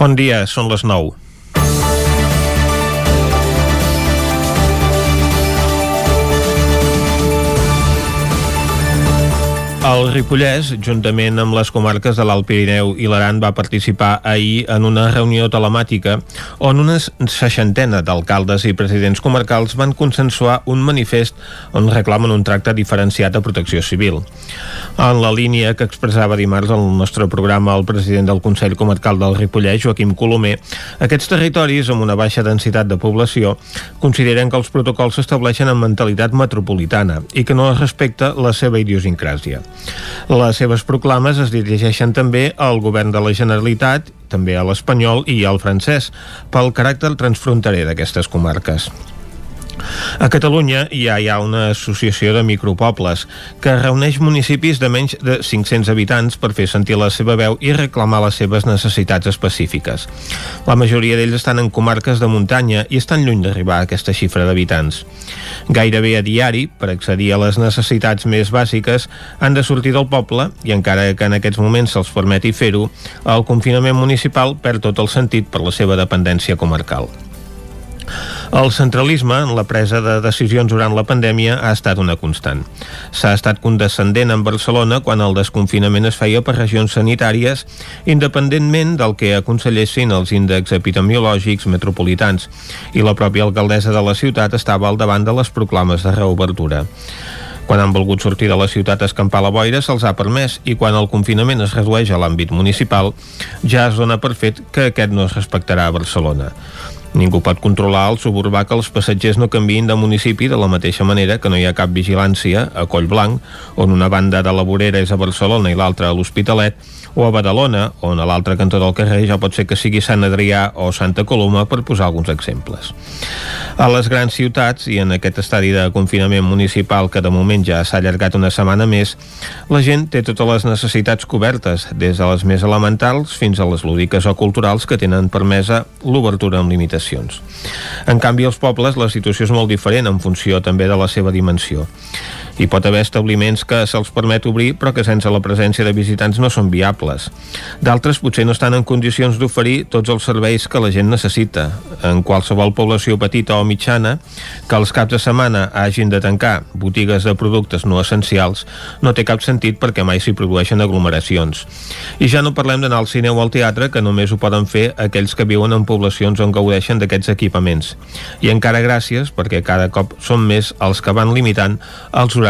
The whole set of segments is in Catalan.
Bon dia, són les 9. El Ripollès, juntament amb les comarques de l'Alt Pirineu i l'Aran, va participar ahir en una reunió telemàtica on una seixantena d'alcaldes i presidents comarcals van consensuar un manifest on reclamen un tracte diferenciat de protecció civil. En la línia que expressava dimarts el nostre programa el president del Consell Comarcal del Ripollès, Joaquim Colomer, aquests territoris amb una baixa densitat de població consideren que els protocols s'estableixen amb mentalitat metropolitana i que no es respecta la seva idiosincràsia. Les seves proclames es dirigeixen també al govern de la Generalitat, també a l'espanyol i al francès, pel caràcter transfronterer d'aquestes comarques. A Catalunya ja hi ha una associació de micropobles que reuneix municipis de menys de 500 habitants per fer sentir la seva veu i reclamar les seves necessitats específiques. La majoria d'ells estan en comarques de muntanya i estan lluny d'arribar a aquesta xifra d'habitants. Gairebé a diari, per accedir a les necessitats més bàsiques, han de sortir del poble i encara que en aquests moments se'ls permeti fer-ho, el confinament municipal perd tot el sentit per la seva dependència comarcal. El centralisme en la presa de decisions durant la pandèmia ha estat una constant. S'ha estat condescendent en Barcelona quan el desconfinament es feia per regions sanitàries, independentment del que aconsellessin els índexs epidemiològics metropolitans, i la pròpia alcaldessa de la ciutat estava al davant de les proclames de reobertura. Quan han volgut sortir de la ciutat a escampar la boira se'ls ha permès i quan el confinament es redueix a l'àmbit municipal ja es dona per fet que aquest no es respectarà a Barcelona. Ningú pot controlar al suburbà que els passatgers no canviïn de municipi de la mateixa manera que no hi ha cap vigilància a Collblanc, on una banda de la vorera és a Barcelona i l'altra a l'Hospitalet, o a Badalona, on a l'altre cantó del carrer ja pot ser que sigui Sant Adrià o Santa Coloma, per posar alguns exemples. A les grans ciutats i en aquest estadi de confinament municipal que de moment ja s'ha allargat una setmana més, la gent té totes les necessitats cobertes, des de les més elementals fins a les lúdiques o culturals que tenen permesa l'obertura amb limitacions. En canvi, als pobles la situació és molt diferent en funció també de la seva dimensió. Hi pot haver establiments que se'ls permet obrir però que sense la presència de visitants no són viables. D'altres potser no estan en condicions d'oferir tots els serveis que la gent necessita. En qualsevol població petita o mitjana que els caps de setmana hagin de tancar botigues de productes no essencials no té cap sentit perquè mai s'hi produeixen aglomeracions. I ja no parlem d'anar al cine o al teatre que només ho poden fer aquells que viuen en poblacions on gaudeixen d'aquests equipaments. I encara gràcies perquè cada cop són més els que van limitant els horaris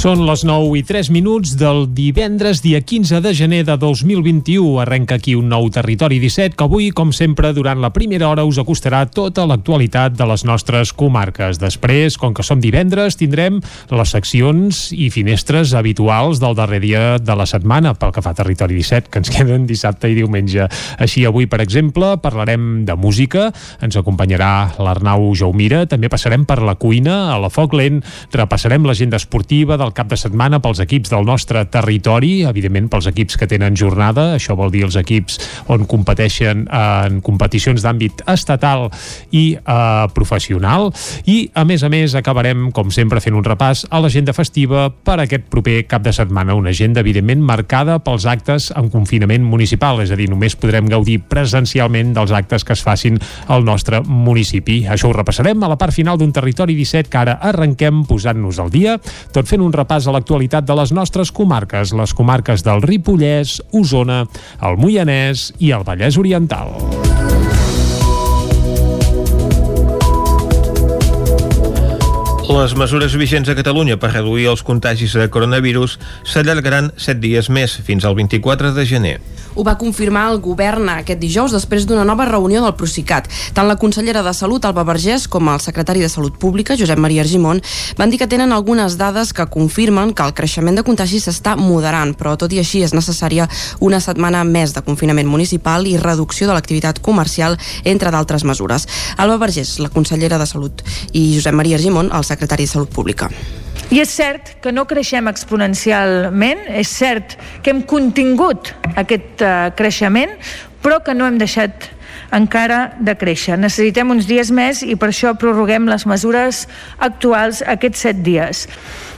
Són les 9 i 3 minuts del divendres, dia 15 de gener de 2021. Arrenca aquí un nou Territori 17 que avui, com sempre, durant la primera hora us acostarà tota l'actualitat de les nostres comarques. Després, com que som divendres, tindrem les seccions i finestres habituals del darrer dia de la setmana pel que fa a Territori 17, que ens queden dissabte i diumenge. Així, avui, per exemple, parlarem de música, ens acompanyarà l'Arnau Jaumira, també passarem per la cuina, a la foc lent, repassarem l'agenda esportiva del el cap de setmana pels equips del nostre territori, evidentment pels equips que tenen jornada, això vol dir els equips on competeixen en competicions d'àmbit estatal i eh, professional. I a més a més acabarem com sempre fent un repàs a l'agenda festiva per aquest proper cap de setmana, una agenda evidentment marcada pels actes en confinament municipal, és a dir, només podrem gaudir presencialment dels actes que es facin al nostre municipi. Això ho repassarem a la part final d'un territori 17 que ara arrenquem posant-nos al dia, tot fent un repàs a l'actualitat de les nostres comarques, les comarques del Ripollès, Osona, el Moianès i el Vallès Oriental. Les mesures vigents a Catalunya per reduir els contagis de coronavirus s'allargaran 7 dies més, fins al 24 de gener. Ho va confirmar el govern aquest dijous després d'una nova reunió del Procicat. Tant la consellera de Salut, Alba Vergés, com el secretari de Salut Pública, Josep Maria Argimon, van dir que tenen algunes dades que confirmen que el creixement de contagis s'està moderant, però tot i així és necessària una setmana més de confinament municipal i reducció de l'activitat comercial, entre d'altres mesures. Alba Vergés, la consellera de Salut, i Josep Maria Argimon, el secretari de Salut Pública. I és cert que no creixem exponencialment, és cert que hem contingut aquest uh, creixement, però que no hem deixat encara de créixer. Necessitem uns dies més i per això prorroguem les mesures actuals aquests set dies.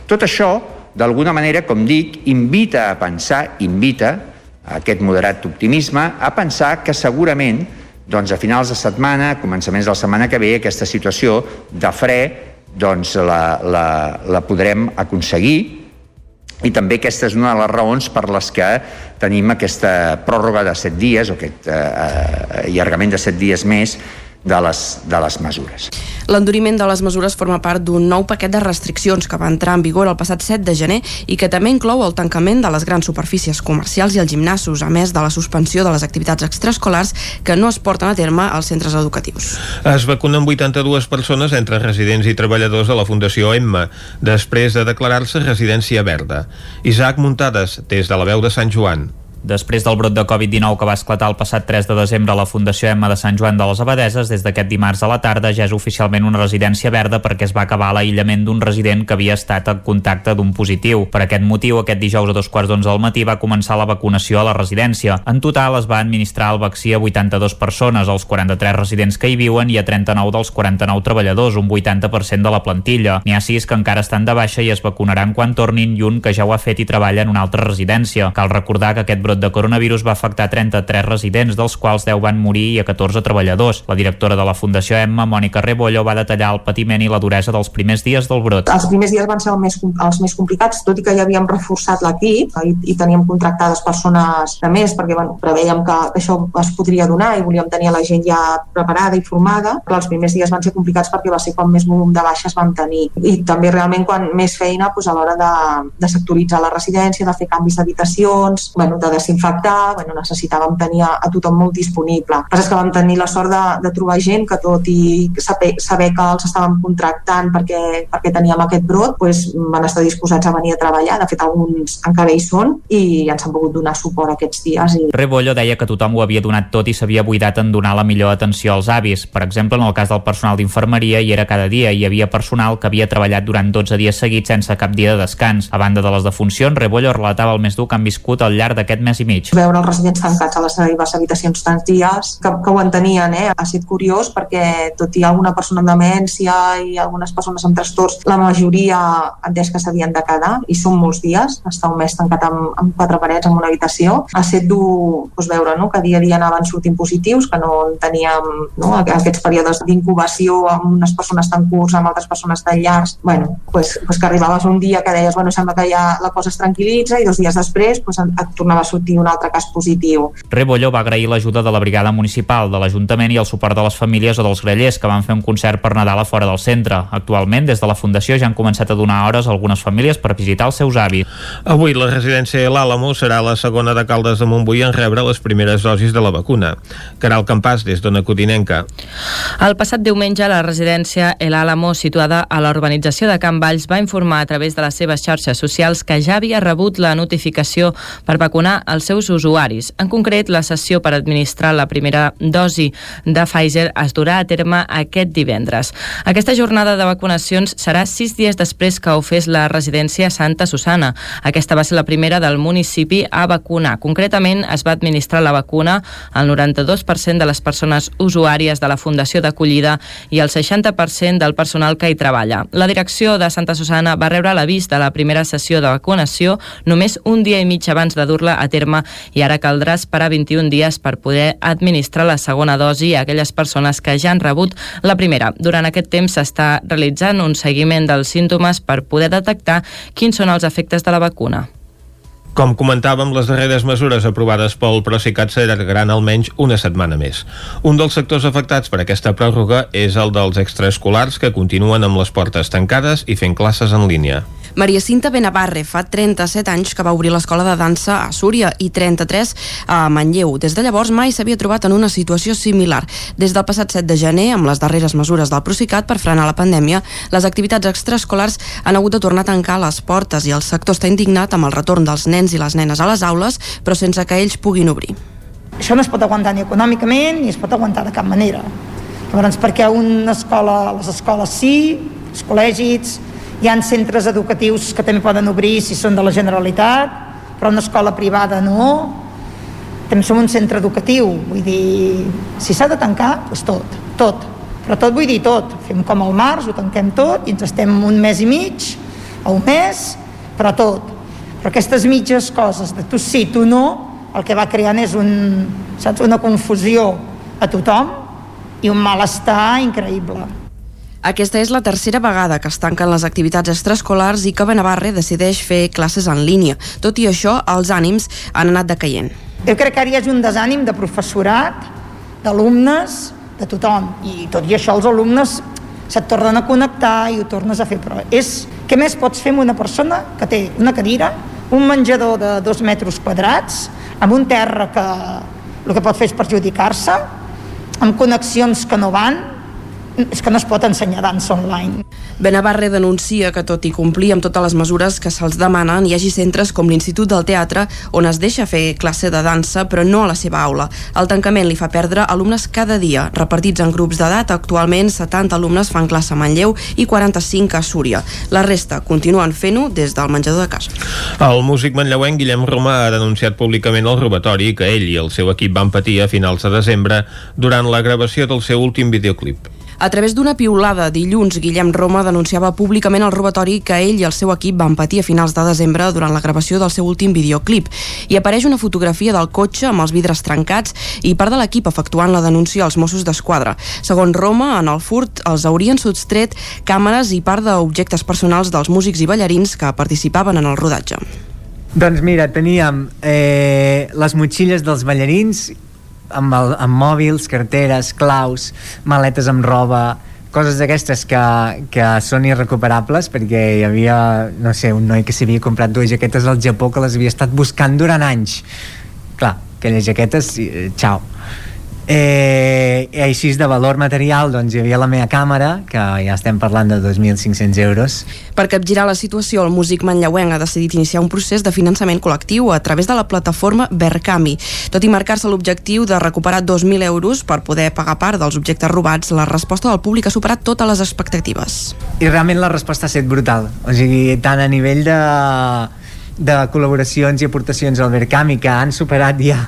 Tot això, d'alguna manera, com dic, invita a pensar, invita a aquest moderat optimisme, a pensar que segurament doncs a finals de setmana, començaments de la setmana que ve, aquesta situació de fre doncs la, la, la podrem aconseguir i també aquesta és una de les raons per les que tenim aquesta pròrroga de 7 dies o aquest eh, eh, allargament de 7 dies més de les, de les mesures. L'enduriment de les mesures forma part d'un nou paquet de restriccions que va entrar en vigor el passat 7 de gener i que també inclou el tancament de les grans superfícies comercials i els gimnasos, a més de la suspensió de les activitats extraescolars que no es porten a terme als centres educatius. Es vacunen 82 persones entre residents i treballadors de la Fundació Emma, després de declarar-se residència verda. Isaac Muntades, des de la veu de Sant Joan. Després del brot de Covid-19 que va esclatar el passat 3 de desembre a la Fundació Emma de Sant Joan de les Abadeses, des d'aquest dimarts a la tarda ja és oficialment una residència verda perquè es va acabar l'aïllament d'un resident que havia estat en contacte d'un positiu. Per aquest motiu, aquest dijous a dos quarts d'onze del matí va començar la vacunació a la residència. En total es va administrar el vaccí a 82 persones, als 43 residents que hi viuen i a 39 dels 49 treballadors, un 80% de la plantilla. N'hi ha 6 que encara estan de baixa i es vacunaran quan tornin i un que ja ho ha fet i treballa en una altra residència. Cal recordar que aquest brot brot de coronavirus va afectar 33 residents, dels quals 10 van morir i a 14 treballadors. La directora de la Fundació Emma, Mònica Rebollo, va detallar el patiment i la duresa dels primers dies del brot. Els primers dies van ser els més, els més complicats, tot i que ja havíem reforçat l'equip i, i teníem contractades persones de més, perquè bueno, preveiem que això es podria donar i volíem tenir la gent ja preparada i formada, però els primers dies van ser complicats perquè va ser quan més volum de baixes vam tenir. I també realment quan més feina doncs, a l'hora de, de sectoritzar la residència, de fer canvis d'habitacions, bueno, de desinfectar, bueno, necessitàvem tenir a, tothom molt disponible. El que és que vam tenir la sort de, de trobar gent que tot i saber, saber que els estàvem contractant perquè, perquè teníem aquest brot, pues, van estar disposats a venir a treballar, de fet alguns encara hi són i ens han pogut donar suport aquests dies. I... Rebollo deia que tothom ho havia donat tot i s'havia buidat en donar la millor atenció als avis. Per exemple, en el cas del personal d'infermeria hi era cada dia, hi havia personal que havia treballat durant 12 dies seguits sense cap dia de descans. A banda de les defuncions, Rebollo relatava el més dur que han viscut al llarg d'aquest mes i mig. Veure els residents tancats a les seves habitacions tants dies, que, que ho entenien, eh? ha estat curiós perquè tot i alguna persona amb demència i algunes persones amb trastorns, la majoria han entès que s'havien de quedar i són molts dies, estar un mes tancat amb, amb quatre parets en una habitació. Ha estat dur doncs, veure no? que dia a dia anaven sortint positius, que no teníem no? aquests períodes d'incubació amb unes persones tan curts, amb altres persones tan llargs. bueno, pues, pues que arribaves un dia que deies, bueno, sembla que ja la cosa es tranquil·litza i dos dies després pues, et tornava a sortir un altre cas positiu. Rebollo va agrair l'ajuda de la brigada municipal, de l'Ajuntament i el suport de les famílies o dels grellers que van fer un concert per Nadal a fora del centre. Actualment, des de la Fundació ja han començat a donar hores a algunes famílies per visitar els seus avis. Avui la residència L'Àlamo serà la segona de Caldes de Montbui en rebre les primeres dosis de la vacuna. Caral Campàs, des d'Ona Codinenca. El passat diumenge, la residència El Álamo, situada a la urbanització de Can Valls, va informar a través de les seves xarxes socials que ja havia rebut la notificació per vacunar els seus usuaris. En concret, la sessió per administrar la primera dosi de Pfizer es durà a terme aquest divendres. Aquesta jornada de vacunacions serà sis dies després que ho fes la residència Santa Susana. Aquesta va ser la primera del municipi a vacunar. Concretament, es va administrar la vacuna al 92% de les persones usuàries de la Fundació d'Acollida i el 60% del personal que hi treballa. La direcció de Santa Susana va rebre l'avís de la primera sessió de vacunació només un dia i mig abans de dur-la a terme i ara caldrà esperar 21 dies per poder administrar la segona dosi a aquelles persones que ja han rebut la primera. Durant aquest temps s'està realitzant un seguiment dels símptomes per poder detectar quins són els efectes de la vacuna. Com comentàvem, les darreres mesures aprovades pel Procicat s'allargaran almenys una setmana més. Un dels sectors afectats per aquesta pròrroga és el dels extraescolars que continuen amb les portes tancades i fent classes en línia. Maria Cinta Benavarre fa 37 anys que va obrir l'escola de dansa a Súria i 33 a Manlleu. Des de llavors mai s'havia trobat en una situació similar. Des del passat 7 de gener, amb les darreres mesures del Procicat per frenar la pandèmia, les activitats extraescolars han hagut de tornar a tancar les portes i el sector està indignat amb el retorn dels nens i les nenes a les aules, però sense que ells puguin obrir. Això no es pot aguantar ni econòmicament ni es pot aguantar de cap manera. Llavors, perquè una escola, les escoles sí, els col·legis, hi han centres educatius que també poden obrir si són de la Generalitat, però una escola privada no. També som un centre educatiu, vull dir, si s'ha de tancar, doncs tot, tot. Però tot vull dir tot. Fem com al març, ho tanquem tot i ens estem un mes i mig, o un mes, però tot. Però aquestes mitges coses de tu sí, tu no, el que va creant és un, saps, una confusió a tothom i un malestar increïble. Aquesta és la tercera vegada que es tanquen les activitats extraescolars i que Benavarre decideix fer classes en línia. Tot i això, els ànims han anat decaient. Jo crec que ara hi és un desànim de professorat, d'alumnes, de tothom. I tot i això els alumnes se't tornen a connectar i ho tornes a fer. Però és... Què més pots fer amb una persona que té una cadira, un menjador de dos metres quadrats, amb un terra que el que pot fer és perjudicar-se, amb connexions que no van, és que no es pot ensenyar dansa online. Benavarre denuncia que tot i complir amb totes les mesures que se'ls demanen, hi hagi centres com l'Institut del Teatre on es deixa fer classe de dansa però no a la seva aula. El tancament li fa perdre alumnes cada dia, repartits en grups d'edat. Actualment 70 alumnes fan classe a Manlleu i 45 a Súria. La resta continuen fent-ho des del menjador de casa. El músic manlleuenc Guillem Roma ha denunciat públicament el robatori que ell i el seu equip van patir a finals de desembre durant la gravació del seu últim videoclip. A través d'una piulada dilluns, Guillem Roma denunciava públicament el robatori que ell i el seu equip van patir a finals de desembre durant la gravació del seu últim videoclip. I apareix una fotografia del cotxe amb els vidres trencats i part de l'equip efectuant la denúncia als Mossos d'Esquadra. Segons Roma, en el furt els haurien sostret càmeres i part d'objectes personals dels músics i ballarins que participaven en el rodatge. Doncs mira, teníem eh, les motxilles dels ballarins amb, el, amb mòbils, carteres, claus, maletes amb roba, coses d'aquestes que, que són irrecuperables perquè hi havia, no sé, un noi que s'havia comprat dues jaquetes al Japó que les havia estat buscant durant anys. Clar, aquelles jaquetes, eh, xau. Eh, així de valor material doncs hi havia la meva càmera que ja estem parlant de 2.500 euros. Per capgirar la situació el músic manlleuenc ha decidit iniciar un procés de finançament col·lectiu a través de la plataforma Verkami. Tot i marcar-se l'objectiu de recuperar 2.000 euros per poder pagar part dels objectes robats la resposta del públic ha superat totes les expectatives. I realment la resposta ha estat brutal. O sigui, tant a nivell de de col·laboracions i aportacions al Verkami que han superat ja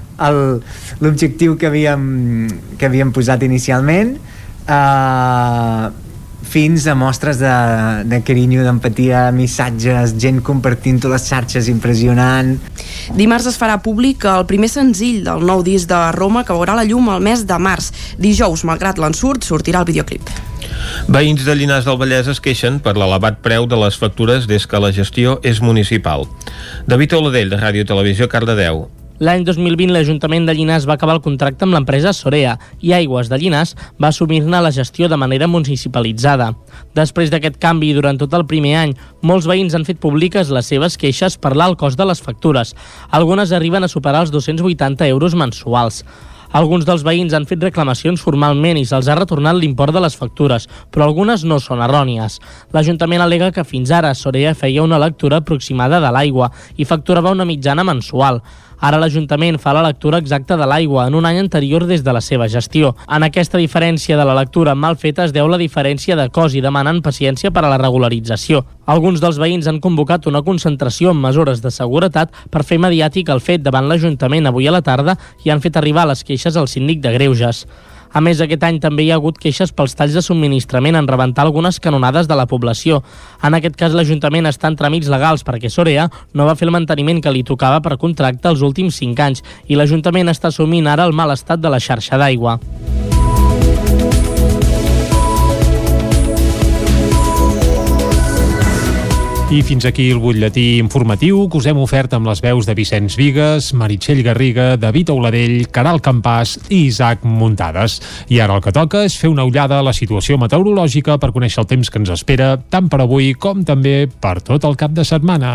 l'objectiu que havíem, que havíem posat inicialment uh, fins a mostres de, de carinyo, d'empatia, missatges, gent compartint-ho les xarxes, impressionant. Dimarts es farà públic el primer senzill del nou disc de Roma que veurà la llum al mes de març. Dijous, malgrat l'ensurt, sortirà el videoclip. Veïns de Llinars del Vallès es queixen per l'elevat preu de les factures des que la gestió és municipal. David Oladell, de Ràdio Televisió, Cardedeu. L'any 2020 l'Ajuntament de Llinars va acabar el contracte amb l'empresa Sorea i Aigües de Llinars va assumir-ne la gestió de manera municipalitzada. Després d'aquest canvi durant tot el primer any, molts veïns han fet públiques les seves queixes per l'alt cost de les factures. Algunes arriben a superar els 280 euros mensuals. Alguns dels veïns han fet reclamacions formalment i se'ls ha retornat l'import de les factures, però algunes no són errònies. L'Ajuntament alega que fins ara Sorea feia una lectura aproximada de l'aigua i facturava una mitjana mensual. Ara l'Ajuntament fa la lectura exacta de l'aigua en un any anterior des de la seva gestió. En aquesta diferència de la lectura mal feta es deu la diferència de cost i demanen paciència per a la regularització. Alguns dels veïns han convocat una concentració amb mesures de seguretat per fer mediàtic el fet davant l'Ajuntament avui a la tarda i han fet arribar les queixes al síndic de Greuges. A més, aquest any també hi ha hagut queixes pels talls de subministrament en rebentar algunes canonades de la població. En aquest cas, l'Ajuntament està en tràmits legals perquè Sorea no va fer el manteniment que li tocava per contracte els últims 5 anys i l'Ajuntament està assumint ara el mal estat de la xarxa d'aigua. I fins aquí el butlletí informatiu que us hem ofert amb les veus de Vicenç Vigues, Meritxell Garriga, David Auladell, Caral Campàs i Isaac Muntades. I ara el que toca és fer una ullada a la situació meteorològica per conèixer el temps que ens espera tant per avui com també per tot el cap de setmana.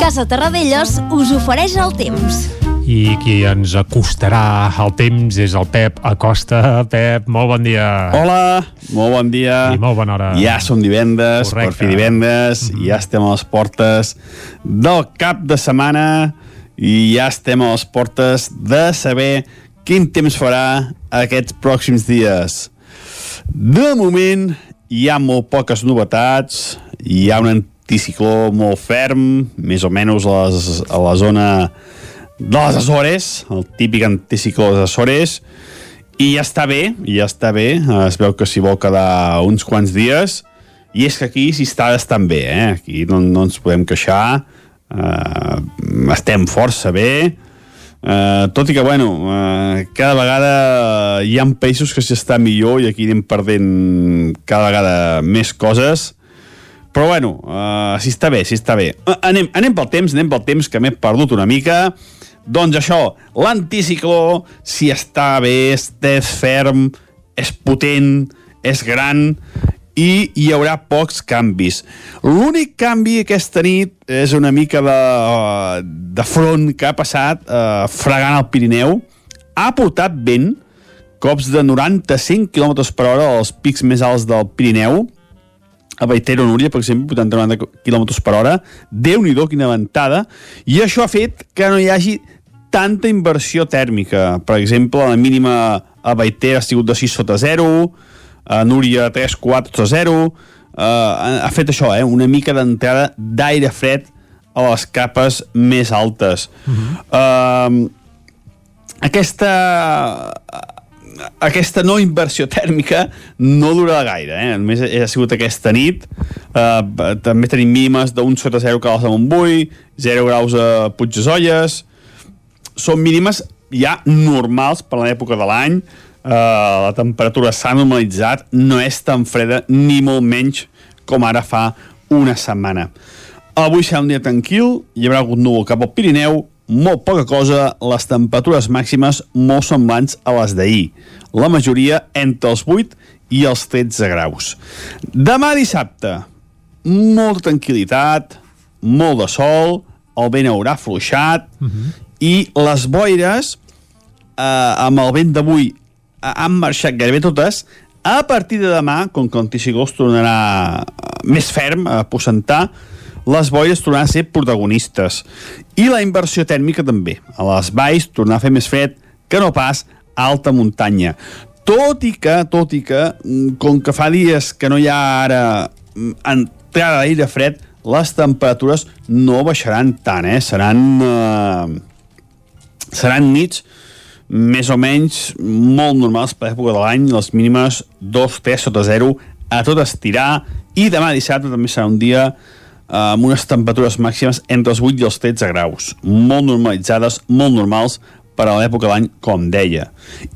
Casa Terradellos us ofereix el temps. I qui ens acostarà al temps és el Pep Acosta. Pep, molt bon dia. Hola, molt bon dia. I molt bona hora. Ja som divendres, Correcte. per fi divendres, mm -hmm. ja estem a les portes del cap de setmana i ja estem a les portes de saber quin temps farà aquests pròxims dies. De moment hi ha molt poques novetats, hi ha un anticicló molt ferm, més o menys a, les, a la zona de les Azores, el típic anticicló de les i ja està bé, ja està bé, es veu que s'hi vol quedar uns quants dies, i és que aquí s'hi està bastant bé, eh? aquí no, no ens podem queixar, eh, estem força bé, Uh, tot i que, bueno, uh, cada vegada hi ha països que s'està millor i aquí anem perdent cada vegada més coses, però bueno, uh, si està bé, si està bé. Uh, anem, anem pel temps, anem pel temps, que m'he perdut una mica. Doncs això, l'anticicló, si està bé, és ferm, és potent, és gran, i hi haurà pocs canvis. L'únic canvi aquesta nit és una mica de, de front que ha passat eh, fregant el Pirineu. Ha portat vent, cops de 90-100 km per hora als pics més alts del Pirineu, a Baitero Núria, per exemple, 80-90 km per hora. Déu-n'hi-do, quina ventada. I això ha fet que no hi hagi tanta inversió tèrmica. Per exemple, la mínima a Baiter ha sigut de 6 sota 0, a Núria 3, 4, 0 uh, ha fet això, eh, una mica d'entrada d'aire fred a les capes més altes uh -huh. uh, aquesta aquesta no inversió tèrmica no durarà gaire, eh? només ha sigut aquesta nit, uh, també tenim mínimes d'un sota 0 Calç de Montbui, 0 graus a Puigdesolles, són mínimes ja normals per l'època de l'any, eh, la temperatura s'ha normalitzat, no és tan freda ni molt menys com ara fa una setmana. Avui serà un dia tranquil, hi haurà hagut núvol cap al Pirineu, molt poca cosa, les temperatures màximes molt semblants a les d'ahir. La majoria entre els 8 i els 13 graus. Demà dissabte, molta tranquil·litat, molt de sol, el vent haurà fluixat uh -huh. I les boires, eh, amb el vent d'avui han marxat gairebé totes. A partir de demà, com que l'anticicló tornarà més ferm a aposentar, les boires tornaran a ser protagonistes. I la inversió tèrmica també. A les valls tornar a fer més fred que no pas a alta muntanya. Tot i que, tot i que, mm, com que fa dies que no hi ha ara mm, entrada d'aire fred, les temperatures no baixaran tant, eh? Seran, eh, seran nits més o menys molt normals per l'època de l'any, les mínimes 2, 3 sota 0, a tot estirar, i demà dissabte també serà un dia eh, amb unes temperatures màximes entre els 8 i els 13 graus, molt normalitzades, molt normals per a l'època de l'any, com deia.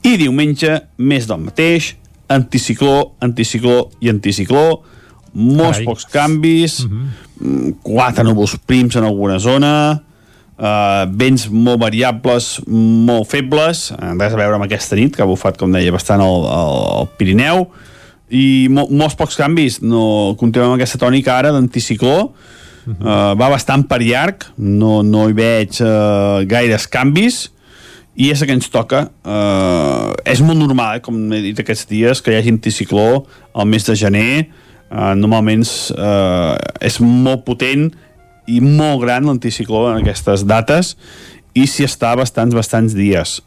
I diumenge, més del mateix, anticicló, anticicló i anticicló, molts Carai. pocs canvis, uh mhm. -huh. quatre núvols prims en alguna zona, Uh, vents molt variables, molt febles, res a veure amb aquesta nit, que ha bufat, com deia, bastant al, al Pirineu, i mo molts pocs canvis. No, continuem amb aquesta tònica ara d'anticicló, uh, va bastant per llarg, no, no hi veig uh, gaires canvis, i és el que ens toca. Uh, és molt normal, eh, com he dit aquests dies, que hi hagi anticicló al mes de gener, uh, normalment uh, és molt potent i molt gran l'anticicló en aquestes dates i si està bastants, bastants dies.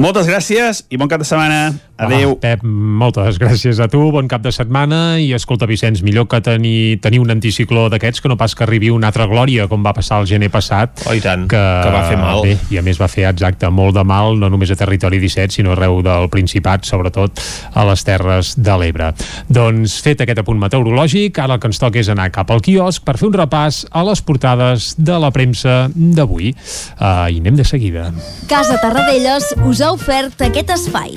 Moltes gràcies i bon cap de setmana. Adéu. Ah, Pep, moltes gràcies a tu, bon cap de setmana i escolta, Vicenç, millor que tenir, tenir un anticicló d'aquests que no pas que arribi una altra glòria, com va passar el gener passat. Oh, i tant, que, que va fer mal. Bé, I a més va fer, exacte, molt de mal, no només a territori 17, sinó arreu del Principat, sobretot a les Terres de l'Ebre. Doncs fet aquest apunt meteorològic, ara el que ens toca és anar cap al quiosc per fer un repàs a les portades de la premsa d'avui. Uh, I anem de seguida. Casa Tarradellas us ha ofert aquest espai.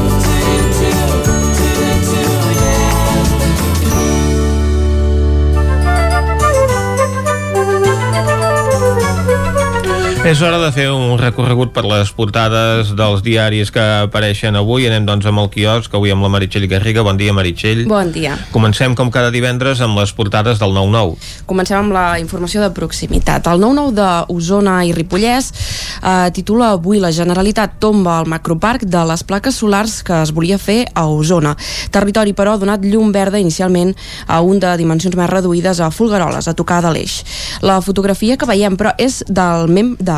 És hora de fer un recorregut per les portades dels diaris que apareixen avui. Anem doncs amb el quiosc, avui amb la Meritxell Garriga. Bon dia, Meritxell. Bon dia. Comencem com cada divendres amb les portades del 9-9. Comencem amb la informació de proximitat. El 9-9 d'Osona i Ripollès eh, titula avui la Generalitat tomba el macroparc de les plaques solars que es volia fer a Osona. Territori, però, ha donat llum verda inicialment a un de dimensions més reduïdes a Fulgaroles, a tocar de l'eix. La fotografia que veiem, però, és del mem de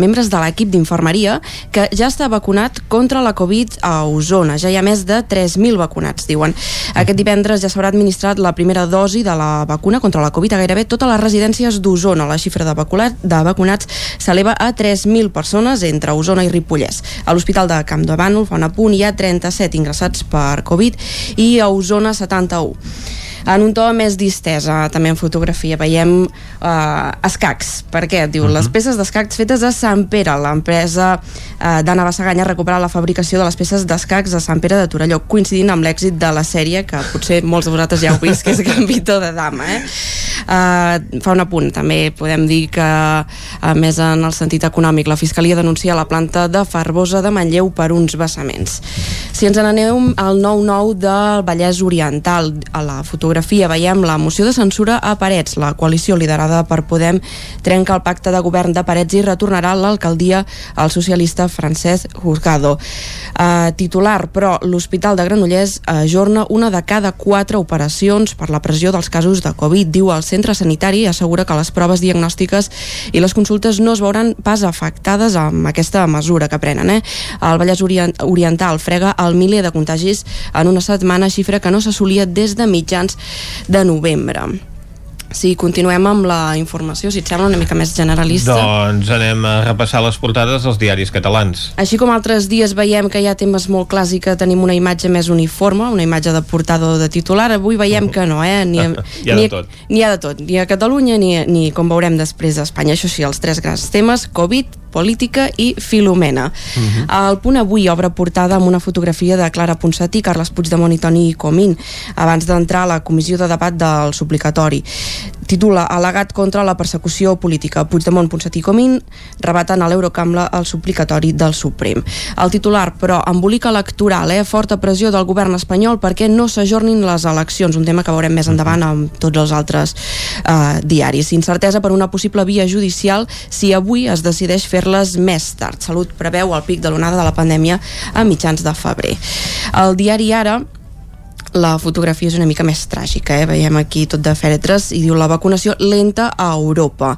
membres de l'equip d'infermeria que ja està vacunat contra la Covid a Osona. Ja hi ha més de 3.000 vacunats, diuen. Aquest divendres ja s'haurà administrat la primera dosi de la vacuna contra la Covid a gairebé totes les residències d'Osona. La xifra de, vaculat, de vacunats s'eleva a 3.000 persones entre Osona i Ripollès. A l'Hospital de Camp de Bànol, fa una punt, hi ha 37 ingressats per Covid i a Osona 71 en un to més distesa, també en fotografia veiem uh, escacs, per què? Diu, uh -huh. les peces d'escacs fetes a Sant Pere l'empresa uh, d'Anna Bassaganya ha recuperat la fabricació de les peces d'escacs a Sant Pere de Torelló, coincidint amb l'èxit de la sèrie que potser molts de vosaltres ja heu vist que és Gambito de Dama eh? uh, fa un apunt també podem dir que a més en el sentit econòmic la Fiscalia denuncia la planta de Farbosa de Manlleu per uns vessaments si ens n'anem al 9-9 del Vallès Oriental a la fotografia fotografia veiem la moció de censura a Parets. La coalició liderada per Podem trenca el pacte de govern de Parets i retornarà l'alcaldia al socialista Francesc Juzgado. Uh, titular, però, l'Hospital de Granollers ajorna una de cada quatre operacions per la pressió dels casos de Covid. Diu el centre sanitari i assegura que les proves diagnòstiques i les consultes no es veuran pas afectades amb aquesta mesura que prenen. Eh? El Vallès Oriental frega el miler de contagis en una setmana, xifra que no s'assolia des de mitjans de novembre. Sí, continuem amb la informació, si et sembla una mica més generalista. Doncs anem a repassar les portades dels diaris catalans. Així com altres dies veiem que hi ha temes molt clars i que tenim una imatge més uniforme, una imatge de portada o de titular, avui veiem que no, eh? Ni, hi ha ni, de tot. Ha de tot, ni a Catalunya ni, ni com veurem després a Espanya. Això sí, els tres grans temes, Covid, política i Filomena. Uh -huh. El punt avui obre portada amb una fotografia de Clara Ponsatí, Carles Puigdemont i Toni Comín, abans d'entrar a la comissió de debat del suplicatori. Titula Alegat contra la persecució política. Puigdemont, Ponsatí i Comín rebaten a l'Eurocambla el suplicatori del Suprem. El titular, però, embolica electoral, eh? forta pressió del govern espanyol perquè no s'ajornin les eleccions, un tema que veurem més endavant amb tots els altres eh, diaris. Incertesa per una possible via judicial si avui es decideix fer fer-les més tard. Salut preveu el pic de l'onada de la pandèmia a mitjans de febrer. El diari Ara la fotografia és una mica més tràgica, eh? veiem aquí tot de fèretres i diu la vacunació lenta a Europa.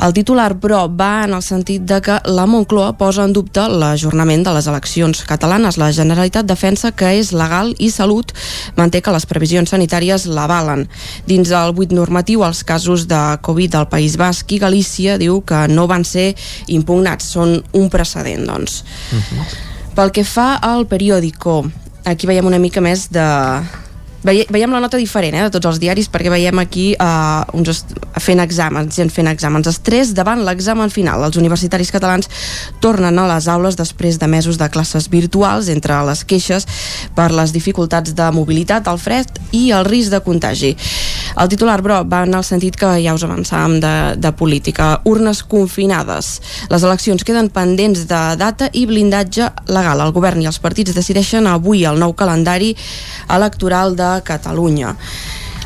El titular, però, va en el sentit de que la Moncloa posa en dubte l'ajornament de les eleccions catalanes. La Generalitat defensa que és legal i Salut manté que les previsions sanitàries l'avalen. Dins el buit normatiu, els casos de Covid al País Basc i Galícia diu que no van ser impugnats. Són un precedent, doncs. Uh mhm. -huh. Pel que fa al periòdico, aquí veiem una mica més de veiem la nota diferent eh, de tots els diaris perquè veiem aquí uh, uns fent exàmens, gent fent exàmens. Estrès davant l'examen final. Els universitaris catalans tornen a les aules després de mesos de classes virtuals, entre les queixes per les dificultats de mobilitat, el fred i el risc de contagi. El titular, però, va en el sentit que ja us avançàvem de, de política. Urnes confinades. Les eleccions queden pendents de data i blindatge legal. El govern i els partits decideixen avui el nou calendari electoral Catalunya.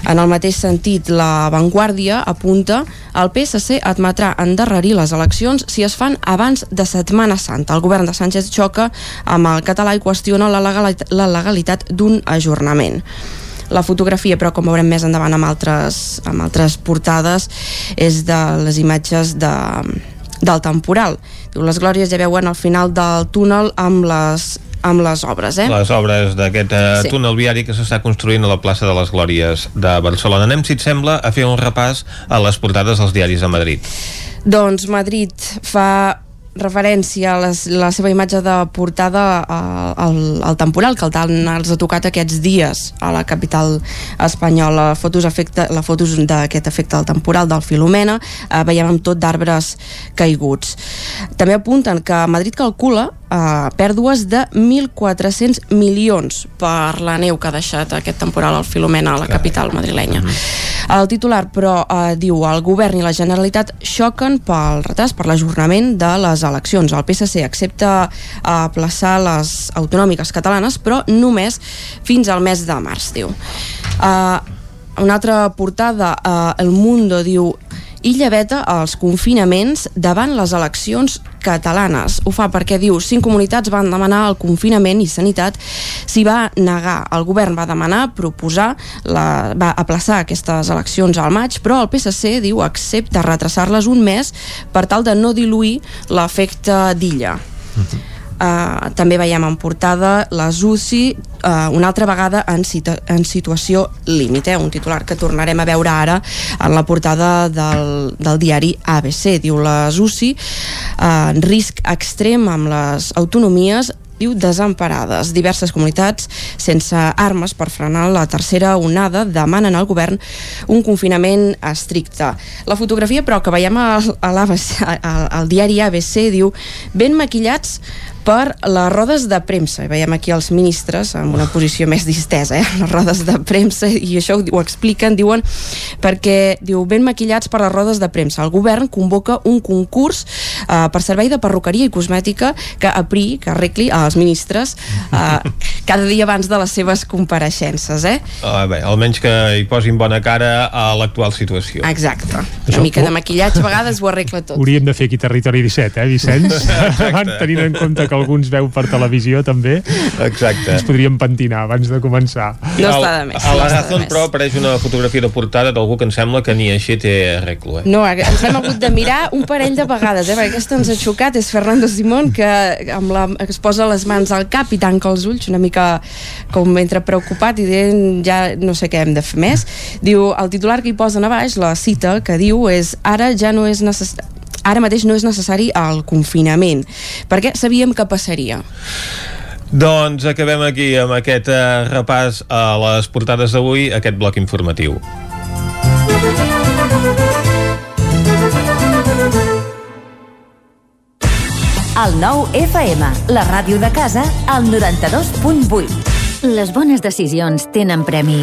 En el mateix sentit, la Vanguardia apunta el PSC admetrà endarrerir les eleccions si es fan abans de Setmana Santa. El govern de Sánchez xoca amb el català i qüestiona la legalitat, la legalitat d'un ajornament la fotografia, però com veurem més endavant amb altres, amb altres portades, és de les imatges de, del temporal. Les glòries ja veuen al final del túnel amb les amb les obres. Eh? Les obres d'aquest eh, sí. túnel viari que s'està construint a la plaça de les Glòries de Barcelona. Anem, si et sembla, a fer un repàs a les portades dels diaris a Madrid. Doncs Madrid fa referència a les, la seva imatge de portada al, al temporal que el tant els ha tocat aquests dies a la capital espanyola fotos efecte, la fotos d'aquest efecte del temporal del Filomena eh, veiem amb tot d'arbres caiguts També apunten que Madrid calcula eh, pèrdues de 1.400 milions per la neu que ha deixat aquest temporal al Filomena a la capital madrilenya. El titular, però, eh, diu el govern i la Generalitat xoquen pel retard, per l'ajornament de les eleccions. El PSC accepta aplaçar les autonòmiques catalanes, però només fins al mes de març, diu. Uh, una altra portada, uh, El Mundo diu Illa veta els confinaments davant les eleccions catalanes. Ho fa perquè diu cinc comunitats van demanar el confinament i sanitat s'hi va negar. El govern va demanar proposar, la, va aplaçar aquestes eleccions al maig, però el PSC diu accepta retrasar-les un mes per tal de no diluir l'efecte d'Illa. Uh, també veiem en portada les UCI uh, una altra vegada en, situ en situació límit, eh? un titular que tornarem a veure ara en la portada del, del diari ABC. Diu les UCI uh, en risc extrem amb les autonomies diu desemparades. Diverses comunitats sense armes per frenar la tercera onada demanen al govern un confinament estricte. La fotografia, però, que veiem al, al, al, al diari ABC diu ben maquillats per les rodes de premsa. I veiem aquí els ministres en una posició més distesa, eh? les rodes de premsa, i això ho, ho expliquen, diuen, perquè, diu, ben maquillats per les rodes de premsa. El govern convoca un concurs eh, per servei de perruqueria i cosmètica que apri, que arregli als ministres eh, cada dia abans de les seves compareixences, eh? Uh, bé, almenys que hi posin bona cara a l'actual situació. Exacte. Una mica de maquillatge a vegades ho arregla tot. Hauríem de fer aquí Territori 17, eh, Vicenç? Tenint en compte que alguns veu per televisió també. Exacte. Ens podríem pentinar abans de començar. No està de més. A la Razón, però, apareix una fotografia de portada d'algú que em sembla que ni així té arreglo, eh? No, ens hem hagut de mirar un parell de vegades, eh? perquè aquesta ens ha xocat, és Fernando Simón, que amb la, es posa les mans al cap i tanca els ulls, una mica com entre preocupat i dient ja no sé què hem de fer més. Diu, el titular que hi posen a baix, la cita que diu és ara ja no és necessari ara mateix no és necessari el confinament, perquè sabíem que passaria. Doncs acabem aquí amb aquest eh, repàs a les portades d'avui, aquest bloc informatiu. El nou FM, la ràdio de casa, al 92.8. Les bones decisions tenen premi.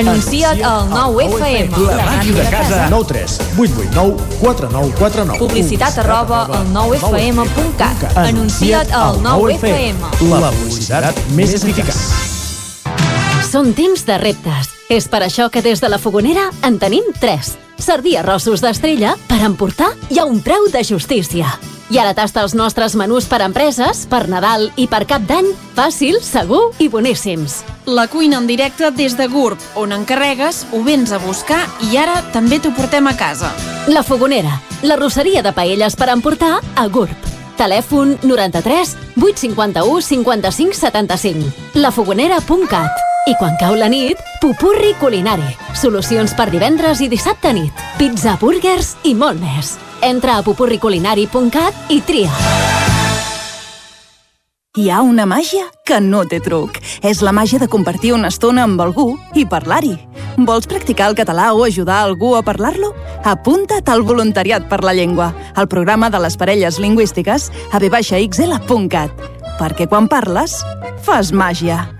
Anuncia't al 9FM. La màquina de casa. 9 3 8 8 9 4 9 4 9. Publicitat arroba al 9FM.cat. Anuncia't al 9FM. La publicitat més eficaç. Són temps de reptes. És per això que des de la Fogonera en tenim 3. Servir arrossos d'estrella per emportar i a un preu de justícia. I ara tasta els nostres menús per empreses, per Nadal i per Cap d'Any, fàcil, segur i boníssims. La cuina en directe des de GURB, on encarregues, ho vens a buscar i ara també t'ho portem a casa. La Fogonera, la rosseria de paelles per emportar a GURB. Telèfon 93 851 55 75. lafogonera.cat i quan cau la nit, pupurri culinari. Solucions per divendres i dissabte nit. Pizza, burgers i molt més. Entra a pupurriculinari.cat i tria. Hi ha una màgia que no té truc. És la màgia de compartir una estona amb algú i parlar-hi. Vols practicar el català o ajudar algú a parlar-lo? Apunta't al Voluntariat per la Llengua, al programa de les parelles lingüístiques a vxl.cat. Perquè quan parles, fas màgia.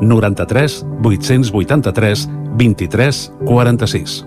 93 883 23 46.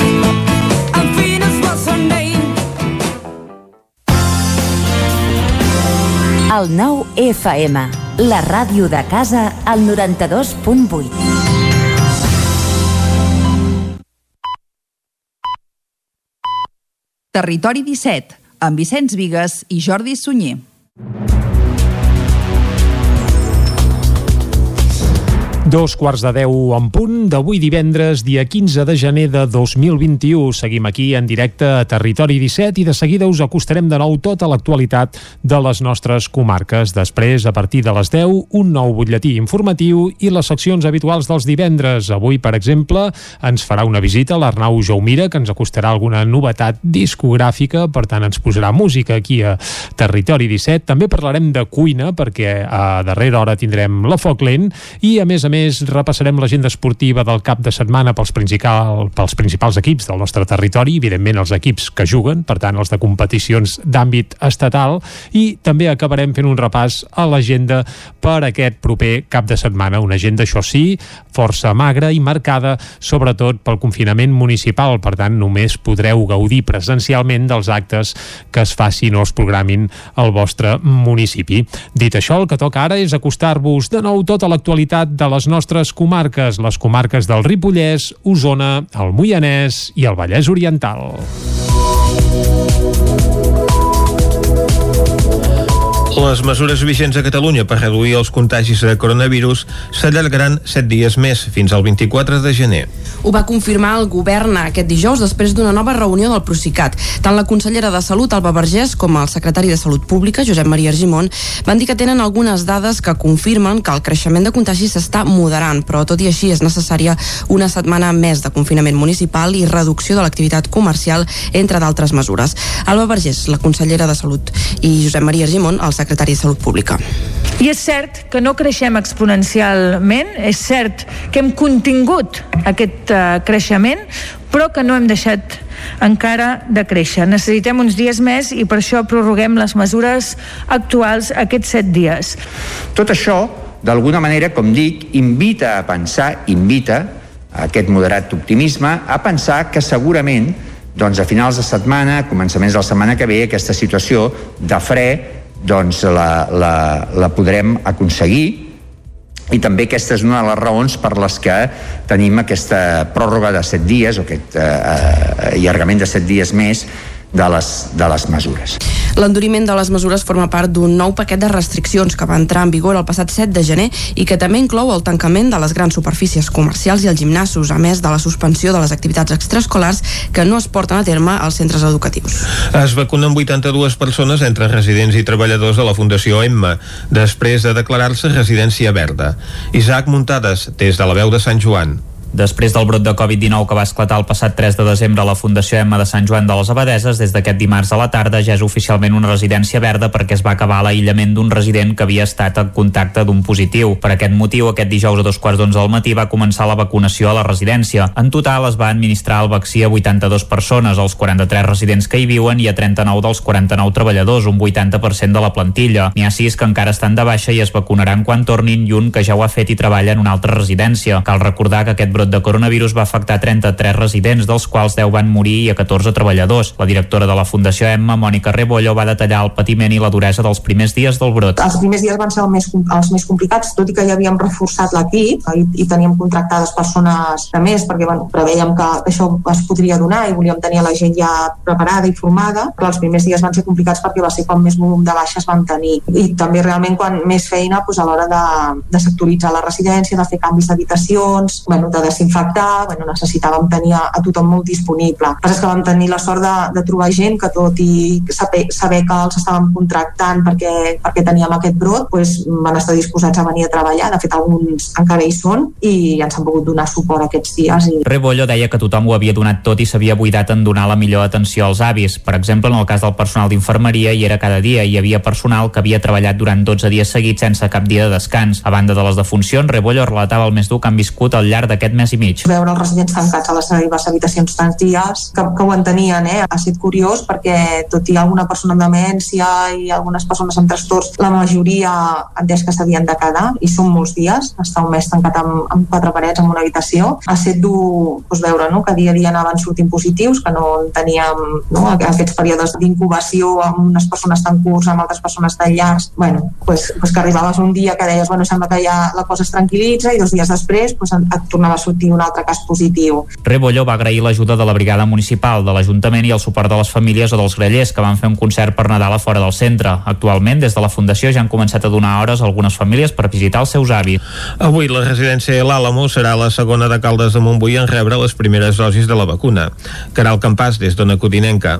El nou FM, la ràdio de casa, al 92.8. Territori 17, amb Vicenç Vigues i Jordi Sunyer. Dos quarts de deu en punt d'avui divendres, dia 15 de gener de 2021. Seguim aquí en directe a Territori 17 i de seguida us acostarem de nou tota l'actualitat de les nostres comarques. Després, a partir de les 10, un nou butlletí informatiu i les seccions habituals dels divendres. Avui, per exemple, ens farà una visita l'Arnau Jaumira, que ens acostarà alguna novetat discogràfica, per tant ens posarà música aquí a Territori 17. També parlarem de cuina, perquè a darrera hora tindrem la Foc Lent i, a més a més, més repassarem l'agenda esportiva del cap de setmana pels, principal, pels principals equips del nostre territori, evidentment els equips que juguen, per tant els de competicions d'àmbit estatal, i també acabarem fent un repàs a l'agenda per aquest proper cap de setmana, una agenda, això sí, força magra i marcada sobretot pel confinament municipal, per tant només podreu gaudir presencialment dels actes que es facin o es programin al vostre municipi. Dit això, el que toca ara és acostar-vos de nou tota l'actualitat de les nostres comarques, les comarques del Ripollès, Osona, el Moianès i el Vallès Oriental. Les mesures vigents a Catalunya per reduir els contagis de coronavirus s'allargaran 7 dies més, fins al 24 de gener. Ho va confirmar el govern aquest dijous després d'una nova reunió del Procicat. Tant la consellera de Salut, Alba Vergés, com el secretari de Salut Pública, Josep Maria Argimon, van dir que tenen algunes dades que confirmen que el creixement de contagis s'està moderant, però tot i així és necessària una setmana més de confinament municipal i reducció de l'activitat comercial, entre d'altres mesures. Alba Vergés, la consellera de Salut, i Josep Maria Argimon, el secretari de Salut Pública. I és cert que no creixem exponencialment, és cert que hem contingut aquest uh, creixement, però que no hem deixat encara de créixer. Necessitem uns dies més i per això prorroguem les mesures actuals aquests set dies. Tot això, d'alguna manera, com dic, invita a pensar, invita a aquest moderat optimisme, a pensar que segurament doncs a finals de setmana, a començaments de la setmana que ve, aquesta situació de fre doncs la, la, la podrem aconseguir i també aquesta és una de les raons per les que tenim aquesta pròrroga de 7 dies o aquest eh, eh allargament de 7 dies més de les, de les mesures. L'enduriment de les mesures forma part d'un nou paquet de restriccions que va entrar en vigor el passat 7 de gener i que també inclou el tancament de les grans superfícies comercials i els gimnasos, a més de la suspensió de les activitats extraescolars que no es porten a terme als centres educatius. Es vacunen 82 persones entre residents i treballadors de la Fundació Emma, després de declarar-se residència verda. Isaac Muntades, des de la veu de Sant Joan. Després del brot de Covid-19 que va esclatar el passat 3 de desembre a la Fundació Emma de Sant Joan de les Abadeses, des d'aquest dimarts a la tarda ja és oficialment una residència verda perquè es va acabar l'aïllament d'un resident que havia estat en contacte d'un positiu. Per aquest motiu, aquest dijous a dos quarts d'onze del matí va començar la vacunació a la residència. En total es va administrar el vaccí a 82 persones, als 43 residents que hi viuen i a 39 dels 49 treballadors, un 80% de la plantilla. N'hi ha 6 que encara estan de baixa i es vacunaran quan tornin i un que ja ho ha fet i treballa en una altra residència. Cal recordar que aquest brot de coronavirus va afectar 33 residents, dels quals 10 van morir i a 14 treballadors. La directora de la Fundació Emma, Mònica Rebollo, va detallar el patiment i la duresa dels primers dies del brot. Els primers dies van ser els més, els més complicats, tot i que ja havíem reforçat l'equip i, i teníem contractades persones de més, perquè bueno, preveiem que això es podria donar i volíem tenir la gent ja preparada i formada, però els primers dies van ser complicats perquè va ser quan més volum de baixes van tenir. I també realment quan més feina doncs, a l'hora de, de sectoritzar la residència, de fer canvis d'habitacions, bueno, de pogués infectar, bueno, necessitàvem tenir a, tothom molt disponible. El que és que vam tenir la sort de, de trobar gent que tot i saber, saber que els estàvem contractant perquè, perquè teníem aquest brot, pues, van estar disposats a venir a treballar, de fet alguns encara hi són i ens han pogut donar suport aquests dies. I... Rebollo deia que tothom ho havia donat tot i s'havia buidat en donar la millor atenció als avis. Per exemple, en el cas del personal d'infermeria hi era cada dia, hi havia personal que havia treballat durant 12 dies seguits sense cap dia de descans. A banda de les defuncions, Rebollo relatava el més dur que han viscut al llarg d'aquest mes i mig. Veure els residents tancats a les seves habitacions tants dies, que, que ho entenien, eh? ha estat curiós perquè tot i alguna persona amb demència i algunes persones amb trastorns, la majoria han entès que s'havien de quedar i són molts dies, estar un mes tancat amb, amb quatre parets en una habitació. Ha estat dur doncs, veure no? que dia a dia anaven sortint positius, que no teníem no? aquests períodes d'incubació amb unes persones tan curts, amb altres persones tan llargs. bueno, pues, pues que arribaves un dia que deies, bueno, sembla que ja la cosa es tranquil·litza i dos dies després pues, et a sortir un altre cas positiu. Rebollo va agrair l'ajuda de la brigada municipal, de l'Ajuntament i el suport de les famílies o dels grellers que van fer un concert per Nadal a fora del centre. Actualment, des de la Fundació ja han començat a donar hores a algunes famílies per visitar els seus avis. Avui la residència L'Àlamo serà la segona de Caldes de Montbui en rebre les primeres dosis de la vacuna. Caral Campàs, des d'Ona Codinenca.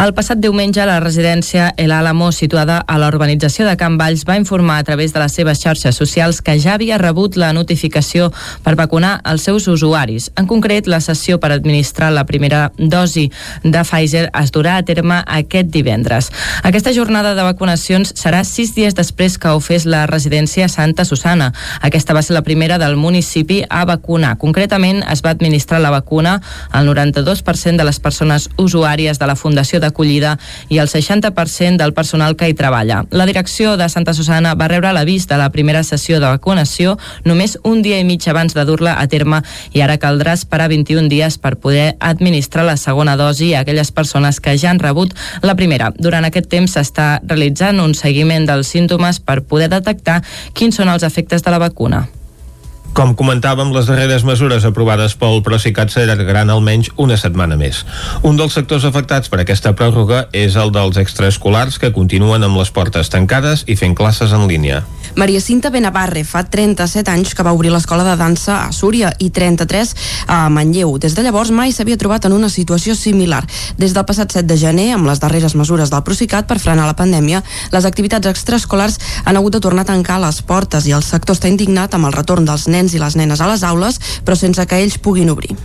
El passat diumenge, la residència El Álamo, situada a la urbanització de Can Valls, va informar a través de les seves xarxes socials que ja havia rebut la notificació per vacunar els seus usuaris. En concret, la sessió per administrar la primera dosi de Pfizer es durà a terme aquest divendres. Aquesta jornada de vacunacions serà sis dies després que ho fes la residència Santa Susana. Aquesta va ser la primera del municipi a vacunar. Concretament, es va administrar la vacuna al 92% de les persones usuàries de la Fundació d'acollida i el 60% del personal que hi treballa. La direcció de Santa Susana va rebre l'avís de la primera sessió de vacunació només un dia i mig abans de dur-la a terme i ara caldrà esperar 21 dies per poder administrar la segona dosi a aquelles persones que ja han rebut la primera. Durant aquest temps s'està realitzant un seguiment dels símptomes per poder detectar quins són els efectes de la vacuna. Com comentàvem, les darreres mesures aprovades pel Procicat s'allargaran almenys una setmana més. Un dels sectors afectats per aquesta pròrroga és el dels extraescolars que continuen amb les portes tancades i fent classes en línia. Maria Cinta Benavarre fa 37 anys que va obrir l'escola de dansa a Súria i 33 a Manlleu. Des de llavors mai s'havia trobat en una situació similar. Des del passat 7 de gener, amb les darreres mesures del Procicat per frenar la pandèmia, les activitats extraescolars han hagut de tornar a tancar les portes i el sector està indignat amb el retorn dels nens i les nenes a les aules, però sense que ells puguin obrir.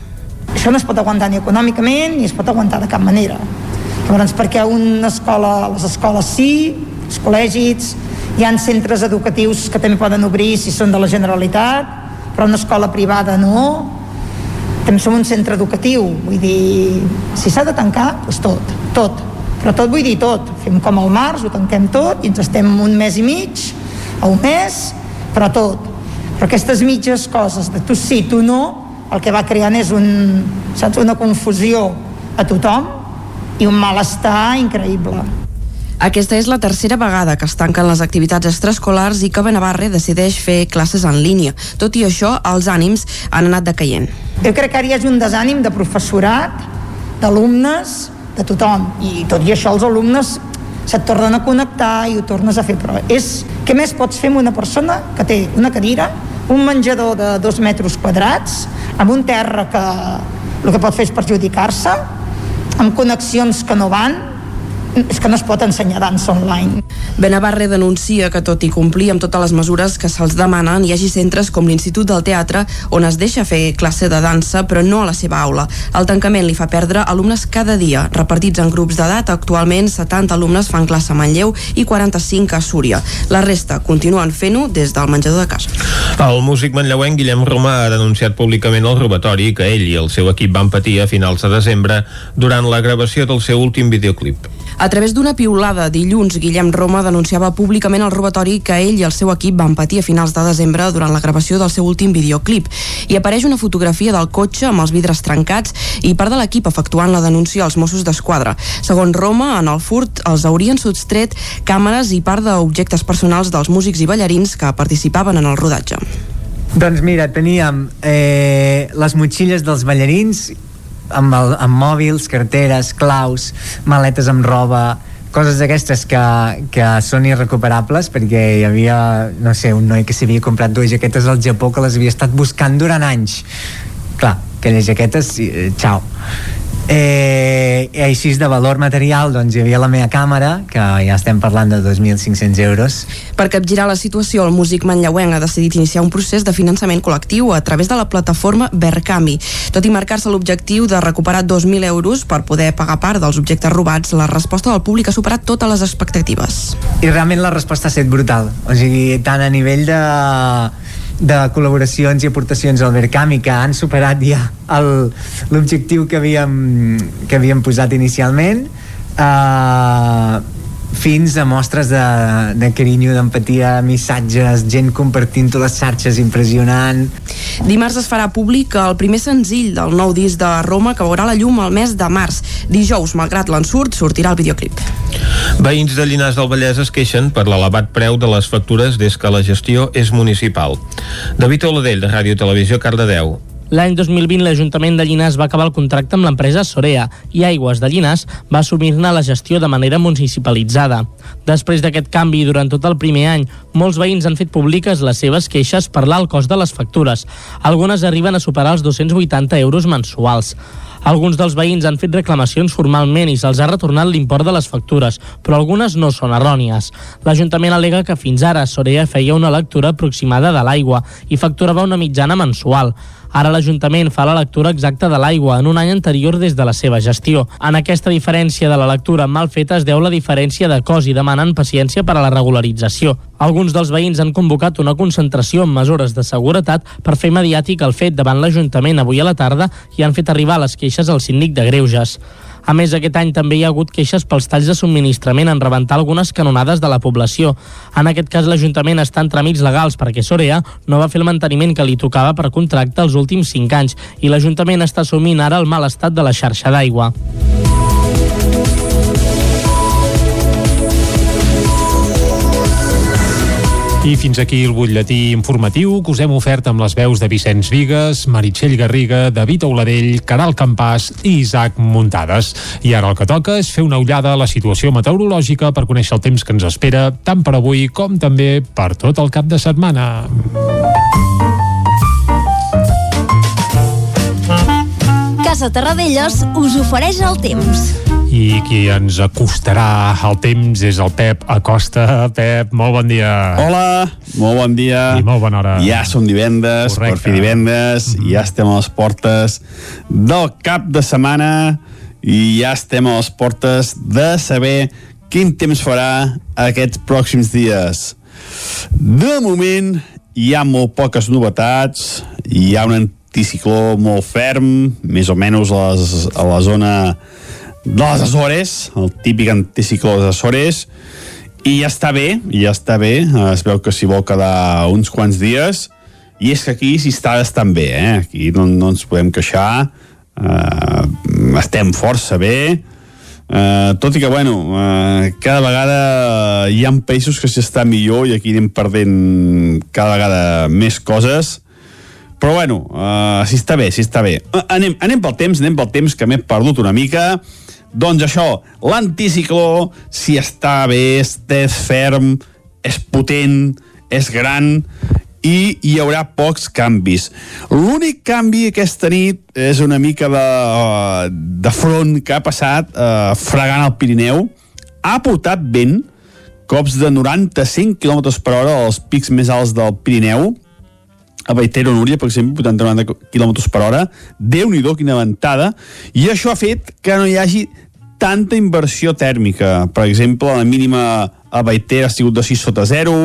Això no es pot aguantar ni econòmicament ni es pot aguantar de cap manera. Llavors, perquè una escola, les escoles sí, els col·legis, hi han centres educatius que també poden obrir si són de la Generalitat, però una escola privada no, també som un centre educatiu, vull dir, si s'ha de tancar, doncs tot, tot, però tot vull dir tot, fem com al març, ho tanquem tot i ens estem un mes i mig, o un mes, però tot. Però aquestes mitges coses de tu sí, tu no, el que va creant és un, saps, una confusió a tothom i un malestar increïble. Aquesta és la tercera vegada que es tanquen les activitats extraescolars i que Benavarre decideix fer classes en línia. Tot i això, els ànims han anat decaient. Jo crec que ara hi és un desànim de professorat, d'alumnes, de tothom. I tot i això els alumnes se't tornen a connectar i ho tornes a fer, però és... Què més pots fer amb una persona que té una cadira, un menjador de dos metres quadrats, amb un terra que el que pot fer és perjudicar-se, amb connexions que no van, és que no es pot ensenyar dansa online. Benavarre denuncia que tot i complir amb totes les mesures que se'ls demanen hi hagi centres com l'Institut del Teatre on es deixa fer classe de dansa però no a la seva aula. El tancament li fa perdre alumnes cada dia, repartits en grups d'edat. Actualment 70 alumnes fan classe a Manlleu i 45 a Súria. La resta continuen fent-ho des del menjador de casa. El músic manlleuenc Guillem Romà ha denunciat públicament el robatori que ell i el seu equip van patir a finals de desembre durant la gravació del seu últim videoclip. A través d'una piulada dilluns, Guillem Roma denunciava públicament el robatori que ell i el seu equip van patir a finals de desembre durant la gravació del seu últim videoclip. Hi apareix una fotografia del cotxe amb els vidres trencats i part de l'equip efectuant la denúncia als Mossos d'Esquadra. Segons Roma, en el furt els haurien sostret càmeres i part d'objectes personals dels músics i ballarins que participaven en el rodatge. Doncs mira, teníem eh, les motxilles dels ballarins amb, el, amb mòbils, carteres, claus, maletes amb roba, coses d'aquestes que, que són irrecuperables perquè hi havia, no sé, un noi que s'havia comprat dues jaquetes al Japó que les havia estat buscant durant anys. Clar, aquelles jaquetes, eh, xau Eh, així de valor material doncs hi havia la meva càmera que ja estem parlant de 2.500 euros Per capgirar la situació, el músic manlleuenc ha decidit iniciar un procés de finançament col·lectiu a través de la plataforma Verkami. Tot i marcar-se l'objectiu de recuperar 2.000 euros per poder pagar part dels objectes robats, la resposta del públic ha superat totes les expectatives. i realment la resposta ha estat brutal o sigui, tant a nivell de de col·laboracions i aportacions al Verkami que han superat ja l'objectiu que havíem, que havíem posat inicialment. Uh, fins a mostres de, de carinyo, d'empatia, missatges, gent compartint-ho les xarxes impressionant. Dimarts es farà públic el primer senzill del nou disc de Roma que veurà la llum al mes de març. Dijous, malgrat l'ensurt, sortirà el videoclip. Veïns de Llinars del Vallès es queixen per l'elevat preu de les factures des que la gestió és municipal. David Oladell, de Ràdio Televisió, Cardedeu. L'any 2020 l'Ajuntament de Llinars va acabar el contracte amb l'empresa Sorea i Aigües de Llinars va assumir-ne la gestió de manera municipalitzada. Després d'aquest canvi, durant tot el primer any, molts veïns han fet públiques les seves queixes per l'alt cost de les factures. Algunes arriben a superar els 280 euros mensuals. Alguns dels veïns han fet reclamacions formalment i se'ls ha retornat l'import de les factures, però algunes no són errònies. L'Ajuntament alega que fins ara Sorea feia una lectura aproximada de l'aigua i facturava una mitjana mensual. Ara l'Ajuntament fa la lectura exacta de l'aigua en un any anterior des de la seva gestió. En aquesta diferència de la lectura mal feta es deu la diferència de cost i demanen paciència per a la regularització. Alguns dels veïns han convocat una concentració amb mesures de seguretat per fer mediàtic el fet davant l'Ajuntament avui a la tarda i han fet arribar les queixes al síndic de Greuges. A més, aquest any també hi ha hagut queixes pels talls de subministrament en rebentar algunes canonades de la població. En aquest cas, l'Ajuntament està en tràmits legals perquè Sorea no va fer el manteniment que li tocava per contracte els últims 5 anys i l'Ajuntament està assumint ara el mal estat de la xarxa d'aigua. I fins aquí el butlletí informatiu que us hem ofert amb les veus de Vicenç Vigues, Meritxell Garriga, David Auladell, Caral Campàs i Isaac Muntades. I ara el que toca és fer una ullada a la situació meteorològica per conèixer el temps que ens espera tant per avui com també per tot el cap de setmana. Casa Terradellos us ofereix el temps. I qui ens acostarà al temps és el Pep Acosta. Pep, molt bon dia. Hola, molt bon dia. I molt bona hora. Ja som divendres, Correcte. per fi divendres, mm -hmm. ja estem a les portes del cap de setmana i ja estem a les portes de saber quin temps farà aquests pròxims dies. De moment hi ha molt poques novetats, hi ha un anticicló molt ferm, més o menys a, les, a la zona de les Açores, el típic anticicló de les Açores, i ja està bé, ja està bé, eh, es veu que s'hi vol quedar uns quants dies, i és que aquí s'hi està bastant bé, eh? aquí no, no ens podem queixar, eh, estem força bé, eh, tot i que, bueno, eh, cada vegada hi ha països que s'està millor i aquí anem perdent cada vegada més coses, però bueno, uh, si està bé, si està bé. Uh, anem, anem pel temps, anem pel temps, que m'he perdut una mica. Doncs això, l'anticicló, si està bé, és, ferm, és potent, és gran, i hi haurà pocs canvis. L'únic canvi aquesta nit és una mica de, de front que ha passat eh, fregant el Pirineu. Ha portat vent, cops de 90-100 km per hora als pics més alts del Pirineu, a Baitero Núria, per exemple, 80-90 km per hora. Déu-n'hi-do, quina ventada. I això ha fet que no hi hagi tanta inversió tèrmica. Per exemple, la mínima a Baiter ha sigut de 6 sota 0,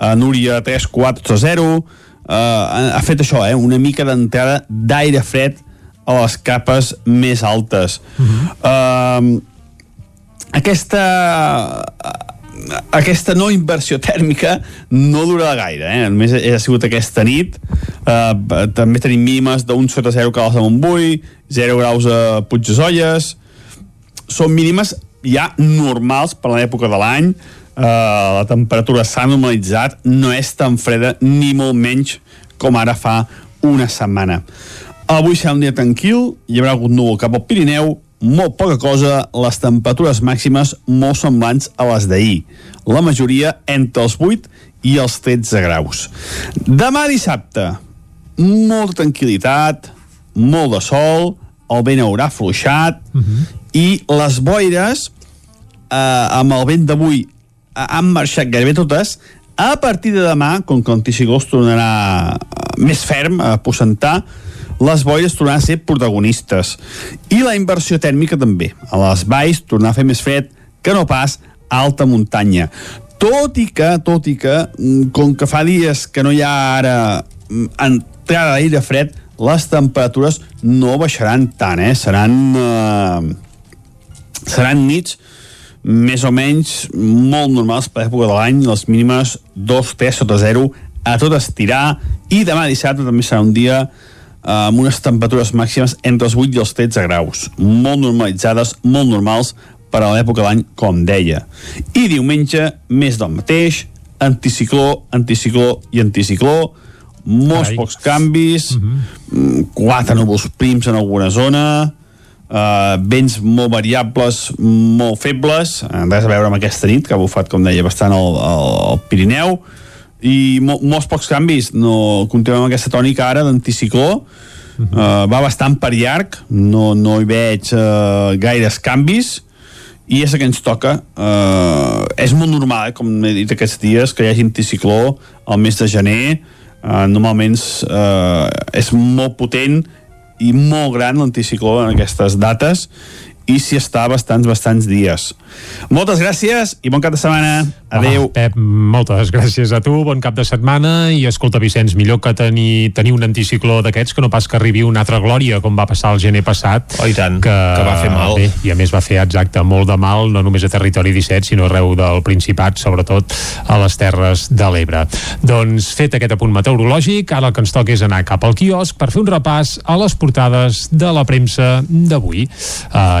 a Núria 3, 4 sota 0. Uh, ha fet això, eh? una mica d'entrada d'aire fred a les capes més altes. Uh -huh. uh, aquesta aquesta no inversió tèrmica no durarà gaire, eh? només ha sigut aquesta nit. Uh, també tenim mínimes d'un sota 0 graus a Montbui 0 graus a Puigdesolles són mínimes ja normals per l'època de l'any. Uh, la temperatura s'ha normalitzat no és tan freda ni molt menys com ara fa una setmana. Avui serà un dia tranquil hi haurà algun núvol cap al Pirineu molt poca cosa, les temperatures màximes molt semblants a les d'ahir. La majoria entre els 8 i els 13 graus. Demà dissabte, molta tranquil·litat, molt de sol, el vent haurà fluixat uh -huh. i les boires, eh, amb el vent d'avui, eh, han marxat gairebé totes. A partir de demà, com que l'anticicló es tornarà eh, més ferm a aposentar, les boires tornaran a ser protagonistes. I la inversió tèrmica també. A les valls tornar a fer més fred que no pas a alta muntanya. Tot i que, tot i que, mm, com que fa dies que no hi ha ara mm, entrada d'aire fred, les temperatures no baixaran tant, eh? Seran, eh, seran nits més o menys molt normals per l'època de l'any, les mínimes 2, 3 sota 0, a tot estirar, i demà dissabte també serà un dia eh, amb unes temperatures màximes entre els 8 i els 13 graus, molt normalitzades, molt normals per a l'època de l'any, com deia. I diumenge, més del mateix, anticicló, anticicló i anticicló, molts Carai. pocs canvis, uh -huh. quatre núvols prims en alguna zona, uh, vents molt variables, molt febles, res a veure amb aquesta nit, que ha bufat, com deia, bastant al, al, al Pirineu, i mo molts pocs canvis, no continuem amb aquesta tònica ara d'anticicló, uh -huh. uh, va bastant per llarg, no, no hi veig uh, gaires canvis, i és el que ens toca. Uh, és molt normal, eh, com he dit aquests dies que hi hagi anticicló al mes de gener. Eh, normalment eh, és molt potent i molt gran l'anticicló en aquestes dates i s'hi està bastants, bastants dies. Moltes gràcies i bon cap de setmana. Adéu. Ah, Pep, moltes gràcies a tu, bon cap de setmana i escolta, Vicenç, millor que tenir, tenir un anticicló d'aquests que no pas que arribi una altra glòria, com va passar el gener passat. Oh, i tant, que, que va fer mal. Bé, I a més va fer exacte molt de mal, no només a territori 17, sinó arreu del Principat, sobretot a les Terres de l'Ebre. Doncs fet aquest apunt meteorològic, ara el que ens toca és anar cap al quiosc per fer un repàs a les portades de la premsa d'avui. Uh,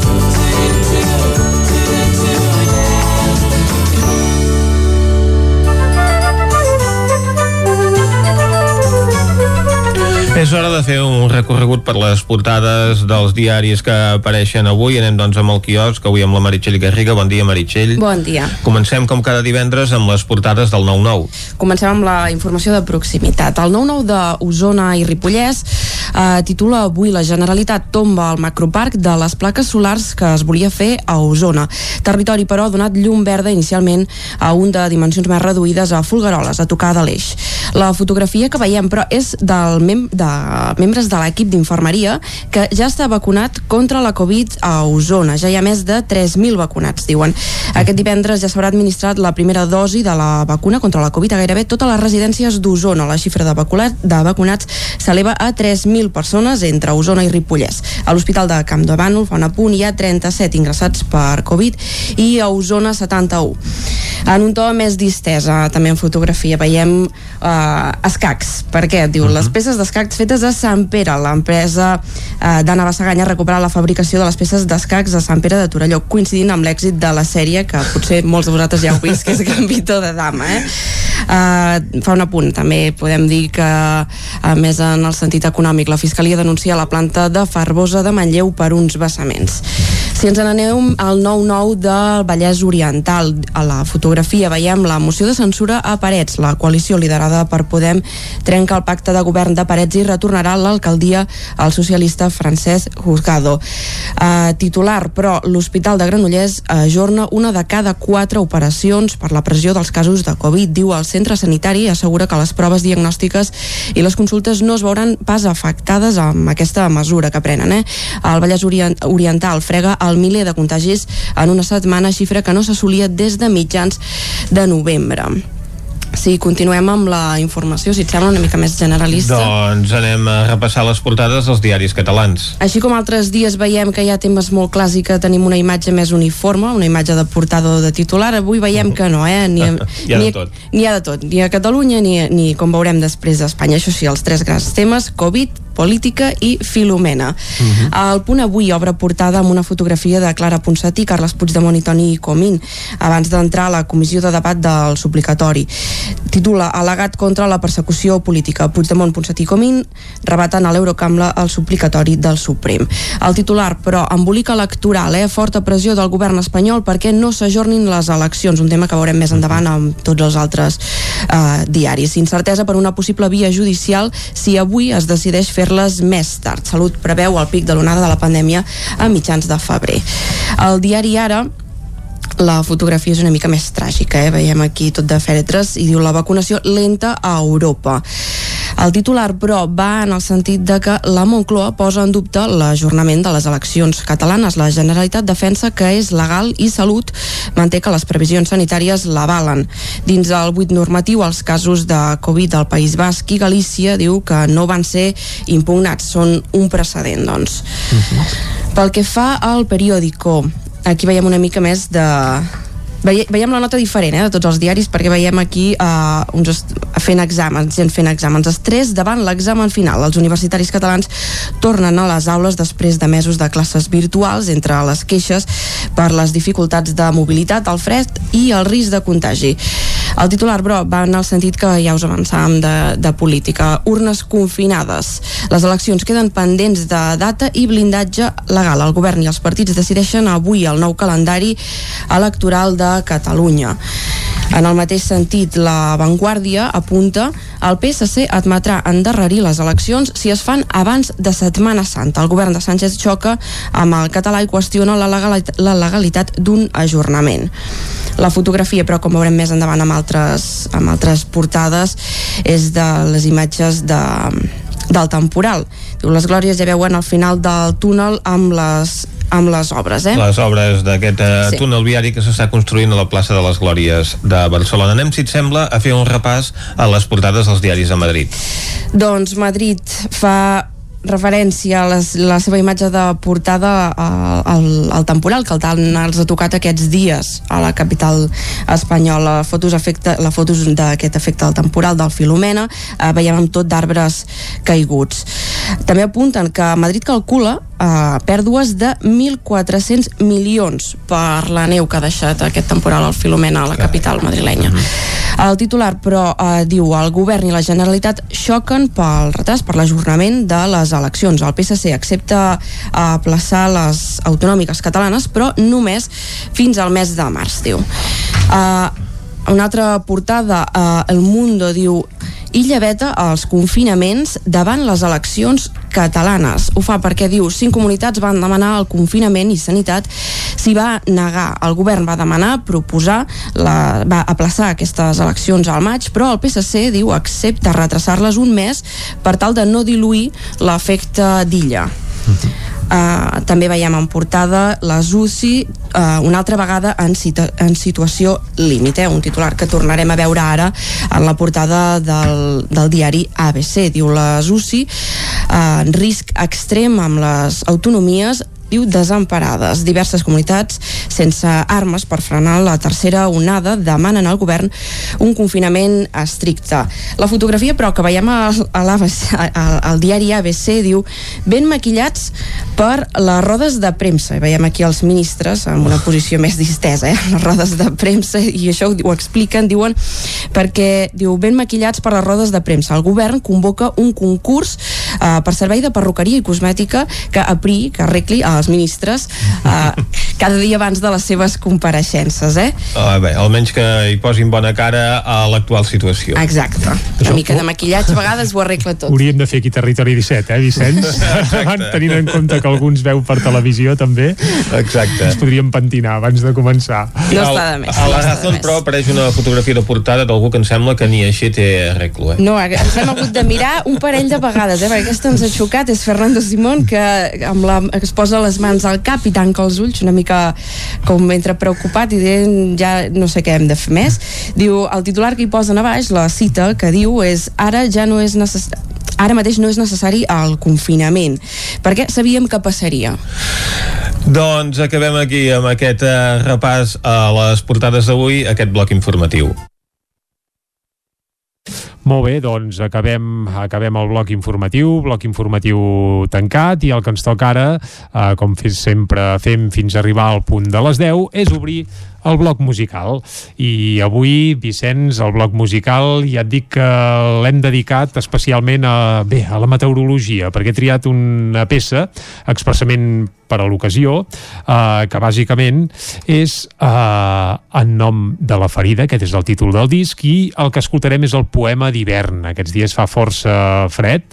És hora de fer un recorregut per les portades dels diaris que apareixen avui. Anem doncs amb el quiosc, avui amb la Meritxell Garriga. Bon dia, Meritxell. Bon dia. Comencem com cada divendres amb les portades del 9-9. Comencem amb la informació de proximitat. El 9-9 d'Osona i Ripollès eh, titula avui la Generalitat tomba el macroparc de les plaques solars que es volia fer a Osona. Territori, però, ha donat llum verda inicialment a un de dimensions més reduïdes a Fulgaroles, a tocar de l'eix. La fotografia que veiem, però, és del mem de membres de l'equip d'infermeria que ja està vacunat contra la Covid a Osona. Ja hi ha més de 3.000 vacunats, diuen. Aquest divendres ja s'haurà administrat la primera dosi de la vacuna contra la Covid a gairebé totes les residències d'Osona. La xifra de, vacunat, de vacunats s'eleva a 3.000 persones entre Osona i Ripollès. A l'Hospital de Camp de Bànol, fa un apunt, hi ha 37 ingressats per Covid i a Osona 71. En un to més distesa, també en fotografia, veiem eh, escacs. Per què? Diu, uh -huh. les peces d'escacs fetes a Sant Pere. L'empresa eh, d'Anna Bassaganya ha recuperat la fabricació de les peces d'escacs a Sant Pere de Torelló, coincidint amb l'èxit de la sèrie, que potser molts de vosaltres ja heu vist, que és Gambito de Dama. Eh? Uh, fa un apunt, també podem dir que, a més en el sentit econòmic, la Fiscalia denuncia la planta de Farbosa de Manlleu per uns vessaments. Si ens n'anem al 9-9 del Vallès Oriental, a la fotografia veiem la moció de censura a Parets. La coalició liderada per Podem trenca el pacte de govern de Parets i retornarà l'alcaldia al socialista Francesc Juzgado. Uh, titular, però, l'Hospital de Granollers ajorna una de cada quatre operacions per la pressió dels casos de Covid, diu el centre sanitari assegura que les proves diagnòstiques i les consultes no es veuran pas afectades amb aquesta mesura que prenen. Eh? El Vallès Orient Oriental frega el miler de contagis en una setmana, xifra que no s'assolia des de mitjans de novembre. Sí, continuem amb la informació, si et sembla una mica més generalista. Doncs anem a repassar les portades dels diaris catalans. Així com altres dies veiem que hi ha temes molt clars i que tenim una imatge més uniforme, una imatge de portada o de titular, avui veiem que no, eh? Ni, Hi ha de ni, tot. Ni hi ha de tot, ni a Catalunya ni, ni com veurem després a Espanya. Això sí, els tres grans temes, Covid, política i Filomena. Uh -huh. El punt avui obre portada amb una fotografia de Clara Ponsatí, Carles Puigdemont i Toni Comín, abans d'entrar a la comissió de debat del suplicatori. Titula Al·legat contra la persecució política. Puigdemont, Ponsatí i Comín rebaten a l'Eurocambla el suplicatori del Suprem. El titular, però, embolica electoral, eh? forta pressió del govern espanyol perquè no s'ajornin les eleccions, un tema que veurem més endavant amb tots els altres eh, diaris. Incertesa per una possible via judicial si avui es decideix fer-les més tard. Salut preveu el pic de l'onada de la pandèmia a mitjans de febrer. El diari Ara la fotografia és una mica més tràgica, eh? veiem aquí tot de fèretres i diu la vacunació lenta a Europa. El titular, però, va en el sentit de que la Moncloa posa en dubte l'ajornament de les eleccions catalanes. La Generalitat defensa que és legal i Salut manté que les previsions sanitàries l'avalen. Dins el buit normatiu, els casos de Covid al País Basc i Galícia diu que no van ser impugnats. Són un precedent, doncs. Pel que fa al periòdico, aquí veiem una mica més de Veie, veiem la nota diferent eh, de tots els diaris perquè veiem aquí uh, uns fent exàmens, gent fent exàmens estrès davant l'examen final. Els universitaris catalans tornen a les aules després de mesos de classes virtuals entre les queixes per les dificultats de mobilitat, el fred i el risc de contagi. El titular, però, va en el sentit que ja us avançàvem de, de política. Urnes confinades. Les eleccions queden pendents de data i blindatge legal. El govern i els partits decideixen avui el nou calendari electoral de Catalunya. En el mateix sentit, la Vanguardia apunta el PSC admetrà endarrerir les eleccions si es fan abans de Setmana Santa. El govern de Sánchez xoca amb el català i qüestiona la legalitat, la legalitat d'un ajornament. La fotografia, però, com veurem més endavant amb altres, amb altres portades, és de les imatges de, del temporal. Diu, les glòries ja veuen al final del túnel amb les, amb les obres, eh? Les obres d'aquest eh, Sí. túnel viari que s'està construint a la plaça de les Glòries de Barcelona. Anem, si et sembla, a fer un repàs a les portades dels diaris de Madrid. Doncs Madrid fa referència a les, la seva imatge de portada al, al, al temporal que el tant els ha tocat aquests dies a la capital espanyola fotos efecte, la fotos d'aquest efecte del temporal del Filomena eh, veiem amb tot d'arbres caiguts també apunten que Madrid calcula eh, pèrdues de 1.400 milions per la neu que ha deixat aquest temporal al Filomena a la capital madrilenya el titular, però, eh, diu el govern i la Generalitat xoquen pel retras, per l'ajornament de les eleccions. El PSC accepta eh, aplaçar les autonòmiques catalanes, però només fins al mes de març, diu. Eh, una altra portada, eh, El Mundo diu Illa veta els confinaments davant les eleccions catalanes. Ho fa perquè diu cinc comunitats van demanar el confinament i sanitat s'hi va negar. El govern va demanar proposar, la, va aplaçar aquestes eleccions al maig, però el PSC diu accepta retrasar-les un mes per tal de no diluir l'efecte d'illa. Uh, també veiem en portada les UCI uh, una altra vegada en, situ en situació límit, eh? un titular que tornarem a veure ara en la portada del, del diari ABC. Diu les UCI uh, en risc extrem amb les autonomies diu desemparades. Diverses comunitats sense armes per frenar la tercera onada demanen al govern un confinament estricte. La fotografia, però, que veiem al, al, diari ABC diu ben maquillats per les rodes de premsa. I veiem aquí els ministres en una posició més distesa, eh? les rodes de premsa, i això ho, ho expliquen, diuen, perquè diu ben maquillats per les rodes de premsa. El govern convoca un concurs eh, per servei de perruqueria i cosmètica que apri, que arregli als ministres eh, cada dia abans de les seves compareixences, eh? Uh, bé, almenys que hi posin bona cara a l'actual situació. Exacte. Una mica de maquillatge a vegades ho arregla tot. Hauríem de fer aquí Territori 17, eh, Vicenç? Tenint en compte que alguns veu per televisió també. Exacte. Ens podríem pentinar abans de començar. No està de més. A la Razón, però, apareix una fotografia de portada d'algú que em sembla que ni així té arreglo, eh? No, ens hem hagut de mirar un parell de vegades, eh? perquè aquesta ens ha xocat, és Fernando Simón, que amb la, que es posa les les mans al cap i tanca els ulls una mica com entre preocupat i dient ja no sé què hem de fer més. Diu, el titular que hi posen a baix la cita que diu és ara ja no és necessari ara mateix no és necessari el confinament. Perquè sabíem que passaria? Doncs acabem aquí amb aquest eh, repàs a les portades d'avui, aquest bloc informatiu. Molt bé, doncs acabem, acabem el bloc informatiu, bloc informatiu tancat i el que ens toca ara, eh, com sempre fem fins arribar al punt de les 10, és obrir el bloc musical. I avui, Vicenç, el bloc musical ja et dic que l'hem dedicat especialment a, bé, a la meteorologia, perquè he triat una peça expressament per a l'ocasió, eh, que bàsicament és eh, en nom de la ferida, aquest és el títol del disc, i el que escoltarem és el poema d'hivern. Aquests dies fa força fred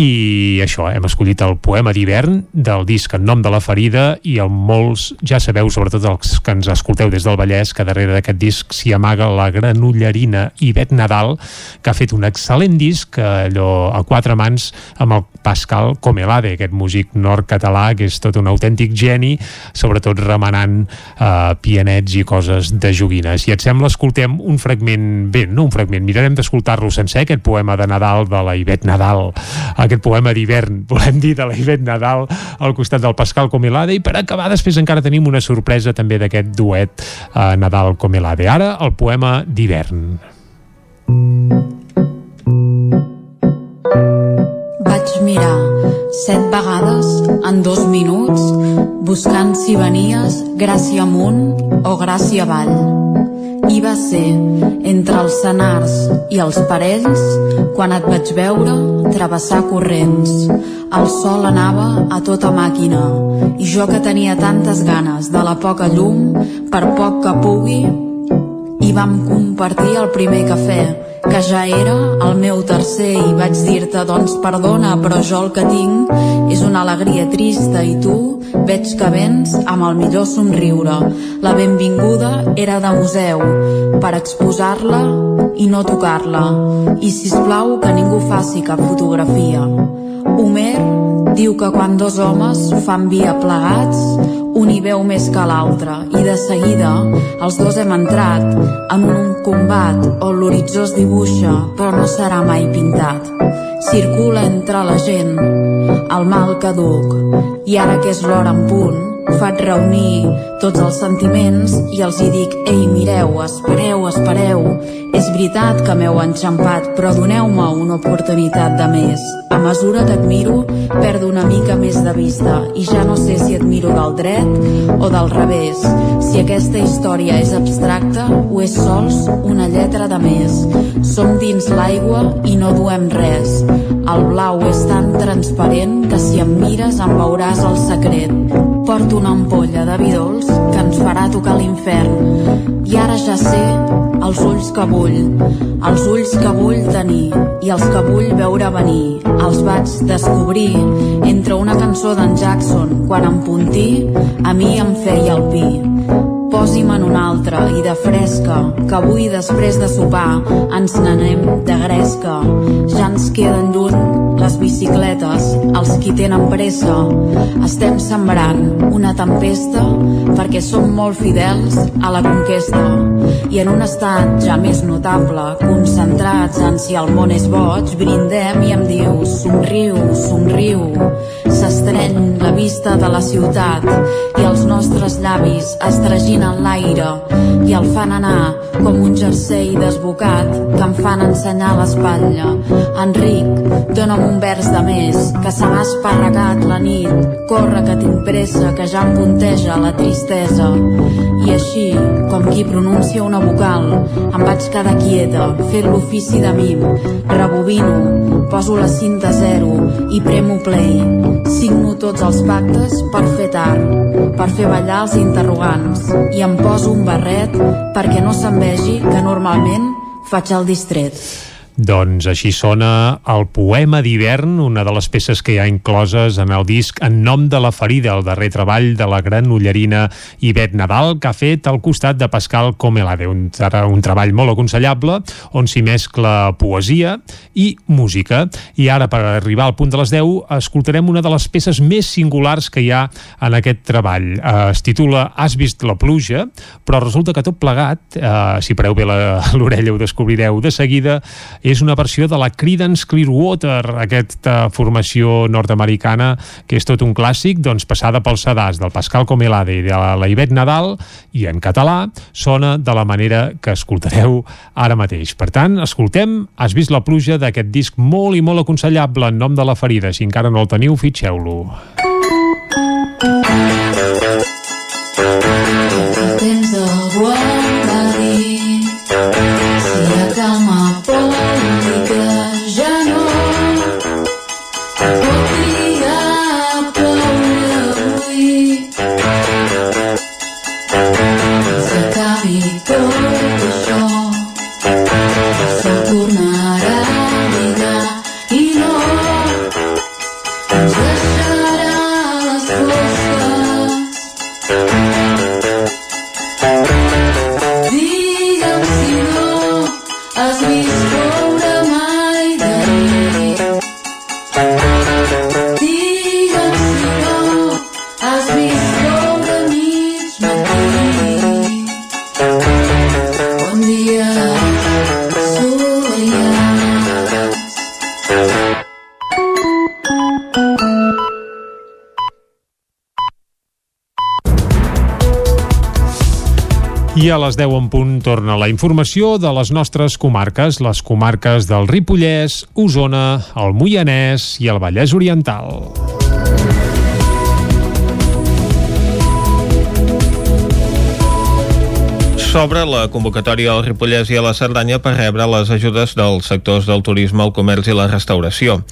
i això, hem escollit el poema d'hivern del disc en nom de la ferida i el molts ja sabeu, sobretot els que ens escolteu des del Vallès, que darrere d'aquest disc s'hi amaga la granollerina Ivet Nadal, que ha fet un excel·lent disc, allò a quatre mans, amb el Pascal Comelade, aquest músic nord-català, que és tot un autèntic geni, sobretot remenant eh, pianets i coses de joguines. I et sembla, escoltem un fragment, bé, no un fragment, mirarem d'escoltar-lo sencer, aquest poema de Nadal de la Ivet Nadal, aquest poema d'hivern, volem dir, de la Ivet Nadal, al costat del Pascal Comelade, i per acabar després encara tenim una sorpresa també d'aquest duet eh, Nadal Comelade. Ara, el poema d'hivern. Vaig mirar set vegades en dos minuts buscant si venies gràcia amunt o gràcia avall. I va ser entre els senars i els parells quan et vaig veure travessar corrents. El sol anava a tota màquina i jo que tenia tantes ganes de la poca llum, per poc que pugui, i vam compartir el primer cafè que ja era el meu tercer i vaig dir-te doncs perdona però jo el que tinc és una alegria trista i tu veig que vens amb el millor somriure. La benvinguda era de museu per exposar-la i no tocar-la. I si plau que ningú faci cap fotografia. Homer diu que quan dos homes fan via plegats un hi veu més que l'altre i de seguida els dos hem entrat en un combat on l'horitzó es dibuixa però no serà mai pintat. Circula entre la gent el mal caduc i ara que és l'hora en punt faig reunir tots els sentiments i els hi dic ei mireu, espereu, espereu. És veritat que m'heu enxampat però doneu-me una oportunitat de més. A mesura que et miro perdo una mica més de vista i ja no sé si et miro del dret o del revés. Si aquesta història és abstracta o és sols una lletra de més. Som dins l'aigua i no duem res. El blau és tan transparent que si em mires em veuràs el secret. Porto una ampolla de vi dolç que ens farà tocar l'infern. I ara ja sé els ulls que vull, els ulls que vull tenir i els que vull veure venir. Els vaig descobrir entre una cançó d'en Jackson quan en Puntí a mi em feia el pi posi'm en una altra i de fresca, que avui després de sopar ens n'anem de gresca. Ja ens queden lluny les bicicletes, els qui tenen pressa. Estem sembrant una tempesta perquè som molt fidels a la conquesta. I en un estat ja més notable, concentrats en si el món és boig, brindem i em diu somriu, somriu. S'estreny la vista de la ciutat i els nostres llavis es traginen l'aire i el fan anar com un jersei desbocat que em fan ensenyar l'espatlla. Enric, dona'm un vers de més, que se m'ha esparregat la nit. Corre, que tinc pressa, que ja em punteja la tristesa. I així, com qui pronuncia una vocal, em vaig quedar quieta, fent l'ofici de mim. Rebobino, poso la cinta zero i premo play. Signo tots els pactes per fer tard, per fer ballar els interrogants i em poso un barret perquè no se'm vegi que normalment faig el distret. Doncs així sona el poema d'hivern, una de les peces que hi ha incloses en el disc En nom de la ferida, el darrer treball de la gran ullerina Ivet Nadal, que ha fet al costat de Pascal Comelade, un, un treball molt aconsellable, on s'hi mescla poesia i música. I ara, per arribar al punt de les 10, escoltarem una de les peces més singulars que hi ha en aquest treball. Eh, es titula Has vist la pluja, però resulta que tot plegat, eh, si pareu bé l'orella ho descobrireu de seguida, és una versió de la Creedence Clearwater, aquesta formació nord-americana que és tot un clàssic, doncs passada pels sedars del Pascal Comelade i de la Ivet Nadal i en català sona de la manera que escoltareu ara mateix. Per tant, escoltem Has vist la pluja d'aquest disc molt i molt aconsellable en nom de la ferida. Si encara no el teniu, fitxeu-lo. Tens I a les 10 en punt torna la informació de les nostres comarques, les comarques del Ripollès, Osona, el Moianès i el Vallès Oriental. s'obre la convocatòria al Ripollès i a la Cerdanya per rebre les ajudes dels sectors del turisme, el comerç i la restauració.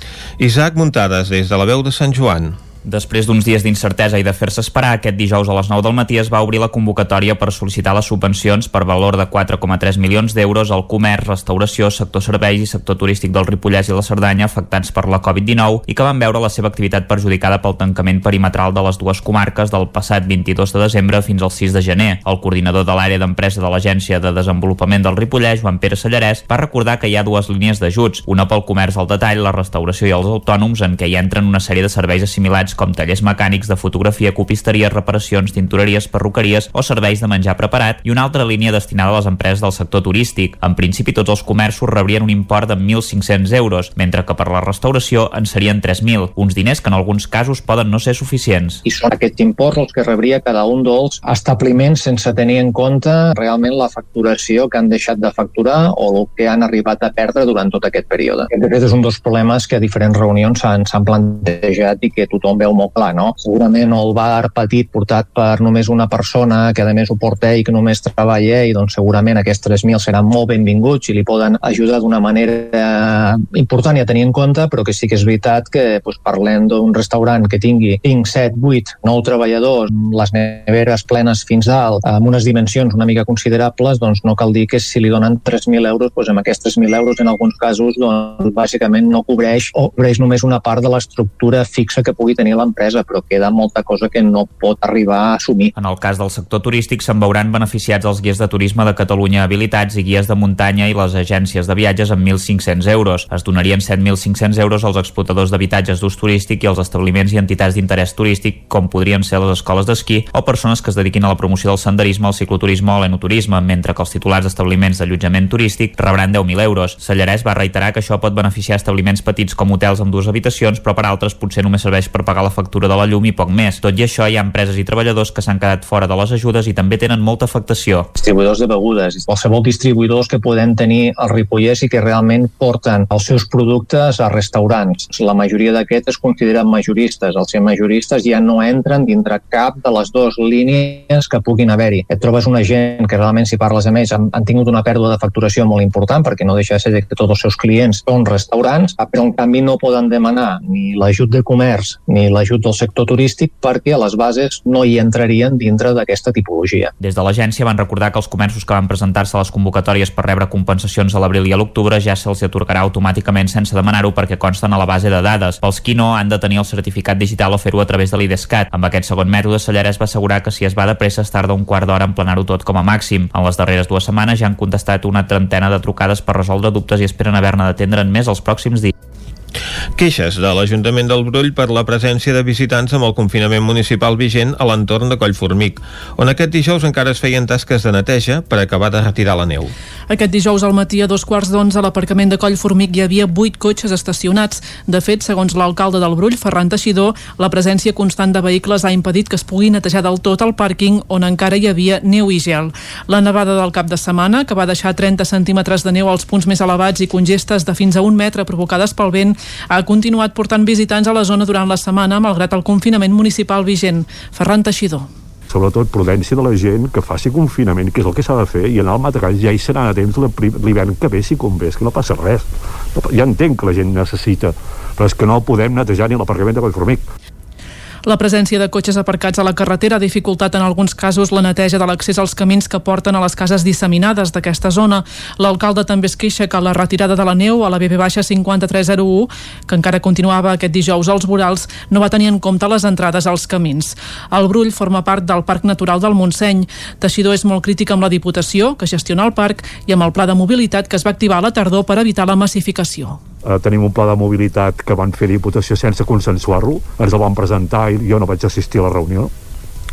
Isaac Muntades, des de la veu de Sant Joan. Després d'uns dies d'incertesa i de fer-se esperar, aquest dijous a les 9 del matí es va obrir la convocatòria per sol·licitar les subvencions per valor de 4,3 milions d'euros al comerç, restauració, sector serveis i sector turístic del Ripollès i la Cerdanya afectats per la Covid-19 i que van veure la seva activitat perjudicada pel tancament perimetral de les dues comarques del passat 22 de desembre fins al 6 de gener. El coordinador de l'àrea d'empresa de l'Agència de Desenvolupament del Ripollès, Joan Pere Sallarès, va recordar que hi ha dues línies d'ajuts, una pel comerç al detall, la restauració i els autònoms, en què hi entren una sèrie de serveis assimilats com tallers mecànics de fotografia, copisteria, reparacions, tintoreries, perruqueries o serveis de menjar preparat i una altra línia destinada a les empreses del sector turístic. En principi, tots els comerços rebrien un import de 1.500 euros, mentre que per la restauració en serien 3.000, uns diners que en alguns casos poden no ser suficients. I són aquests imports els que rebria cada un dels establiments sense tenir en compte realment la facturació que han deixat de facturar o el que han arribat a perdre durant tot aquest període. Aquest és un dels problemes que a diferents reunions s'han plantejat i que tothom veu molt clar, no? Segurament el bar petit portat per només una persona que a més ho porta ell, que només treballa ell, doncs segurament aquests 3.000 seran molt benvinguts i li poden ajudar d'una manera important i a tenir en compte, però que sí que és veritat que doncs, parlem d'un restaurant que tingui 5, 7, 8, 9 treballadors, les neveres plenes fins dalt, amb unes dimensions una mica considerables, doncs no cal dir que si li donen 3.000 euros, doncs amb aquests 3.000 euros en alguns casos doncs, bàsicament no cobreix o cobreix només una part de l'estructura fixa que pugui tenir l'empresa empresa, però queda molta cosa que no pot arribar a assumir. En el cas del sector turístic se'n veuran beneficiats els guies de turisme de Catalunya habilitats i guies de muntanya i les agències de viatges amb 1.500 euros. Es donarien 7.500 euros als explotadors d'habitatges d'ús turístic i als establiments i entitats d'interès turístic, com podrien ser les escoles d'esquí o persones que es dediquin a la promoció del senderisme, el cicloturisme o l'enoturisme, mentre que els titulars d'establiments d'allotjament turístic rebran 10.000 euros. Sallarès va reiterar que això pot beneficiar establiments petits com hotels amb dues habitacions, però per altres potser només serveix per pagar la factura de la llum i poc més. Tot i això, hi ha empreses i treballadors que s'han quedat fora de les ajudes i també tenen molta afectació. Distribuïdors de begudes, qualsevol distribuïdors que poden tenir el Ripollès i que realment porten els seus productes a restaurants. La majoria d'aquests es consideren majoristes. Els ser majoristes ja no entren dintre cap de les dues línies que puguin haver-hi. Et trobes una gent que realment, si parles amb ells, han, han tingut una pèrdua de facturació molt important perquè no deixa de ser que tots els seus clients són restaurants, però en canvi no poden demanar ni l'ajut de comerç ni l'ajut del sector turístic perquè les bases no hi entrarien dintre d'aquesta tipologia. Des de l'agència van recordar que els comerços que van presentar-se a les convocatòries per rebre compensacions a l'abril i a l'octubre ja se'ls atorgarà automàticament sense demanar-ho perquè consten a la base de dades. Pels qui no, han de tenir el certificat digital o fer-ho a través de l'IDESCAT. Amb aquest segon mètode, Sallarès va assegurar que si es va de pressa es tarda un quart d'hora en planar-ho tot com a màxim. En les darreres dues setmanes ja han contestat una trentena de trucades per resoldre dubtes i esperen haver-ne d'atendre en més els pròxims dies. Queixes de l'Ajuntament del Brull per la presència de visitants amb el confinament municipal vigent a l'entorn de Collformic, on aquest dijous encara es feien tasques de neteja per acabar de retirar la neu. Aquest dijous al matí a dos quarts d'onze a l'aparcament de Collformic hi havia vuit cotxes estacionats. De fet, segons l'alcalde del Brull, Ferran Teixidor, la presència constant de vehicles ha impedit que es pugui netejar del tot el pàrquing on encara hi havia neu i gel. La nevada del cap de setmana, que va deixar 30 centímetres de neu als punts més elevats i congestes de fins a un metre provocades pel vent, ha continuat portant visitants a la zona durant la setmana, malgrat el confinament municipal vigent. Ferran Teixidor sobretot prudència de la gent que faci confinament, que és el que s'ha de fer, i anar al matacall ja hi serà a temps l'hivern que ve si convé, que no passa res. Ja entenc que la gent necessita, però és que no podem netejar ni l'aparcament de Collformic. La presència de cotxes aparcats a la carretera ha dificultat en alguns casos la neteja de l'accés als camins que porten a les cases disseminades d'aquesta zona. L'alcalde també es queixa que la retirada de la neu a la BB-5301, que encara continuava aquest dijous als vorals, no va tenir en compte les entrades als camins. El Brull forma part del Parc Natural del Montseny. Teixidor és molt crític amb la Diputació, que gestiona el parc, i amb el pla de mobilitat que es va activar a la tardor per evitar la massificació eh, tenim un pla de mobilitat que van fer Diputació sense consensuar-lo, ens el van presentar i jo no vaig assistir a la reunió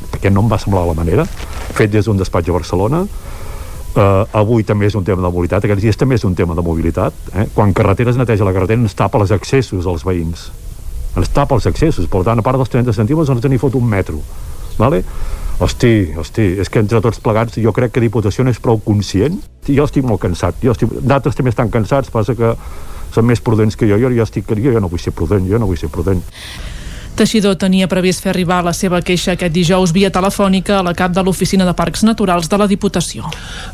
perquè no em va semblar la manera fet des d'un despatx a Barcelona Uh, avui també és un tema de mobilitat, aquests dies també és un tema de mobilitat. Eh? Quan carreteres neteja la carretera ens tapa els accessos als veïns. Ens tapa els accessos, per tant, a part dels 30 centímetres ens n'hi fot un metro. Vale? Hosti, hosti, és que entre tots plegats jo crec que Diputació no és prou conscient. Jo estic molt cansat, jo estic... d'altres també estan cansats, passa que són més prudents que jo, jo, jo, estic, jo, jo no vull ser prudent, jo no vull ser prudent. Teixidor tenia previst fer arribar la seva queixa aquest dijous via telefònica a la cap de l'Oficina de Parcs Naturals de la Diputació.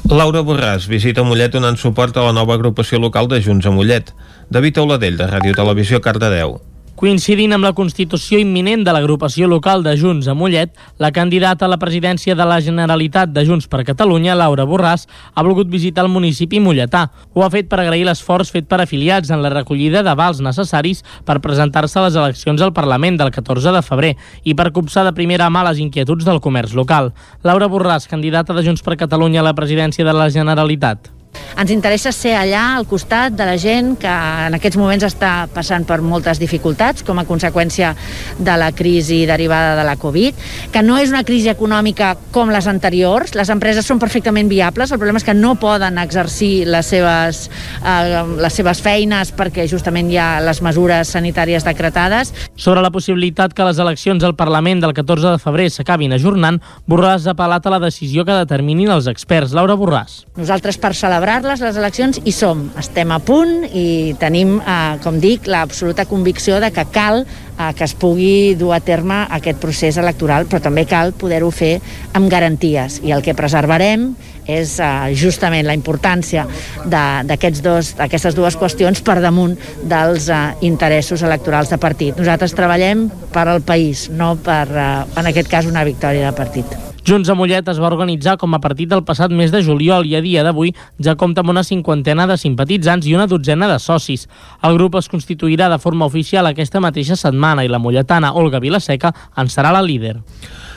Laura Borràs visita Mollet donant suport a la nova agrupació local de Junts a Mollet. David Auladell, de Ràdio Televisió, Cardedeu. Coincidint amb la constitució imminent de l'agrupació local de Junts a Mollet, la candidata a la presidència de la Generalitat de Junts per Catalunya, Laura Borràs, ha volgut visitar el municipi molletà. Ho ha fet per agrair l'esforç fet per afiliats en la recollida d'avals necessaris per presentar-se a les eleccions al Parlament del 14 de febrer i per copsar de primera mà les inquietuds del comerç local. Laura Borràs, candidata de Junts per Catalunya a la presidència de la Generalitat. Ens interessa ser allà al costat de la gent que en aquests moments està passant per moltes dificultats com a conseqüència de la crisi derivada de la Covid, que no és una crisi econòmica com les anteriors, les empreses són perfectament viables, el problema és que no poden exercir les seves, eh, les seves feines perquè justament hi ha les mesures sanitàries decretades. Sobre la possibilitat que les eleccions al Parlament del 14 de febrer s'acabin ajornant, Borràs ha apel·lat a la decisió que determinin els experts. Laura Borràs. Nosaltres per celebrar celebrar-les, les eleccions, hi som. Estem a punt i tenim, eh, com dic, l'absoluta convicció de que cal eh, que es pugui dur a terme aquest procés electoral, però també cal poder-ho fer amb garanties. I el que preservarem és uh, justament la importància d'aquestes dos, dues qüestions per damunt dels uh, interessos electorals de partit. Nosaltres treballem per al país, no per, uh, en aquest cas, una victòria de partit. Junts a Mollet es va organitzar com a partit el passat mes de juliol i a dia d'avui ja compta amb una cinquantena de simpatitzants i una dotzena de socis. El grup es constituirà de forma oficial aquesta mateixa setmana i la molletana Olga Vilaseca en serà la líder.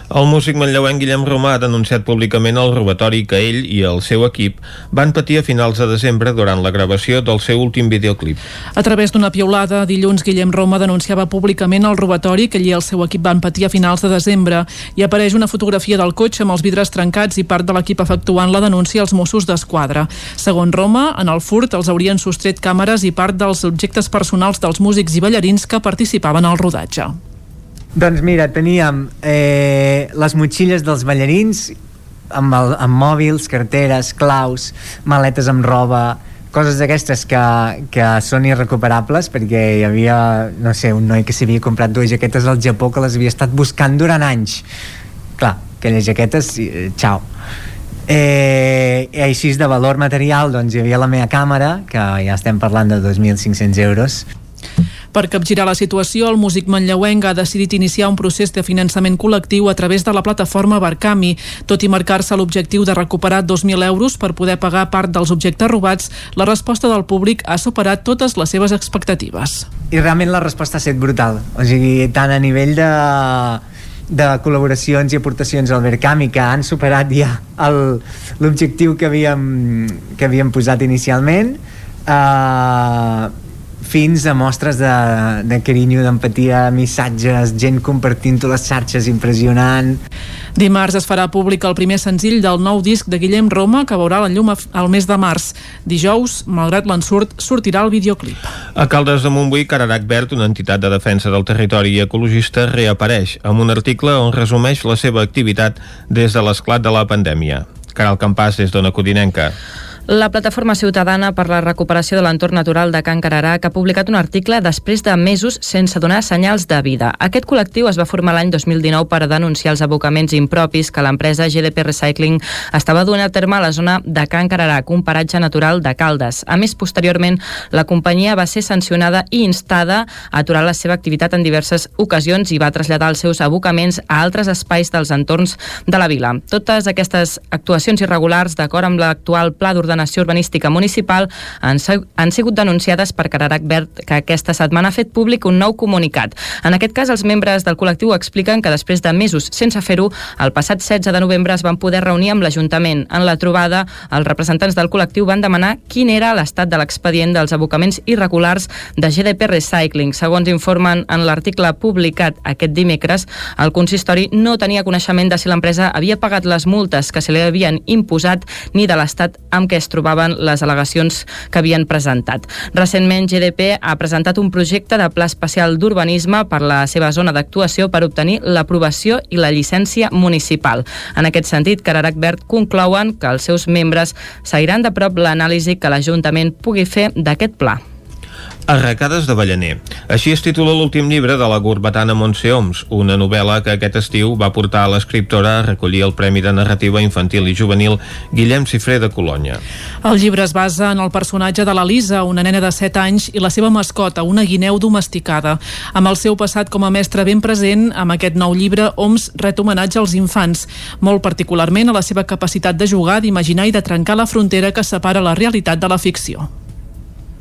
El músic manlleuenc Guillem Romà ha denunciat públicament el robatori que ell i el seu equip van patir a finals de desembre durant la gravació del seu últim videoclip. A través d'una piulada, dilluns Guillem Roma denunciava públicament el robatori que ell i el seu equip van patir a finals de desembre i apareix una fotografia del cotxe amb els vidres trencats i part de l'equip efectuant la denúncia als Mossos d'Esquadra. Segons Roma, en el furt els haurien sostret càmeres i part dels objectes personals dels músics i ballarins que participaven al rodatge. Doncs mira, teníem eh, les motxilles dels ballarins amb, el, amb mòbils, carteres, claus, maletes amb roba, coses d'aquestes que, que són irrecuperables perquè hi havia, no sé, un noi que s'havia comprat dues jaquetes al Japó que les havia estat buscant durant anys. Clar, aquelles jaquetes, eh, xau. Eh, i així de valor material doncs hi havia la meva càmera que ja estem parlant de 2.500 euros Per capgirar la situació, el músic manlleuenc ha decidit iniciar un procés de finançament col·lectiu a través de la plataforma Barcami. Tot i marcar-se l'objectiu de recuperar 2.000 euros per poder pagar part dels objectes robats, la resposta del públic ha superat totes les seves expectatives. I realment la resposta ha estat brutal. O sigui, tant a nivell de de col·laboracions i aportacions al Verkami que han superat ja l'objectiu que havíem, que havíem posat inicialment uh, fins a mostres de, de carinyo, d'empatia, missatges, gent compartint-ho les xarxes, impressionant. Dimarts es farà públic el primer senzill del nou disc de Guillem Roma que veurà la llum al mes de març. Dijous, malgrat l'ensurt, sortirà el videoclip. A Caldes de Montbui, Cararac Verd, una entitat de defensa del territori i ecologista, reapareix amb un article on resumeix la seva activitat des de l'esclat de la pandèmia. Caral Campàs, des d'Ona Codinenca. La Plataforma Ciutadana per la Recuperació de l'Entorn Natural de Can Cararac ha publicat un article després de mesos sense donar senyals de vida. Aquest col·lectiu es va formar l'any 2019 per denunciar els abocaments impropis que l'empresa GDP Recycling estava donant a terme a la zona de Can Cararac, un paratge natural de Caldes. A més, posteriorment, la companyia va ser sancionada i instada a aturar la seva activitat en diverses ocasions i va traslladar els seus abocaments a altres espais dels entorns de la vila. Totes aquestes actuacions irregulars, d'acord amb l'actual pla d'ordenació d'ordenació urbanística municipal han, han sigut denunciades per Cararac Verd, que aquesta setmana ha fet públic un nou comunicat. En aquest cas, els membres del col·lectiu expliquen que després de mesos sense fer-ho, el passat 16 de novembre es van poder reunir amb l'Ajuntament. En la trobada, els representants del col·lectiu van demanar quin era l'estat de l'expedient dels abocaments irregulars de GDP Recycling. Segons informen en l'article publicat aquest dimecres, el consistori no tenia coneixement de si l'empresa havia pagat les multes que se li havien imposat ni de l'estat amb què es trobaven les al·legacions que havien presentat. Recentment, GDP ha presentat un projecte de pla especial d'urbanisme per la seva zona d'actuació per obtenir l'aprovació i la llicència municipal. En aquest sentit, Cararac Verd conclouen que els seus membres seguiran de prop l'anàlisi que l'Ajuntament pugui fer d'aquest pla. Arracades de Ballaner. Així es titula l'últim llibre de la gurbatana Montse Oms, una novel·la que aquest estiu va portar a l'escriptora a recollir el Premi de Narrativa Infantil i Juvenil Guillem Cifré de Colònia. El llibre es basa en el personatge de l'Elisa, una nena de 7 anys, i la seva mascota, una guineu domesticada. Amb el seu passat com a mestre ben present, amb aquest nou llibre, Oms ret homenatge als infants, molt particularment a la seva capacitat de jugar, d'imaginar i de trencar la frontera que separa la realitat de la ficció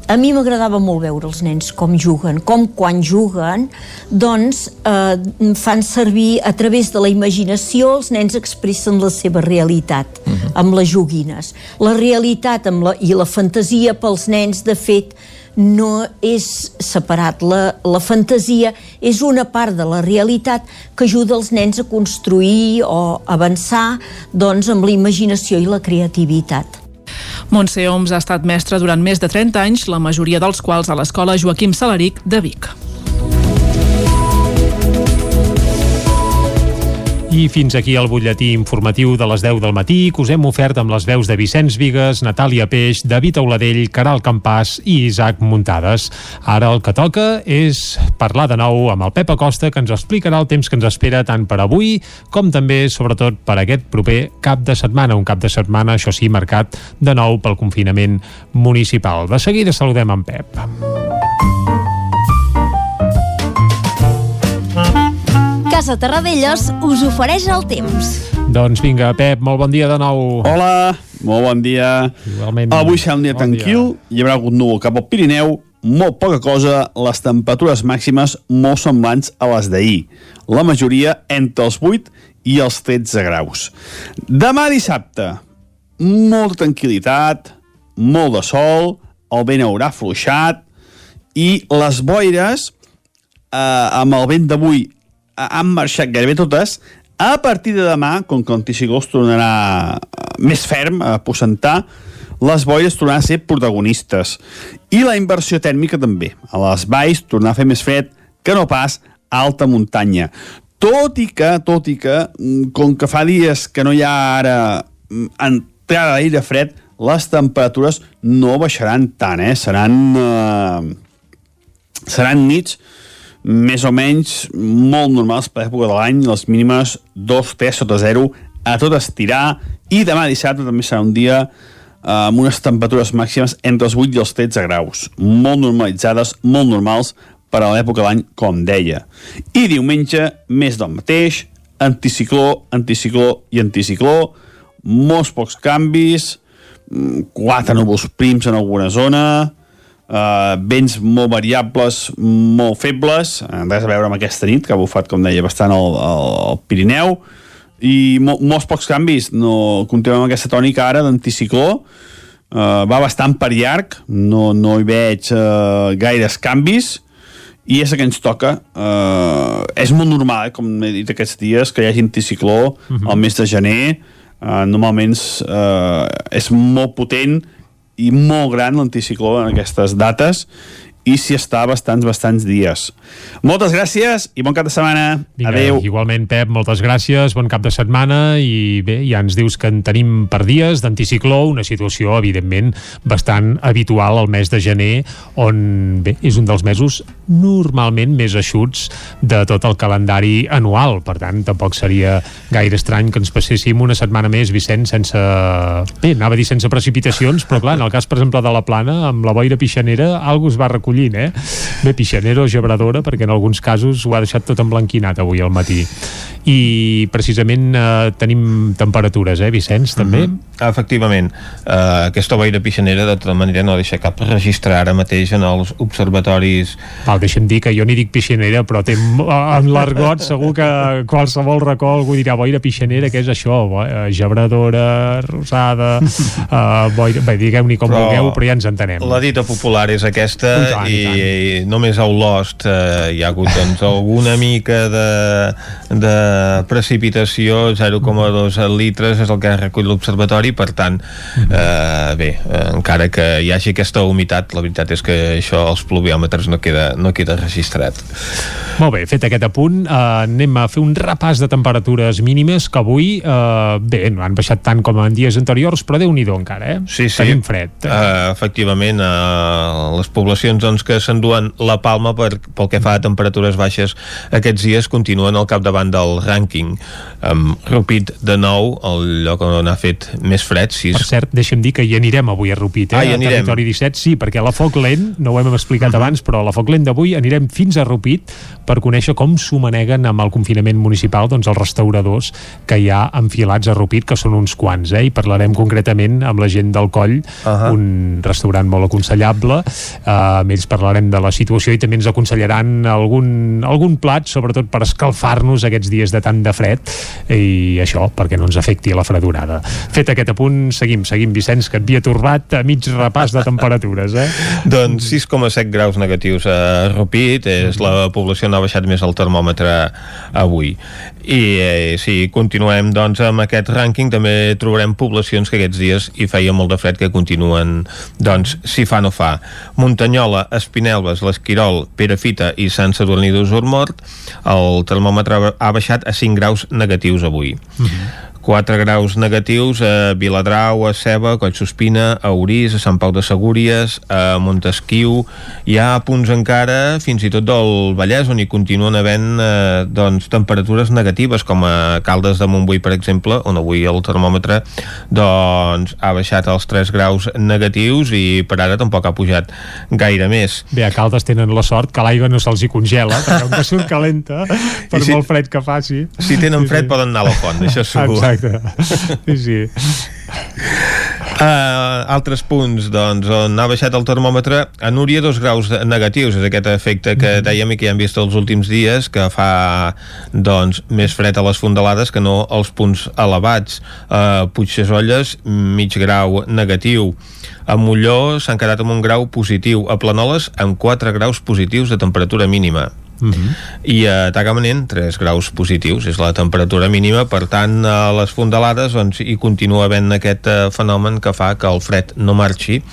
a mi m'agradava molt veure els nens com juguen, com quan juguen doncs eh, fan servir a través de la imaginació els nens expressen la seva realitat uh mhm. -huh. amb les joguines la realitat amb la, i la fantasia pels nens de fet no és separat. La, la fantasia és una part de la realitat que ajuda els nens a construir o avançar doncs, amb la imaginació i la creativitat. Montse Oms ha estat mestra durant més de 30 anys, la majoria dels quals a l'escola Joaquim Salaric de Vic. I fins aquí el butlletí informatiu de les 10 del matí que us hem ofert amb les veus de Vicenç Vigues, Natàlia Peix, David Auladell, Caral Campàs i Isaac Muntades. Ara el que toca és parlar de nou amb el Pep Acosta que ens explicarà el temps que ens espera tant per avui com també, sobretot, per aquest proper cap de setmana. Un cap de setmana, això sí, marcat de nou pel confinament municipal. De seguida saludem en Pep. Casa Terradellos us ofereix el temps. Doncs vinga, Pep, molt bon dia de nou. Hola, molt bon dia. Igualment. Avui serà un dia bon tranquil, dia. hi haurà hagut núvol cap al Pirineu, molt poca cosa, les temperatures màximes molt semblants a les d'ahir. La majoria entre els 8 i els 13 graus. Demà dissabte, molta tranquil·litat, molt de sol, el vent haurà fluixat i les boires, eh, amb el vent d'avui han marxat gairebé totes. A partir de demà, com que l'anticicló tornarà eh, més ferm a aposentar, les boires tornaran a ser protagonistes. I la inversió tèrmica també. A les valls tornar a fer més fred que no pas a alta muntanya. Tot i que, tot i que, mm, com que fa dies que no hi ha ara mm, entrada d'aire fred, les temperatures no baixaran tant, eh? Seran, eh, seran nits més o menys molt normals per l'època de l'any, les mínimes 2-3 sota 0 a tot estirar. I demà dissabte també serà un dia eh, amb unes temperatures màximes entre els 8 i els 13 graus, molt normalitzades, molt normals per a l'època de l'any, com deia. I diumenge, més del mateix, anticicló, anticicló i anticicló, molts pocs canvis, mm, quatre núvols prims en alguna zona, uh, vents molt variables, molt febles, eh, res a veure amb aquesta nit, que ha bufat, com deia, bastant el, el, Pirineu, i mo molts pocs canvis, no, continuem amb aquesta tònica ara d'anticicló, uh, va bastant per llarg, no, no hi veig uh, gaires canvis, i és el que ens toca. Uh, és molt normal, eh, com he dit aquests dies que hi hagi anticicló uh -huh. al mes de gener. Uh, normalment uh, és molt potent i molt gran l'anticicló en aquestes dates i si està bastants, bastants dies. Moltes gràcies i bon cap de setmana. Vinga, Adéu. Igualment, Pep, moltes gràcies, bon cap de setmana i bé, ja ens dius que en tenim per dies d'anticicló, una situació, evidentment, bastant habitual al mes de gener, on bé, és un dels mesos normalment més eixuts de tot el calendari anual. Per tant, tampoc seria gaire estrany que ens passéssim una setmana més, Vicent, sense... Bé, anava a dir sense precipitacions, però clar, en el cas, per exemple, de la Plana, amb la boira pixanera, algú es va recollint, eh? Bé, pixanera o gebradora, perquè en alguns casos ho ha deixat tot emblanquinat avui al matí. I precisament eh, tenim temperatures, eh, Vicenç, també? Mm -hmm. Efectivament. Uh, aquesta boira pixanera, de tota manera, no deixa cap registre ara mateix en els observatoris... Val, deixa'm dir que jo ni dic pixanera, però té, en l'argot segur que qualsevol racó algú dirà boira pixanera, què és això? Bo, eh, gebradora, rosada, uh, boira... Bé, digueu-n'hi com Però vulgueu, però ja ens entenem. La dita popular és aquesta tant, i i, i només a Olost eh, hi ha hagut doncs, alguna mica de, de precipitació 0,2 litres és el que recull l'observatori per tant, eh, bé eh, encara que hi hagi aquesta humitat la veritat és que això als pluviòmetres no queda, no queda registrat Molt bé, fet aquest apunt, eh, anem a fer un repàs de temperatures mínimes que avui, eh, bé, no han baixat tant com en dies anteriors, però déu nhi encara, eh? Sí, sí. Tenim fred. Uh, efectivament, uh, les poblacions doncs, que s'enduen la palma per, pel que fa a temperatures baixes aquests dies continuen al capdavant del rànquing. Um, Rupit de nou, el lloc on ha fet més fred. Sis... Per cert, deixa'm dir que hi anirem avui a Rupit, eh? Ah, hi a anirem. Territori 17, sí, perquè a la Foc Lent, no ho hem explicat abans, però a la Foc Lent d'avui anirem fins a Rupit per conèixer com s'ho maneguen amb el confinament municipal doncs els restauradors que hi ha enfilats a Rupit, que són uns quants, eh? I parlarem concretament amb la gent del Coll, uh -huh. un restaurant molt aconsellable, eh, amb ells parlarem de la situació i també ens aconsellaran algun, algun plat, sobretot per escalfar-nos aquests dies de tant de fred i això, perquè no ens afecti la fredurada. Fet aquest apunt, seguim, seguim, Vicenç, que et havia torbat a mig repàs de temperatures, eh? Doncs 6,7 graus negatius a Rupit, és la població on ha baixat més el termòmetre avui. I eh, si continuem doncs, amb aquest rànquing també trobarem poblacions que aquests dies hi feia molt de fred que continuen doncs, si fa no fa. Muntanyola, Espinelves, l'Esquirol, Perafita i Sant Sadurní d'Usurmort el termòmetre ha baixat a 5 graus negatius avui. Mm -hmm. 4 graus negatius a Viladrau, a Ceba, a Collsospina, a Orís, a Sant Pau de Segúries, a Montesquiu. Hi ha punts encara, fins i tot del Vallès, on hi continuen havent eh, doncs, temperatures negatives, com a Caldes de Montbui, per exemple, on avui el termòmetre doncs, ha baixat als 3 graus negatius i per ara tampoc ha pujat gaire més. Bé, a Caldes tenen la sort que l'aigua no se'ls hi congela, perquè que surt calenta, per si- molt fred que faci. Si tenen fred poden anar a la font, això segur. Exacte. Sí, sí. Uh, altres punts, doncs, on ha baixat el termòmetre a Núria dos graus negatius, és aquest efecte que dèiem i que ja hem vist els últims dies, que fa doncs, més fred a les fondalades que no als punts elevats. Uh, Puigdesolles, mig grau negatiu. A Molló s'han quedat amb un grau positiu. A Planoles, amb 4 graus positius de temperatura mínima. Mm -hmm. i a Tagamanent 3 graus positius és la temperatura mínima, per tant a les fondalades doncs, hi continua havent aquest eh, fenomen que fa que el fred no marxi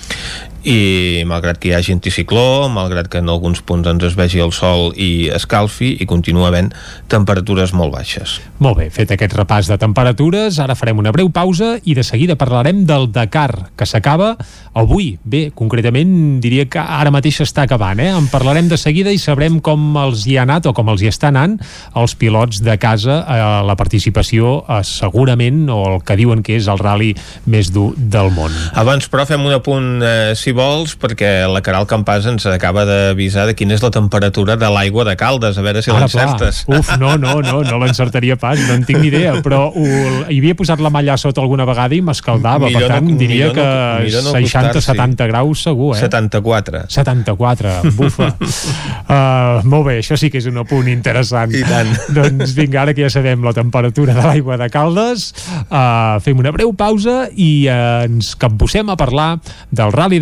i malgrat que hi hagi anticicló, malgrat que en alguns punts doncs, es vegi el sol i escalfi i continua havent temperatures molt baixes. Molt bé, fet aquest repàs de temperatures, ara farem una breu pausa i de seguida parlarem del Dakar, que s'acaba avui. Bé, concretament diria que ara mateix s'està acabant, eh? En parlarem de seguida i sabrem com els hi ha anat o com els hi està anant els pilots de casa a la participació a, segurament, o el que diuen que és el rally més dur del món. Abans, però, fem un apunt eh, vols, perquè la Caral Campàs ens acaba d'avisar de quina és la temperatura de l'aigua de Caldes, a veure si l'encertes. Uf, no, no, no, no l'encertaria pas, no en tinc ni idea, però ho, hi havia posat la malla sota alguna vegada i m'escaldava, per tant, no, diria no, que no 60-70 graus segur, eh? 74. 74, bufa. uh, molt bé, això sí que és un apunt interessant. I tant. doncs vinga, ara que ja sabem la temperatura de l'aigua de Caldes, uh, fem una breu pausa i uh, ens capbussem a parlar del Rally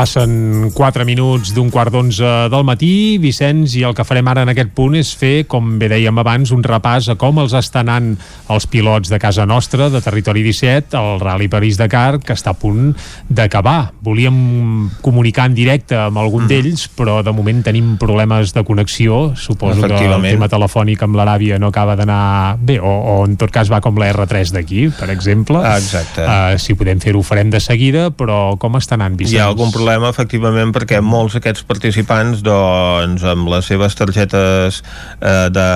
Passen 4 minuts d'un quart d'onze del matí, Vicenç, i el que farem ara en aquest punt és fer, com bé dèiem abans, un repàs a com els estan anant els pilots de casa nostra, de Territori 17, el Rally París-Dakar, que està a punt d'acabar. Volíem comunicar en directe amb algun mm. d'ells, però de moment tenim problemes de connexió. Suposo que el tema telefònic amb l'Aràbia no acaba d'anar bé, o, o en tot cas va com la R3 d'aquí, per exemple. Ah, exacte. Uh, si podem fer-ho, ho farem de seguida, però com està anant, Vicenç? Hi ha algun problema, efectivament, perquè molts d'aquests participants, doncs, amb les seves targetes eh, de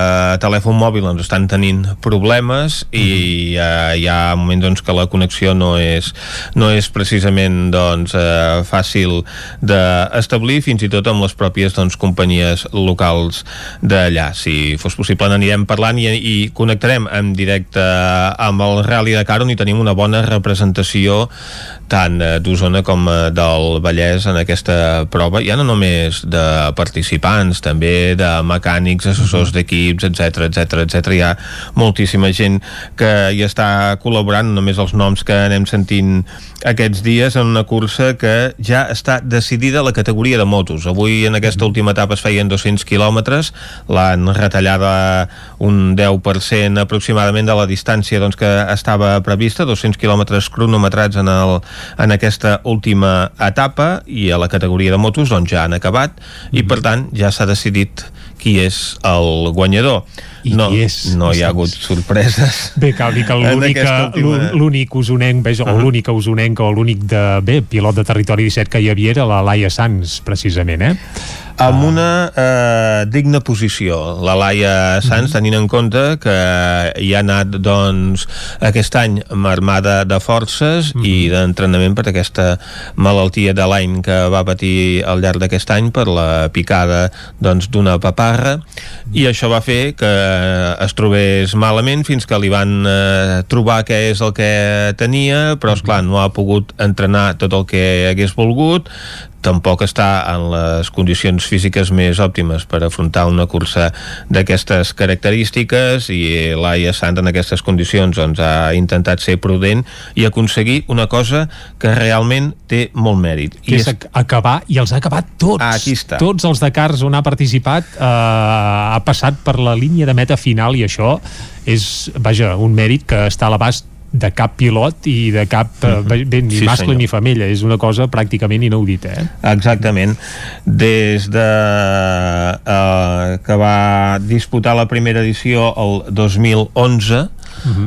telèfon mòbil ens estan tenint problemes i eh, hi ha moments doncs, que la connexió no és, no és precisament doncs, eh, fàcil d'establir, fins i tot amb les pròpies doncs, companyies locals d'allà. Si fos possible n'anirem parlant i, i connectarem en directe amb el Rally de Caro i tenim una bona representació tant eh, d'Osona com eh, del Vallès en aquesta prova, ja no només de participants, també de mecànics, assessors d'equips, etc etc etc. Hi ha moltíssima gent que hi està col·laborant, només els noms que anem sentint aquests dies en una cursa que ja està decidida la categoria de motos. Avui en aquesta última etapa es feien 200 quilòmetres, l'han retallada un 10% aproximadament de la distància doncs, que estava prevista, 200 quilòmetres cronometrats en, el, en aquesta última etapa i a la categoria de motos doncs, ja han acabat i per tant ja s'ha decidit qui és el guanyador. I no, qui és? no hi ha hagut sorpreses. Bé, cal dir que En l'únic usonenc, bé, o l'única usonenca o l'únic de, bé, pilot de territori 17 que hi havia era la Laia Sanz, precisament, eh? amb una eh, digna posició la Laia Sanz, tenint en compte que hi ha anat doncs, aquest any marmada de forces i d'entrenament per aquesta malaltia de l'any que va patir al llarg d'aquest any per la picada doncs, d'una paparra i això va fer que es trobés malament fins que li van eh, trobar què és el que tenia però és clar no ha pogut entrenar tot el que hagués volgut tampoc està en les condicions físiques més òptimes per afrontar una cursa d'aquestes característiques i Laia Sant en aquestes condicions doncs, ha intentat ser prudent i aconseguir una cosa que realment té molt mèrit. Que és ac- acabar, i els ha acabat tots. Ah, aquí està. Tots els Dakars on ha participat eh, ha passat per la línia de meta final i això és, vaja, un mèrit que està a l'abast de cap pilot i de cap, eh, bé, ni Sí, mascle senyor. ni femella, és una cosa pràcticament inaudita, eh? Exactament. Des de eh, que va disputar la primera edició el 2011,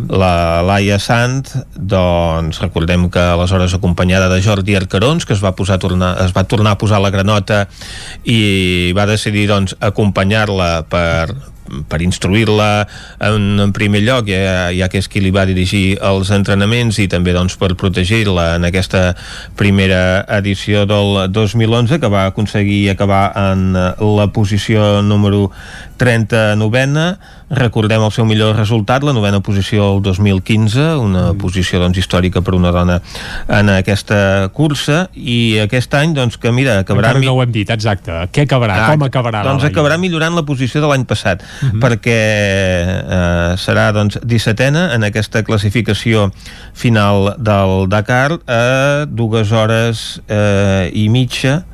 la Laia Sant doncs recordem que aleshores acompanyada de Jordi Arcarons que es va, posar a tornar, es va tornar a posar la granota i va decidir doncs acompanyar-la per per instruir-la en, en primer lloc, ja, ja que és qui li va dirigir els entrenaments i també doncs, per protegir-la en aquesta primera edició del 2011 que va aconseguir acabar en la posició número 39a recordem el seu millor resultat, la novena posició el 2015, una mm. posició doncs, històrica per una dona en aquesta cursa, i aquest any, doncs, que mira, acabarà... Encara no ho hem dit, exacte. Què acabarà? Ah, Com acabarà? Doncs acabarà millorant la posició de l'any passat, mm -hmm. perquè eh, serà, doncs, 17a en aquesta classificació final del Dakar a dues hores eh, i mitja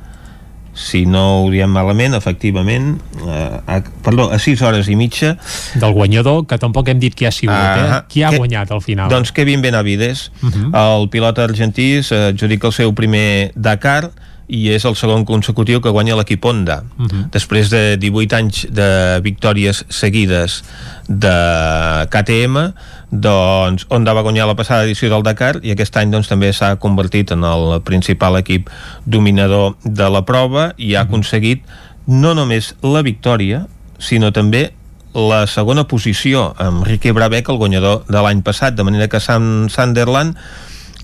si no ho diem malament, efectivament, eh, a, perdó, a 6 hores i mitja. Del guanyador, que tampoc hem dit qui ha sigut, uh, eh? Qui ha que, guanyat al final? Doncs Kevin Benavides, uh mhm. -huh. el pilot argentí, s'adjudica el seu primer Dakar, i és el segon consecutiu que guanya l'equip Honda uh mhm. -huh. després de 18 anys de victòries seguides de KTM doncs Honda va guanyar la passada edició del Dakar i aquest any doncs, també s'ha convertit en el principal equip dominador de la prova i ha aconseguit no només la victòria sinó també la segona posició amb Ricky Brabec, el guanyador de l'any passat, de manera que Sam Sunderland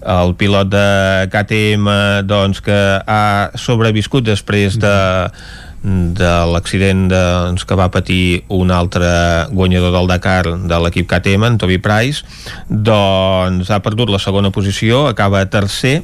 el pilot de KTM doncs, que ha sobreviscut després de de l'accident doncs, que va patir un altre guanyador del Dakar de l'equip KTM, en Toby Price doncs ha perdut la segona posició acaba tercer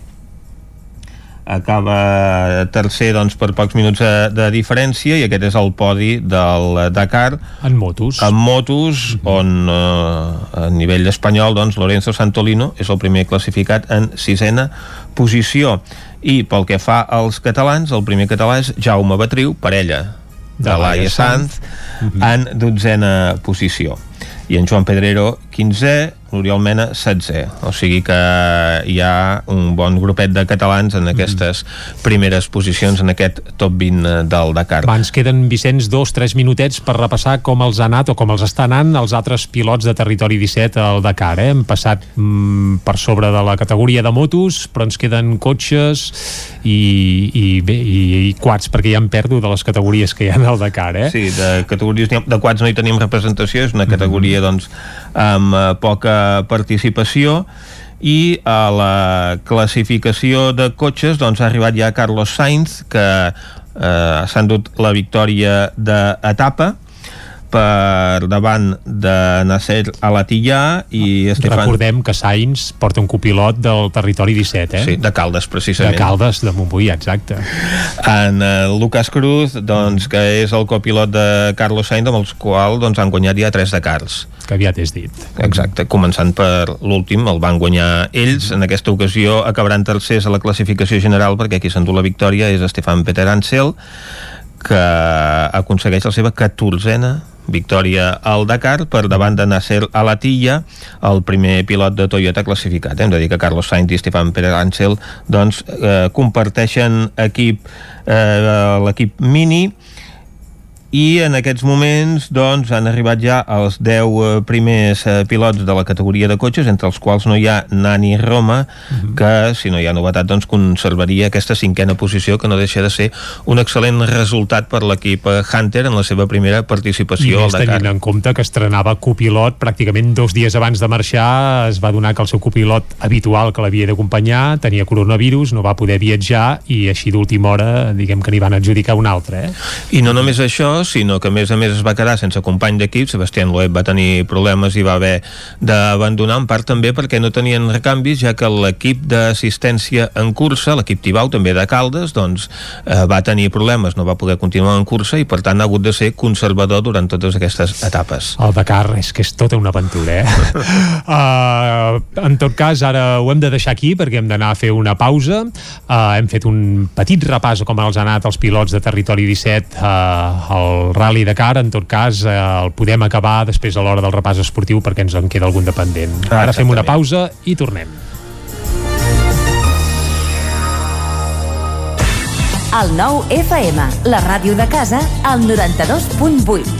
acaba tercer doncs, per pocs minuts de, de diferència i aquest és el podi del Dakar. En motos. En motos mm -hmm. on eh, a nivell espanyol doncs, Lorenzo Santolino és el primer classificat en sisena posició i pel que fa als catalans, el primer català és Jaume Batriu, parella de, de Laia Sanz, uh -huh. en dotzena posició i en Joan Pedrero 15è, l'Oriol Mena 16è o sigui que hi ha un bon grupet de catalans en aquestes primeres posicions en aquest top 20 del Dakar. Va, ens queden, Vicenç, dos, tres minutets per repassar com els ha anat o com els està anant els altres pilots de Territori 17 al Dakar. Eh? Hem passat mm, per sobre de la categoria de motos, però ens queden cotxes i, i, bé, i, i quads, perquè ja em perdo de les categories que hi ha al Dakar. Eh? Sí, de categories de quads no hi tenim representació, és una categoria mm. doncs, amb participació i a la classificació de cotxes doncs ha arribat ja Carlos Sainz que eh, s'ha endut la victòria d'etapa per davant de Nasser Alatilla i Estefan... Recordem que Sainz porta un copilot del territori 17, eh? Sí, de Caldes, precisament. De Caldes, de Montbui, exacte. En uh, Lucas Cruz, doncs, que és el copilot de Carlos Sainz, amb els quals doncs, han guanyat ja tres de Cars. Que aviat és dit. Exacte, començant per l'últim, el van guanyar ells. En aquesta ocasió acabaran tercers a la classificació general perquè qui s'endú la victòria és Estefan Peter Ansel, que aconsegueix la seva catorzena victòria al Dakar per davant de Nasser Alatilla, el primer pilot de Toyota classificat. Hem de dir que Carlos Sainz i Stefan Pérez Ansel doncs, eh, comparteixen equip eh, l'equip Mini i en aquests moments doncs, han arribat ja els 10 eh, primers eh, pilots de la categoria de cotxes, entre els quals no hi ha Nani Roma, uh mhm. -huh. que si no hi ha novetat doncs conservaria aquesta cinquena posició que no deixa de ser un excel·lent resultat per l'equip eh, Hunter en la seva primera participació I al Dakar. tenint en compte que estrenava copilot pràcticament dos dies abans de marxar es va donar que el seu copilot habitual que l'havia d'acompanyar tenia coronavirus, no va poder viatjar i així d'última hora diguem que n'hi van adjudicar un altre. Eh? I no només això, sinó que a més a més es va quedar sense company d'equip, Sebastián Loeb va tenir problemes i va haver d'abandonar en part també perquè no tenien recanvis, ja que l'equip d'assistència en cursa, l'equip Tibau també de Caldes, doncs eh, va tenir problemes, no va poder continuar en cursa i per tant ha hagut de ser conservador durant totes aquestes etapes. El Dakar és que és tota una aventura, eh? uh, en tot cas, ara ho hem de deixar aquí perquè hem d'anar a fer una pausa. Uh, hem fet un petit repàs com els han anat els pilots de Territori 17 uh, el el Rally Dakar, en tot cas, eh, el podem acabar després a l'hora del repàs esportiu perquè ens en queda algun dependent. Ah, Ara fem una pausa i tornem. El nou FM, la ràdio de casa, al 92.8.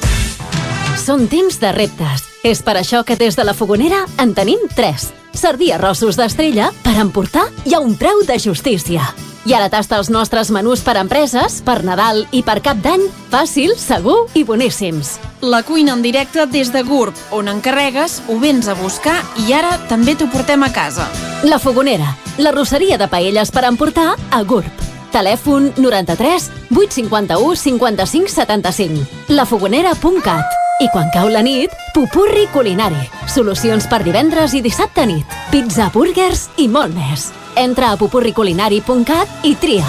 Són temps de reptes. És per això que des de la Fogonera en tenim 3. Sardí arrossos d'estrella per emportar i a un preu de justícia. I ara tasta els nostres menús per empreses, per Nadal i per Cap d'Any, fàcil, segur i boníssims. La cuina en directe des de GURB, on encarregues, ho vens a buscar i ara també t'ho portem a casa. La Fogonera, la rosseria de paelles per emportar a GURB. Telèfon 93 851 55 75. lafogonera.cat I quan cau la nit, Pupurri Culinari. Solucions per divendres i dissabte nit. Pizza, burgers i molt més. Entra a pupurriculinari.cat i tria.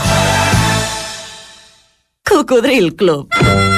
Cocodril Club.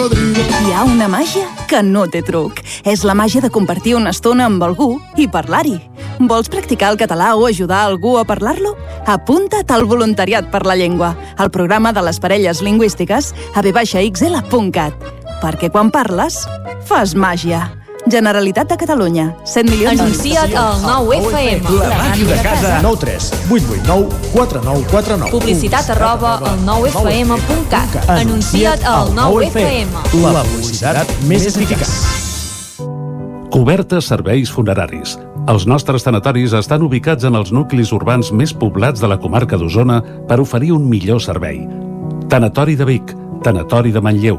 cocodrilo. Hi ha una màgia que no té truc. És la màgia de compartir una estona amb algú i parlar-hi. Vols practicar el català o ajudar algú a parlar-lo? Apunta't al Voluntariat per la Llengua, al programa de les parelles lingüístiques a vxl.cat. Perquè quan parles, fas màgia. Generalitat de Catalunya. 100 milions... Anuncia't al 9FM. La màquina de casa. 9 3 8 8 9 4 9 4 9. Publicitat arroba al 9FM.cat. Anuncia't al 9FM. La publicitat més eficaç. Cobertes serveis funeraris. Els nostres tanatoris estan ubicats en els nuclis urbans més poblats de la comarca d'Osona per oferir un millor servei. Tanatori de Vic, Tanatori de Manlleu,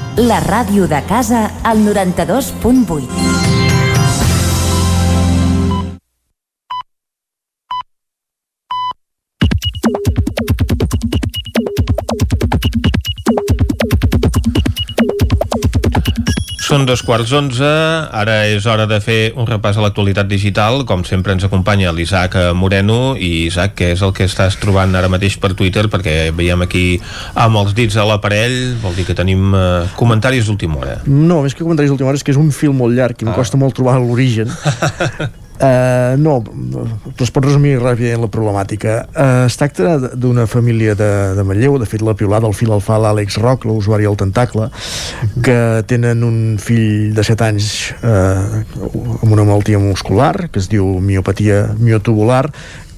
la ràdio de casa, al 92.8. Són dos quarts onze, ara és hora de fer un repàs a l'actualitat digital. Com sempre ens acompanya l'Isaac Moreno. I Isaac, què és el que estàs trobant ara mateix per Twitter? Perquè veiem aquí amb els dits a l'aparell, vol dir que tenim eh, comentaris d'última hora. No, més que comentaris d'última hora és que és un fil molt llarg i em Ah. costa molt trobar l'origen. Uh, no, però es pot resumir ràpidament la problemàtica. Uh, es tracta d'una família de, de Manlleu, de fet la piulada al fil el fa l'Àlex Roc, l'usuari del Tentacle, que tenen un fill de 7 anys uh, amb una malaltia muscular, que es diu miopatia miotubular,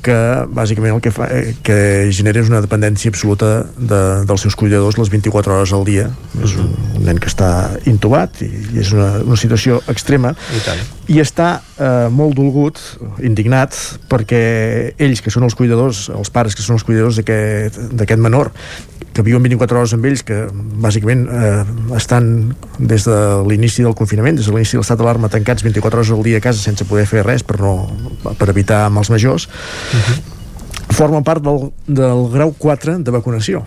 que bàsicament el que, fa, eh, que genera és una dependència absoluta de, dels seus cuidadors les 24 hores al dia. És un, nen que està intubat i, i és una, una situació extrema I tant. i està eh, molt dolgut, indignat, perquè ells, que són els cuidadors, els pares que són els cuidadors d'aquest menor, que viuen 24 hores amb ells, que bàsicament eh, estan des de l'inici del confinament, des de l'inici de l'estat d'alarma, tancats 24 hores al dia a casa sense poder fer res per, no, per evitar amb majors, formen part del, del grau 4 de vacunació.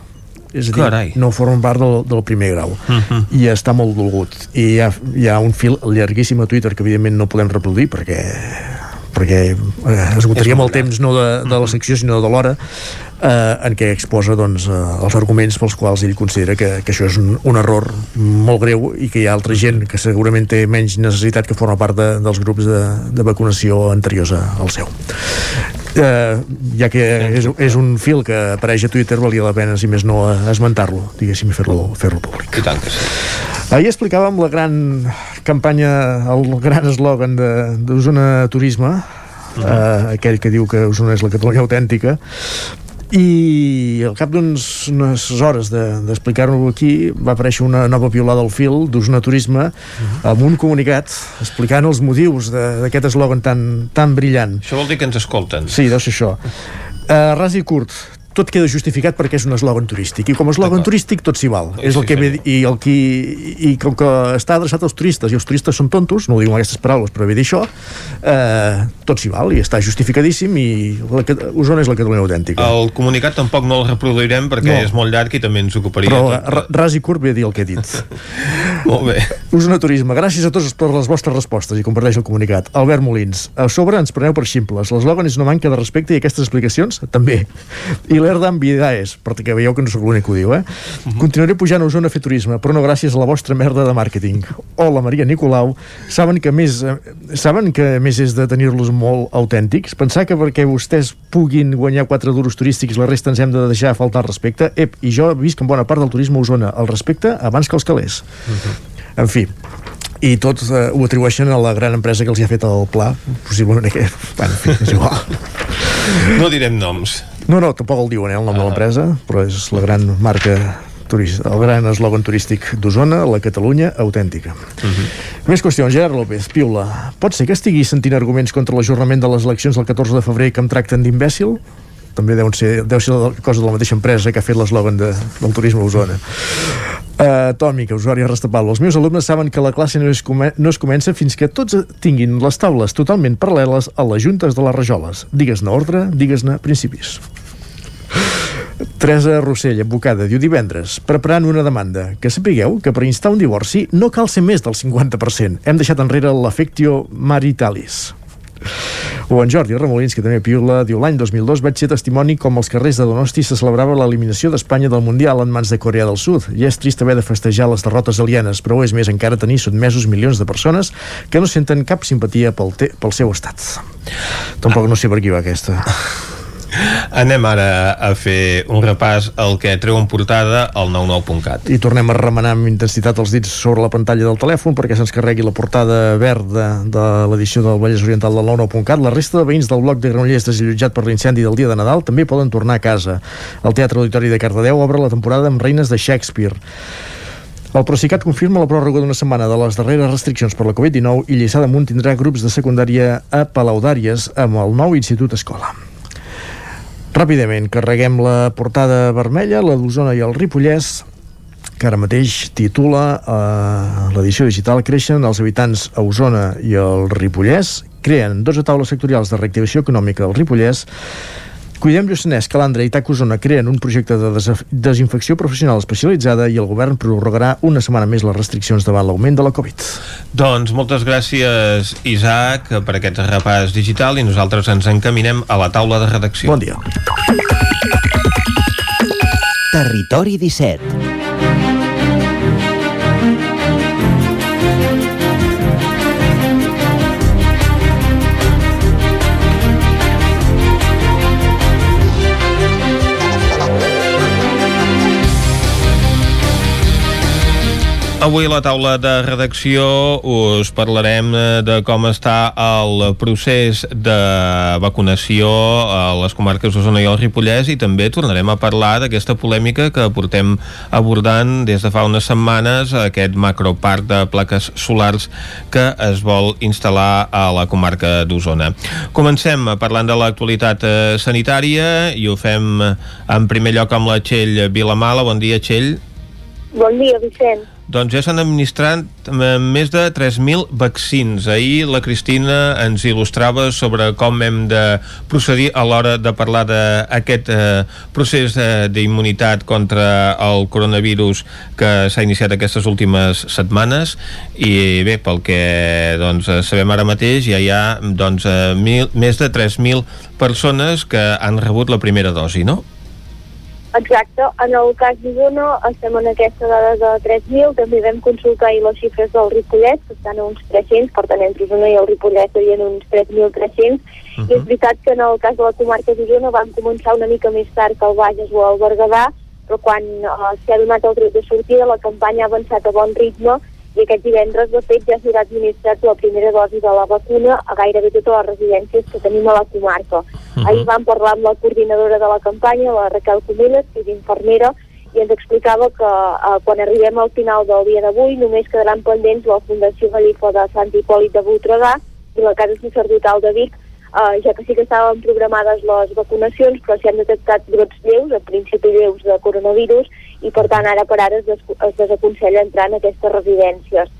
És a dir, Carai. no formen part del, del primer grau. Mhm. i està molt dolgut. I hi ha, hi ha un fil llarguíssim a Twitter que evidentment no podem reproduir perquè perquè eh, esgotaríem el temps no de, de la secció sinó de l'hora eh, en què exposa doncs, eh, els arguments pels quals ell considera que, que això és un, un error molt greu i que hi ha altra gent que segurament té menys necessitat que forma part de, dels grups de, de vacunació anteriors al seu. Eh, ja que és, és un fil que apareix a Twitter valia la pena si més no esmentar-lo diguéssim fer-lo fer públic. I tant que sí. Ahir explicàvem la gran campanya, el gran eslògan d'Osona Turisme, eh, aquell que diu que Osona és la Catalunya autèntica, i al cap d'unes hores de- d'explicar-ho aquí va aparèixer una nova piolada al fil d'Osona Turisme amb un comunicat explicant els motius de- d'aquest eslògan tan, tan brillant Això vol dir que ens escolten. Sí, deu ser això. Uh, ras i curt, tot queda justificat perquè és un eslògan turístic i com a eslògan turístic tot s'hi val és el que ve, i, el qui, i com que està adreçat als turistes i els turistes són tontos, no ho diu amb aquestes paraules però ve dir això, eh, tot s'hi val i està justificadíssim i la, Osona és la Catalunya autèntica El comunicat tampoc no el reproduirem perquè No. és molt llarg i també ens ocuparia però tot. ras i curt ve dir el que he dit Molt bé. Osona Turisme, gràcies a tots per les vostres respostes i comparteix el comunicat. Albert Molins, a sobre ens preneu per ximples. L'eslògan és una manca de respecte i aquestes explicacions també. I l'Erdam Vidaes, perquè veieu que no sóc l'únic que ho diu, eh? Continuaré pujant a Osona a fer turisme, però no gràcies a la vostra merda de màrqueting. Hola, Maria Nicolau. Saben que més, eh, saben que més és de tenir-los molt autèntics? Pensar que perquè vostès puguin guanyar quatre duros turístics la resta ens hem de deixar faltar al respecte? Ep, i jo visc en bona part del turisme a Osona. El respecte abans que els calés. En fi, i tot eh, ho atribueixen a la gran empresa que els hi ha fet el pla possiblement que... Bueno, en fi, és igual. No direm noms. No, no, tampoc el diuen, eh, el nom de l'empresa, però és la gran marca turista, el gran eslògan turístic d'Osona, la Catalunya autèntica. Més qüestions, Gerard López, piula. Pot ser que estigui sentint arguments contra l'ajornament de les eleccions del 14 de febrer que em tracten d'imbècil? També deu ser, deu ser la cosa de la mateixa empresa que ha fet l'eslògan de, del turisme a Osona. Uh, Tòmica, usuari a Restapable. Els meus alumnes saben que la classe no es, come no es comença fins que tots tinguin les taules totalment paral·leles a les juntes de les rajoles. Digues-ne ordre, digues-ne principis. Teresa Rossell, advocada, diu divendres, preparant una demanda. Que sapigueu que per instar un divorci no cal ser més del 50%. Hem deixat enrere l'afectio maritalis. O en Jordi Remolins, que també piula, diu l'any 2002 vaig ser testimoni com als carrers de Donosti se celebrava l'eliminació d'Espanya del Mundial en mans de Corea del Sud. I és trist haver de festejar les derrotes alienes, però és més encara tenir sotmesos milions de persones que no senten cap simpatia pel, pel seu estat. Tampoc no sé per qui va aquesta. Anem ara a fer un repàs al que treu en portada al 99.cat. i tornem a remenar amb intensitat els dits sobre la pantalla del telèfon perquè se'ns carregui la portada verda de l'edició del Vallès Oriental del 99.cat. La resta de veïns del bloc de Granollers desallotjat per l'incendi del dia de Nadal també poden tornar a casa. El Teatre Auditori de Cardedeu obre la temporada amb Reines de Shakespeare. El Procicat confirma la pròrroga d'una setmana de les darreres restriccions per la Covid-19 i Lliçà d'Amunt tindrà grups de secundària a Palaudàries amb el nou Institut Escola. Ràpidament, carreguem la portada vermella, la d'Osona i el Ripollès, que ara mateix titula eh, l'edició digital Creixen els habitants a Osona i el Ripollès, creen 12 taules sectorials de reactivació econòmica del Ripollès, Cuidem Lluçanès, Calandra i TAC Osona creen un projecte de des desinfecció professional especialitzada i el govern prorrogarà una setmana més les restriccions davant l'augment de la Covid. Doncs moltes gràcies, Isaac, per aquest repàs digital i nosaltres ens encaminem a la taula de redacció. Bon dia. Territori 17 Avui a la taula de redacció us parlarem eh, de com està el procés de vacunació a les comarques d'Osona i el Ripollès i també tornarem a parlar d'aquesta polèmica que portem abordant des de fa unes setmanes aquest macroparc de plaques solars que es vol instal·lar a la comarca d'Osona. Comencem parlant de l'actualitat eh, sanitària i ho fem eh, en primer lloc amb la Txell Vilamala. Bon dia, Txell. Bon dia, Vicent. Doncs ja s'han administrat eh, més de 3.000 vaccins. Ahir la Cristina ens il·lustrava sobre com hem de procedir a l'hora de parlar d'aquest eh, procés eh, d'immunitat contra el coronavirus que s'ha iniciat aquestes últimes setmanes i bé, pel que doncs, sabem ara mateix ja hi ha doncs, eh, mil, més de 3.000 persones que han rebut la primera dosi, no? Exacte. En el cas d'Osona estem en aquesta dada de 3.000. També vam consultar ahir les xifres del Ripollet, que estan a uns 300, per tant, entre Osona i el Ripollet serien uns 3.300. Uh -huh. I és veritat que en el cas de la comarca d'Osona vam començar una mica més tard que el Bages o el Berguedà, però quan uh, s'ha donat el tret de sortida la campanya ha avançat a bon ritme i aquest divendres, de fet, ja s'haurà administrat la primera dosi de la vacuna a gairebé totes les residències que tenim a la comarca. Uh -huh. Ahir vam parlar amb la coordinadora de la campanya, la Raquel Comelles, que és infermera, i ens explicava que eh, quan arribem al final del dia d'avui només quedaran pendents la Fundació Gallifa de Sant Hipòlit de Voltregà i la Casa Sacerdotal de Vic uh, ja que sí que estaven programades les vacunacions, però s'hi han detectat brots lleus, en principi lleus de coronavirus, i per tant ara per ara es, des es desaconsella entrar en aquestes residències.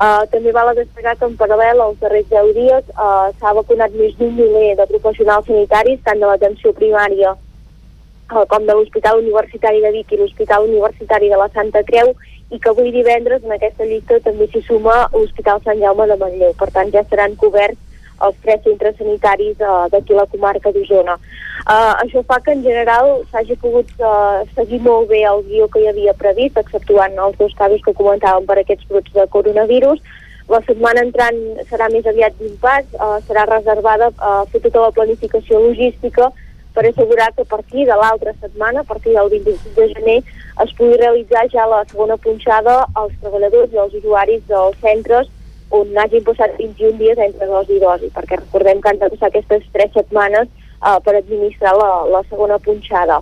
Uh, també val a destacar que en paral·lel als darrers 10 dies uh, s'ha vacunat més d'un miler de professionals sanitaris, tant de l'atenció primària uh, com de l'Hospital Universitari de Vic i l'Hospital Universitari de la Santa Creu, i que avui divendres en aquesta llista també s'hi suma l'Hospital Sant Jaume de Manlleu. Per tant, ja seran coberts els tres centres sanitaris uh, d'aquí la comarca d'Osona. Uh, això fa que en general s'hagi pogut uh, seguir molt bé el guió que hi havia previst, exceptuant els dos casos que comentàvem per aquests brots de coronavirus. La setmana entrant serà més aviat d'impàs, uh, serà reservada a fer tota la planificació logística per assegurar que a partir de l'altra setmana, a partir del 25 de gener, es pugui realitzar ja la segona punxada als treballadors i als usuaris dels centres on hagin passat 21 dies entre dosi i dosi, perquè recordem que han de passar aquestes 3 setmanes uh, per administrar la, la segona punxada.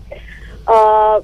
Uh,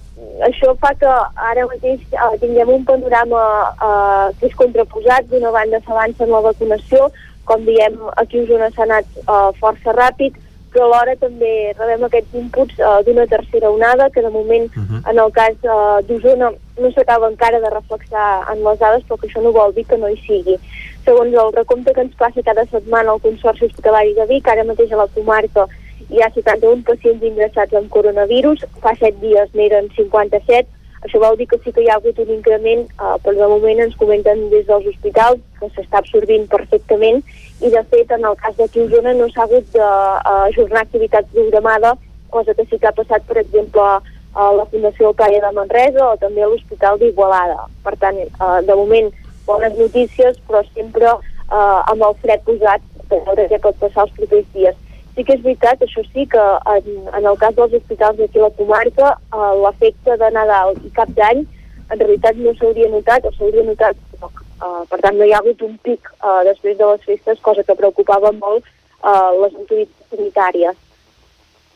això fa que ara mateix uh, tinguem un panorama uh, que és contraposat, d'una banda s'avança en la vacunació, com diem, aquí a Osona s'ha anat uh, força ràpid, però alhora també rebem aquests inputs uh, d'una tercera onada que de moment uh -huh. en el cas uh, d'Osona no s'acaba encara de reflexar en les dades però que això no vol dir que no hi sigui segons el recompte que ens passa cada setmana al Consorci Hospitalari de Vic ara mateix a la comarca hi ha 71 pacients ingressats amb coronavirus fa 7 dies n'eren 57 això vol dir que sí que hi ha hagut un increment, eh, però de moment ens comenten des dels hospitals que s'està absorbint perfectament i de fet en el cas d'aquí a Osona no s'ha hagut d'ajornar uh, activitat programada, cosa que sí que ha passat per exemple a la Fundació Alcària de Manresa o també a l'Hospital d'Igualada. Per tant, uh, de moment, bones notícies, però sempre uh, amb el fred posat per veure què pot passar els propers dies. Sí que és veritat, això sí, que en, en el cas dels hospitals d'aquí a la comarca, uh, l'efecte de Nadal i Cap d'Any en realitat no s'hauria notat o s'hauria notat poc. Uh, per tant, no hi ha hagut un pic uh, després de les festes, cosa que preocupava molt uh, les autoritats sanitàries.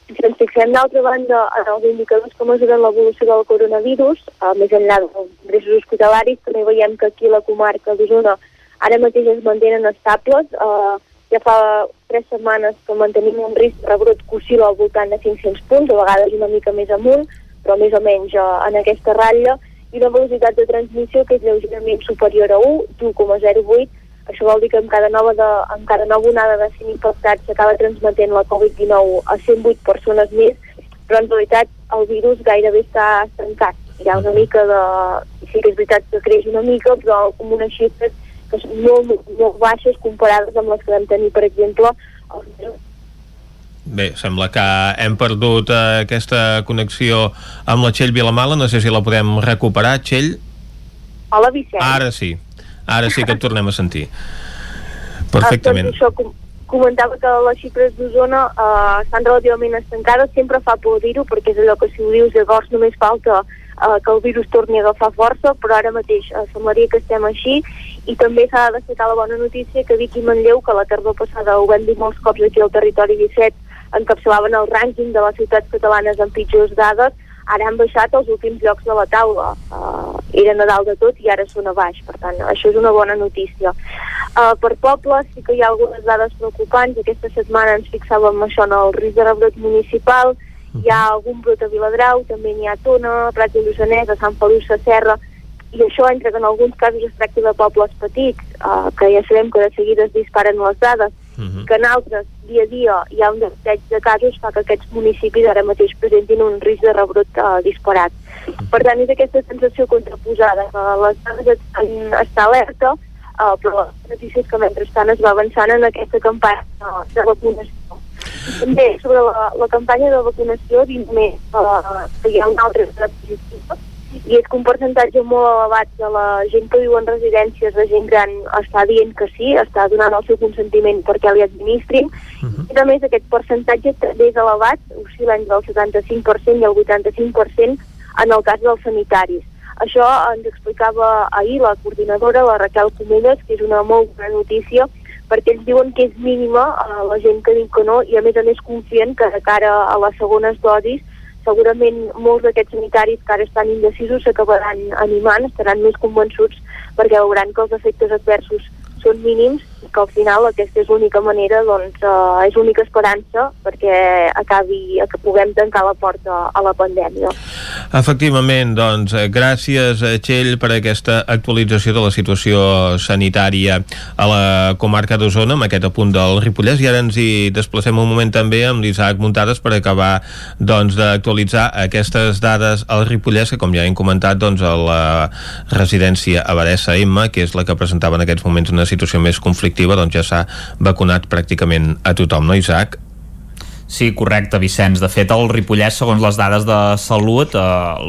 Si ens fixem d'altra banda en els indicadors que mesuren l'evolució del coronavirus, uh, més enllà dels ingressos hospitalaris, també veiem que aquí la comarca d'Osona ara mateix es mantenen estables, uh, ja fa tres setmanes que mantenim un risc de rebrot que oscil·la al voltant de 500 punts, a vegades una mica més amunt, però més o menys uh, en aquesta ratlla, i una velocitat de transmissió que és lleugerament superior a 1, 1,08, això vol dir que amb cada nova, de, amb cada nova onada de 100 infectats s'acaba transmetent la Covid-19 a 108 persones més, però en realitat el virus gairebé està estancat. Hi ha una mica de... Sí que és veritat que creix una mica, però com unes xifres que són molt, molt baixes comparades amb les que vam tenir, per exemple, el Bé, sembla que hem perdut eh, aquesta connexió amb la Txell Vilamala, no sé si la podem recuperar, Txell. Hola, Vicent. Ara sí, ara sí que et tornem a sentir. Perfectament. Ah, doncs això, com, comentava que les xifres d'Osona eh, estan relativament estancades, sempre fa por dir-ho, perquè és allò que si ho dius llavors només falta eh, que el virus torni a agafar força, però ara mateix eh, semblaria que estem així, i també s'ha de destacar la bona notícia que Vic i Manlleu, que la tardor passada ho vam dir molts cops aquí al territori 17, encapçalaven el rànquing de les ciutats catalanes amb pitjors dades, ara han baixat els últims llocs de la taula. Uh, eren a dalt de tot i ara són a baix, per tant, això és una bona notícia. Uh, per pobles sí que hi ha algunes dades preocupants. Aquesta setmana ens fixàvem això en el risc de rebrot municipal, hi ha algun brot a Viladrau, també n'hi ha a Tona, a Prat de Lluçanès, a Sant Feliu Serra, i això entre que en alguns casos es tracta de pobles petits, uh, que ja sabem que de seguida es disparen les dades, -huh. que en altres dia a dia hi ha un desig de casos fa que aquests municipis ara mateix presentin un risc de rebrot uh, disparat. Uh -huh. Per tant, és aquesta sensació contraposada, que les dades estan, està alerta, uh, però la notícia és que mentrestant es va avançant en aquesta campanya de vacunació. També sobre la, la campanya de vacunació, dins més que hi ha una altra positiva, i és que un percentatge molt elevat de la gent que viu en residències de gent gran està dient que sí, està donant el seu consentiment perquè li administrin, uh -huh. i a més aquest percentatge també és elevat, oscil·la entre el 75% i el 85% en el cas dels sanitaris. Això ens explicava ahir la coordinadora, la Raquel Comelles, que és una molt bona notícia, perquè ells diuen que és mínima eh, la gent que diu que no i a més a més confien que de cara a les segones dosis segurament molts d'aquests sanitaris que ara estan indecisos s'acabaran animant, estaran més convençuts perquè veuran que els efectes adversos són mínims que al final aquesta és l'única manera, doncs, uh, és l'única esperança perquè acabi, que puguem tancar la porta a la pandèmia. Efectivament, doncs, eh, gràcies, a Txell, per aquesta actualització de la situació sanitària a la comarca d'Osona, amb aquest apunt del Ripollès, i ara ens hi desplacem un moment també amb l'Isaac Muntades per acabar doncs, d'actualitzar aquestes dades al Ripollès, que com ja hem comentat, doncs, a la residència Abadessa M, que és la que presentava en aquests moments una situació més conflictiva, doncs ja s'ha vacunat pràcticament a tothom, no, Isaac? Sí, correcte, Vicenç. De fet, el Ripollès, segons les dades de salut, eh,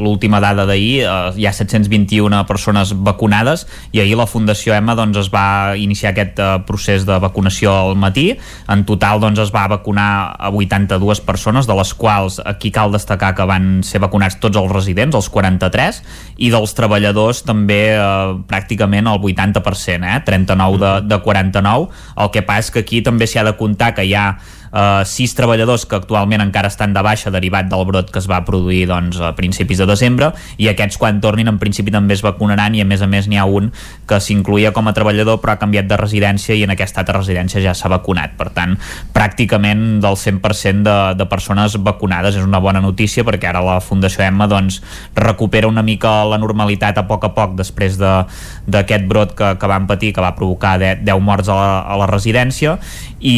l'última dada d'ahir, eh, hi ha 721 persones vacunades i ahir la Fundació EMA doncs, es va iniciar aquest eh, procés de vacunació al matí. En total doncs, es va vacunar a 82 persones, de les quals aquí cal destacar que van ser vacunats tots els residents, els 43, i dels treballadors també eh, pràcticament el 80%, eh? 39 de, de 49. El que passa és que aquí també s'hi ha de comptar que hi ha eh, sis treballadors que actualment encara estan de baixa derivat del brot que es va produir doncs, a principis de desembre i aquests quan tornin en principi també es vacunaran i a més a més n'hi ha un que s'incluïa com a treballador però ha canviat de residència i en aquesta altra residència ja s'ha vacunat. Per tant pràcticament del 100% de, de persones vacunades. És una bona notícia perquè ara la Fundació Emma doncs, recupera una mica la normalitat a poc a poc després d'aquest de, brot que, que van patir que va provocar 10, 10 morts a la, a la residència. I,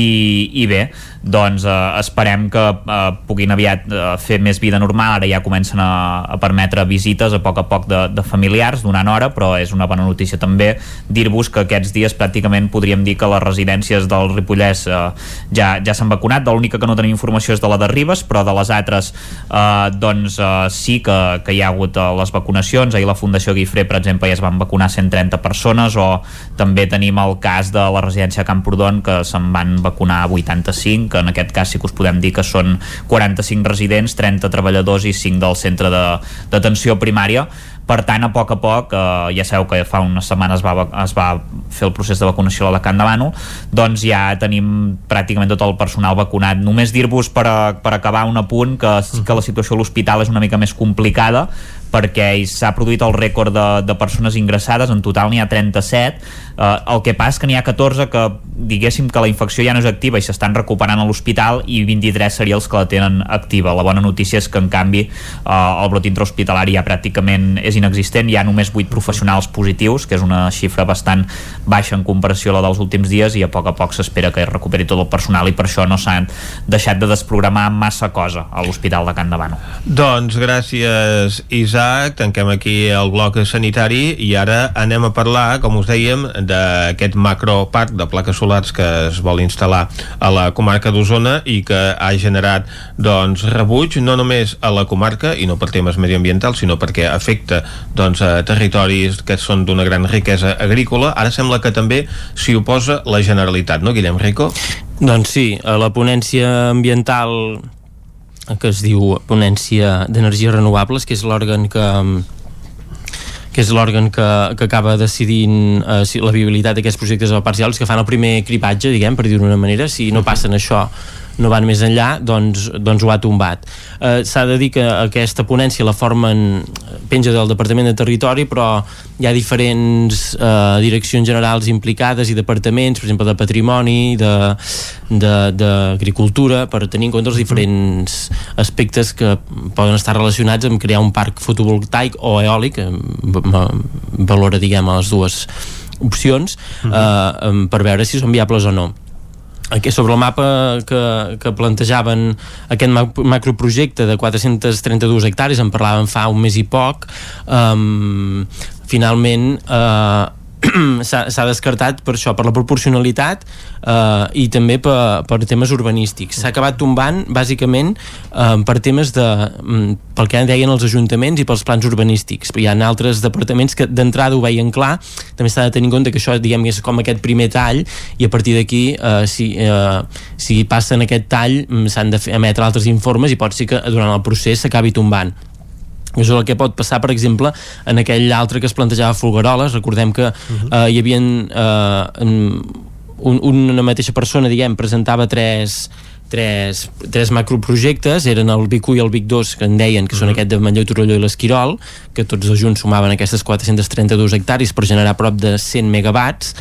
i bé doncs eh, esperem que eh, puguin aviat eh, fer més vida normal, ara ja comencen a, a permetre visites a poc a poc de, de familiars donant hora, però és una bona notícia també dir-vos que aquests dies pràcticament podríem dir que les residències del Ripollès eh, ja, ja s'han vacunat, de l'única que no tenim informació és de la de Ribes, però de les altres eh, doncs eh, sí que, que hi ha hagut eh, les vacunacions, ahir la Fundació Guifré per exemple ja es van vacunar 130 persones o també tenim el cas de la residència Camprodon que se'n van vacunar 85 que en aquest cas sí que us podem dir que són 45 residents, 30 treballadors i 5 del centre d'atenció de, primària per tant, a poc a poc, eh, ja sabeu que fa unes setmanes es va, es va fer el procés de vacunació a l'Alacant de Bano, doncs ja tenim pràcticament tot el personal vacunat. Només dir-vos per, a, per acabar un apunt que que la situació a l'hospital és una mica més complicada perquè s'ha produït el rècord de, de persones ingressades, en total n'hi ha 37, eh, el que passa que n'hi ha 14 que diguéssim que la infecció ja no és activa i s'estan recuperant a l'hospital i 23 seria els que la tenen activa. La bona notícia és que en canvi eh, el brot intrahospitalari ja pràcticament és inexistent, hi ha només 8 professionals positius, que és una xifra bastant baixa en comparació a la dels últims dies i a poc a poc s'espera que es recuperi tot el personal i per això no s'han deixat de desprogramar massa cosa a l'Hospital de Can Davano. Doncs gràcies Isaac, tanquem aquí el bloc sanitari i ara anem a parlar, com us dèiem, d'aquest macroparc de plaques solars que es vol instal·lar a la comarca d'Osona i que ha generat doncs rebuig no només a la comarca i no per temes mediambientals sinó perquè afecta doncs, a territoris que són d'una gran riquesa agrícola. Ara sembla que també s'hi oposa la Generalitat, no, Guillem Rico? Doncs sí, a la ponència ambiental que es diu Ponència d'Energies Renovables, que és l'òrgan que que és l'òrgan que, que acaba decidint eh, si la viabilitat d'aquests projectes parcials que fan el primer cribratge, diguem, per dir-ho d'una manera. Si no passen això no van més enllà, doncs, doncs ho ha tombat. Eh, S'ha de dir que aquesta ponència la formen, penja del Departament de Territori, però hi ha diferents eh, direccions generals implicades i departaments, per exemple, de patrimoni, d'agricultura, per tenir en compte els diferents aspectes que poden estar relacionats amb crear un parc fotovoltaic o eòlic, valora, diguem, les dues opcions, eh, per veure si són viables o no aquí sobre el mapa que, que plantejaven aquest macroprojecte de 432 hectàrees en parlaven fa un mes i poc um, finalment eh, s'ha descartat per això, per la proporcionalitat eh, i també per, per temes urbanístics. S'ha acabat tombant bàsicament eh, per temes de mm, pel que deien els ajuntaments i pels plans urbanístics. Hi ha altres departaments que d'entrada ho veien clar, també s'ha de tenir en compte que això diguem és com aquest primer tall i a partir d'aquí eh, si, eh, si passen aquest tall mm, s'han de fer, emetre altres informes i pot ser que durant el procés s'acabi tombant és el que pot passar, per exemple, en aquell altre que es plantejava Folgueroles. Recordem que uh -huh. eh, hi havia eh, un, una mateixa persona, diguem, presentava tres, tres, tres macroprojectes, eren el Vic 1 i el Vic 2, que en deien que uh -huh. són aquest de Manlleu, Torelló i l'Esquirol, que tots els junts sumaven aquestes 432 hectàrees per generar prop de 100 megawatts,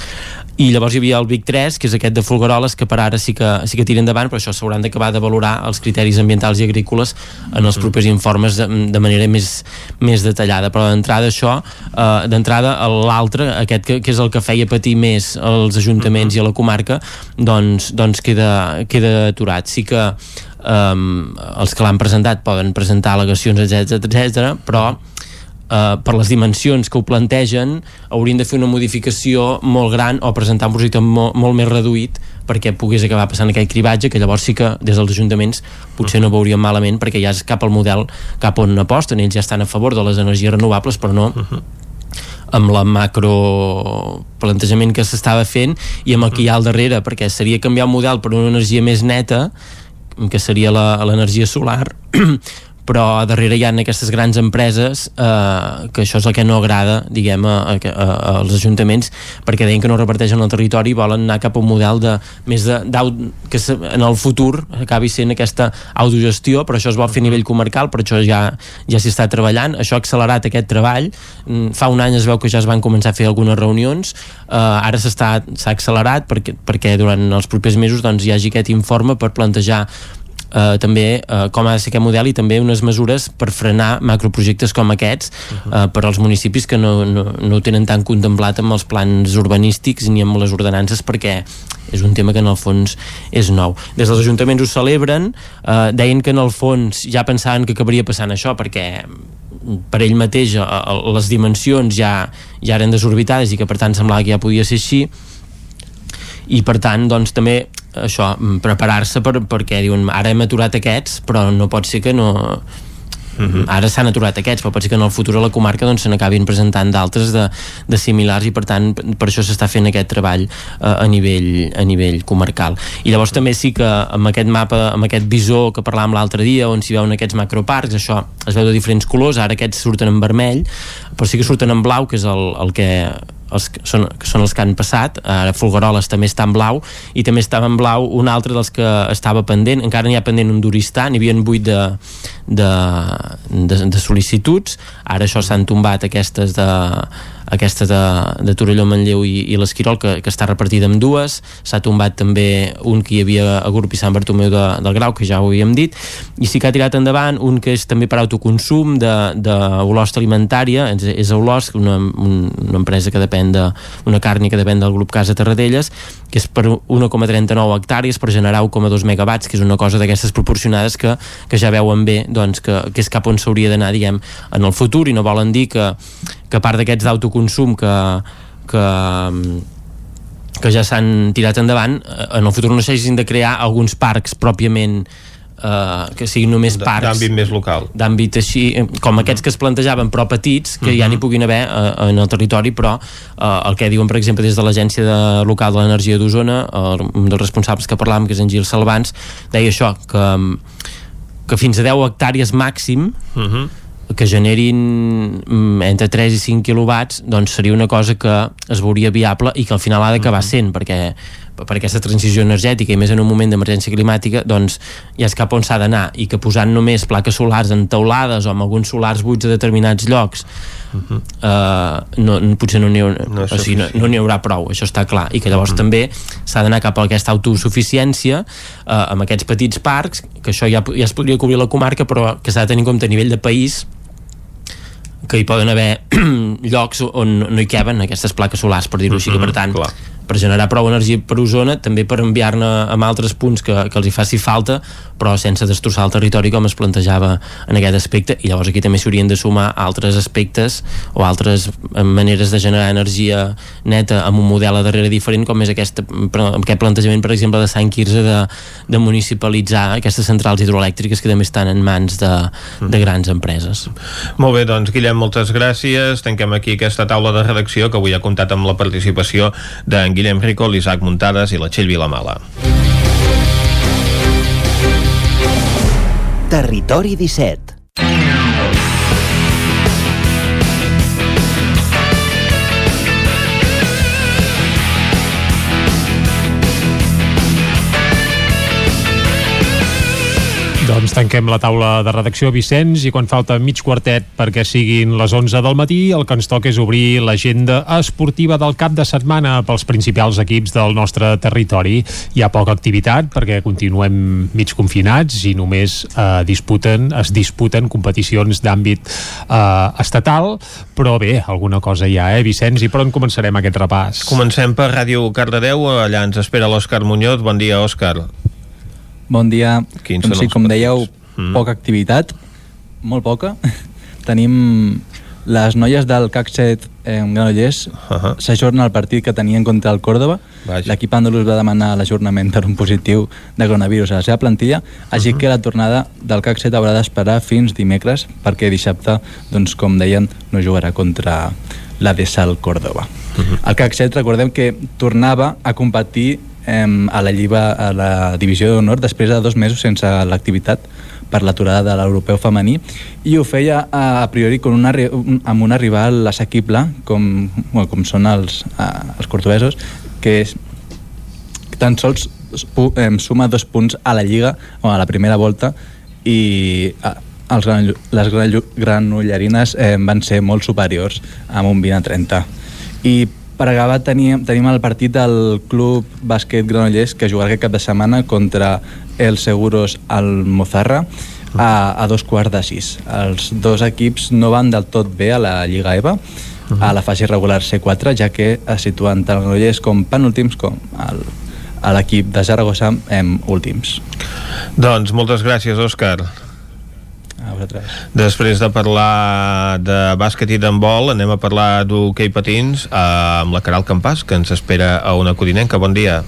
i llavors hi havia el Vic 3 que és aquest de Folgueroles que per ara sí que, sí que tira endavant però això s'hauran d'acabar de valorar els criteris ambientals i agrícoles en els propers informes de, de manera més, més detallada. Però d'entrada això eh, d'entrada l'altre, aquest que, que és el que feia patir més els ajuntaments i a la comarca doncs, doncs queda, queda aturat sí que um, els que l'han presentat poden presentar al·legacions, etc etc, però eh, per les dimensions que ho plantegen haurien de fer una modificació molt gran o presentar un projecte molt, molt més reduït perquè pogués acabar passant aquell cribatge que llavors sí que des dels ajuntaments potser no veuríem malament perquè ja és cap al model cap on aposten, ells ja estan a favor de les energies renovables però no uh -huh amb la macro plantejament que s'estava fent i amb el que hi ha al darrere perquè seria canviar un model per una energia més neta que seria l'energia solar però darrere hi ha aquestes grans empreses eh, que això és el que no agrada diguem a, a, a, als ajuntaments perquè deien que no reparteixen el territori i volen anar cap a un model de més de, que en el futur acabi sent aquesta autogestió però això es vol fer a nivell comarcal però això ja, ja s'hi està treballant. Això ha accelerat aquest treball. Mm, fa un any es veu que ja es van començar a fer algunes reunions. Eh, ara s'ha accelerat perquè, perquè durant els propers mesos doncs, hi hagi aquest informe per plantejar eh, també eh, com ha de ser aquest model i també unes mesures per frenar macroprojectes com aquests uh -huh. eh, per als municipis que no, no, no ho tenen tan contemplat amb els plans urbanístics ni amb les ordenances perquè és un tema que en el fons és nou. Des dels ajuntaments ho celebren, eh, deien que en el fons ja pensaven que acabaria passant això perquè per ell mateix eh, les dimensions ja, ja eren desorbitades i que per tant semblava que ja podia ser així i per tant doncs també això, preparar-se per, perquè diuen ara hem aturat aquests però no pot ser que no mhm. -huh. ara s'han aturat aquests, però pot ser que en el futur a la comarca doncs, se n'acabin presentant d'altres de, de similars i per tant per això s'està fent aquest treball uh, a, nivell, a nivell comarcal i llavors també sí que amb aquest mapa amb aquest visor que parlàvem l'altre dia on s'hi veuen aquests macroparcs, això es veu de diferents colors, ara aquests surten en vermell però sí que surten en blau que és el, el que els que són, que són els que han passat. Ara Folgueroles també està en blau i també estava en blau un altre dels que estava pendent. Encara n'hi ha pendent un d'Uristà n'hi havia 8 de, de, de, de sol·licituds. Ara això s'han tombat aquestes de aquesta de, de Torelló, Manlleu i, i l'Esquirol que, que està repartida en dues. S'ha tombat també un que hi havia a Grup i Sant Bartomeu de, del Grau que ja ho havíem dit. I sí que ha tirat endavant un que és també per autoconsum de, de Olost Alimentària és, és Olost, una, una empresa que depèn de, una càrnia que depèn del grup Casa Terradellas que és per 1,39 hectàrees per generar 1,2 megawatts que és una cosa d'aquestes proporcionades que, que ja veuen bé doncs, que, que és cap on s'hauria d'anar diguem en el futur i no volen dir que, que part d'aquests d'autoconsum que, que, que ja s'han tirat endavant, eh, en el futur no s'hagin de crear alguns parcs pròpiament Uh, que siguin només parcs d'àmbit més local d'àmbit així, eh, com aquests que es plantejaven però petits, que uh -huh. ja n'hi mhm. puguin haver uh, en el territori, però uh, el que diuen per exemple des de l'Agència de Local de l'Energia d'Osona, un dels responsables que parlàvem, que és en Gil Salvans deia això, que, que fins a 10 hectàrees màxim uh mhm. -huh que generin mm, entre 3 i 5 quilowatts doncs seria una cosa que es veuria viable i que al final ha d'acabar sent perquè per aquesta transició energètica i més en un moment d'emergència climàtica doncs ja és cap on s'ha d'anar i que posant només plaques solars en teulades o amb alguns solars buits a determinats llocs uh -huh. uh, no, potser no n'hi haurà, no, o sigui, no, no n'hi haurà prou, això està clar i que llavors uh mm-hmm. -huh. també s'ha d'anar cap a aquesta autosuficiència uh, amb aquests petits parcs que això ja, ja es podria cobrir la comarca però que s'ha de tenir en compte a nivell de país que hi poden haver llocs on no hi queben aquestes plaques solars, per dir-ho així, que per tant clar per generar prou energia per Osona, també per enviar-ne a altres punts que, que els hi faci falta, però sense destrossar el territori com es plantejava en aquest aspecte, i llavors aquí també s'haurien de sumar altres aspectes o altres maneres de generar energia neta amb un model a darrere diferent, com és aquest, aquest plantejament, per exemple, de Sant Quirze de, de municipalitzar aquestes centrals hidroelèctriques que també estan en mans de, de grans empreses. Molt bé, doncs, Guillem, moltes gràcies. Tanquem aquí aquesta taula de redacció que avui ha comptat amb la participació d'en Guillem Rico, l'Isaac Muntades i la Txell Vilamala. Territori 17 Doncs tanquem la taula de redacció, Vicenç, i quan falta mig quartet perquè siguin les 11 del matí, el que ens toca és obrir l'agenda esportiva del cap de setmana pels principals equips del nostre territori. Hi ha poca activitat perquè continuem mig confinats i només eh, disputen, es disputen competicions d'àmbit eh, estatal, però bé, alguna cosa hi ha, eh, Vicenç? I per on començarem aquest repàs? Comencem per Ràdio Cardedeu, allà ens espera l'Òscar Muñoz. Bon dia, Òscar. Bon dia. Quins doncs sí, com partits? dèieu, Mm. poca activitat, molt poca. Tenim les noies del CAC 7 en Granollers uh -huh. s'ajorna el partit que tenien contra el Córdoba. L'equip andalús va demanar l'ajornament per un positiu de coronavirus a la seva plantilla, així uh -huh. que la tornada del CAC 7 haurà d'esperar fins dimecres perquè dissabte, doncs, com deien, no jugarà contra la de Sal Córdoba. Uh -huh. El CAC 7, recordem que tornava a competir eh, a la Lliga, a la divisió d'honor després de dos mesos sense l'activitat per l'aturada de l'europeu femení i ho feia a, a priori con una, amb una rival assequible com, bueno, com són els, eh, els cordobesos que és tan sols em, suma dos punts a la Lliga o a la primera volta i eh, els gran, les gran, granollerines eh, van ser molt superiors amb un 20 a 30 i per acabar tenim, tenim el partit del Club Bàsquet Granollers que jugarà aquest cap de setmana contra el Seguros al Mozarra a, a dos quarts de sis. Els dos equips no van del tot bé a la Lliga EVA a la fase regular C4, ja que es situen tant Granollers com penúltims com el, a l'equip de Zaragoza en últims. Doncs moltes gràcies, Òscar. A vosaltres. Després de parlar de bàsquet i d'handbol, anem a parlar d'hoquei patins amb la Caral Campàs, que ens espera a una codinenca. Bon dia.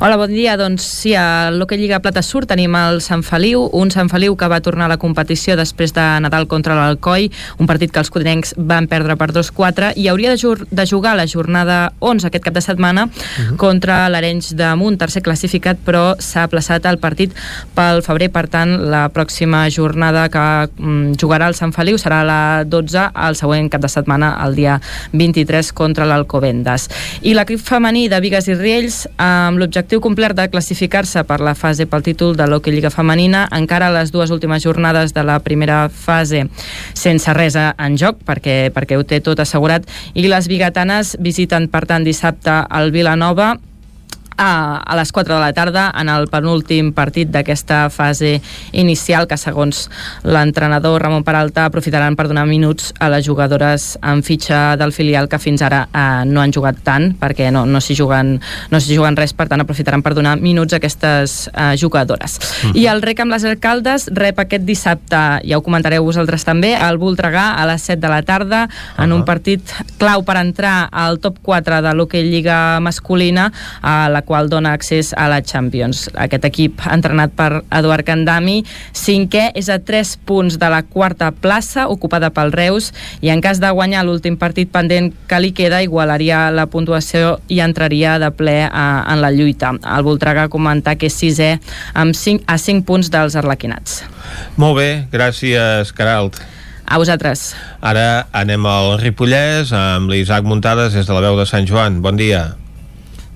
Hola, bon dia. Doncs sí, a l'Hockey Lliga Plata Sur tenim el Sant Feliu, un Sant Feliu que va tornar a la competició després de Nadal contra l'Alcoi, un partit que els codinencs van perdre per 2-4 i hauria de, de jugar la jornada 11 aquest cap de setmana uh -huh. contra l'Arenys de Munt, tercer classificat, però s'ha aplaçat el partit pel febrer, per tant, la pròxima jornada que mm, jugarà el Sant Feliu serà la 12, el següent cap de setmana, el dia 23, contra l'Alcobendas. I l'equip femení de Vigues i Riells, amb l'objectiu complert de classificar-se per la fase pel títol de l'Hockey Lliga Femenina, encara les dues últimes jornades de la primera fase sense res en joc, perquè, perquè ho té tot assegurat, i les biguetanes visiten, per tant, dissabte el Vilanova, a, a les 4 de la tarda en el penúltim partit d'aquesta fase inicial que segons l'entrenador Ramon Peralta aprofitaran per donar minuts a les jugadores en fitxa del filial que fins ara eh, no han jugat tant perquè no, no s'hi juguen, no juguen res per tant aprofitaran per donar minuts a aquestes eh, jugadores. Mhm. i el rec amb les alcaldes rep aquest dissabte, ja ho comentareu vosaltres també, el Voltregà a les 7 de la tarda en un partit clau per entrar al top 4 de l'Hockey Lliga masculina a la qual dona accés a la Champions. Aquest equip entrenat per Eduard Candami, cinquè és a 3 punts de la quarta plaça ocupada pel Reus i en cas de guanyar l'últim partit pendent que li queda igualaria la puntuació i entraria de ple a, en la lluita. El Voltregà comentar que és sisè amb 5, a 5 punts dels arlequinats. Molt bé, gràcies, Caralt. A vosaltres. Ara anem al Ripollès amb l'Isaac Muntades des de la veu de Sant Joan. Bon dia.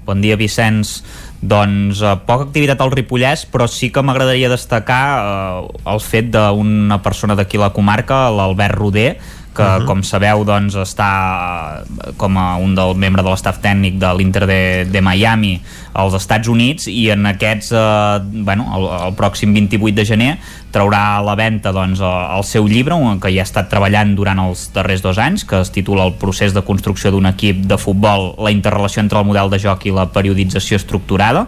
Bon dia, Vicenç. Doncs eh, poca activitat al Ripollès, però sí que m'agradaria destacar eh, el fet d'una persona d'aquí la comarca, l'Albert Roder, que, uh -huh. com sabeu, doncs, està com a un del membre de l'estaf tècnic de l'Inter de, de Miami als Estats Units i en aquests, eh, bueno, el, el pròxim 28 de gener traurà a la venda doncs, eh, el seu llibre, que ja ha estat treballant durant els darrers dos anys, que es titula El procés de construcció d'un equip de futbol, la interrelació entre el model de joc i la periodització estructurada,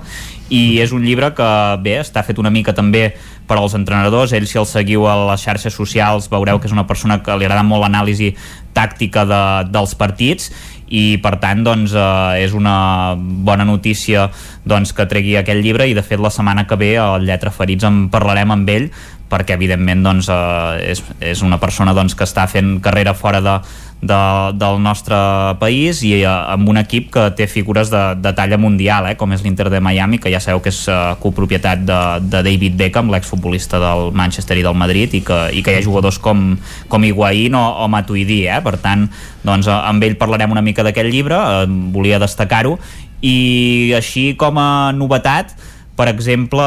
i és un llibre que, bé, està fet una mica també per als entrenadors, ell si el seguiu a les xarxes socials veureu que és una persona que li agrada molt l'anàlisi tàctica de, dels partits i per tant doncs, eh, és una bona notícia doncs, que tregui aquest llibre. I de fet la setmana que ve al Lletra Ferits en parlarem amb ell perquè evidentment doncs, eh, és, és una persona doncs, que està fent carrera fora de, de, del nostre país i eh, amb un equip que té figures de, de talla mundial, eh, com és l'Inter de Miami, que ja sabeu que és eh, copropietat de, de David Beckham, l'exfutbolista del Manchester i del Madrid, i que, i que hi ha jugadors com, com Higuaín o, o Matuidi, eh? per tant, doncs, eh, amb ell parlarem una mica d'aquest llibre, eh, volia destacar-ho, i així com a novetat, per exemple,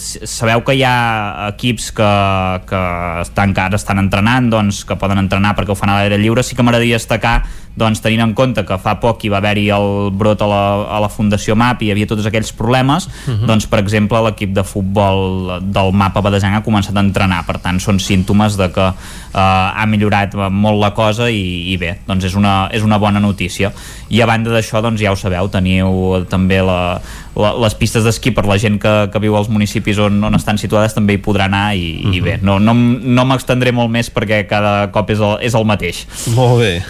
sabeu que hi ha equips que, que estan, que ara estan entrenant, doncs, que poden entrenar perquè ho fan a l'aire lliure, sí que m'agradaria destacar doncs tenint en compte que fa poc hi va haver-hi el brot a la, a la Fundació MAP i hi havia tots aquells problemes, uh -huh. doncs per exemple l'equip de futbol del MAP a Badesenc ha començat a entrenar, per tant són símptomes de que eh, ha millorat molt la cosa i, i bé, doncs és una, és una bona notícia. I a banda d'això doncs ja ho sabeu, teniu també la, la, les pistes d'esquí per la gent que, que viu als municipis on, on estan situades també hi podrà anar i, uh -huh. i bé, no, no, no m'extendré molt més perquè cada cop és el, és el mateix. Molt bé.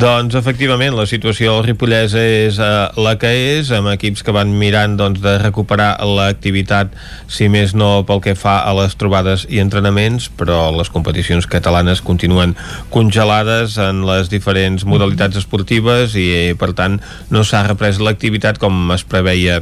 Doncs efectivament la situació al Ripollès és uh, la que és, amb equips que van mirant doncs, de recuperar l'activitat si més no pel que fa a les trobades i entrenaments, però les competicions catalanes continuen congelades en les diferents modalitats esportives i per tant no s'ha reprès l'activitat com es preveia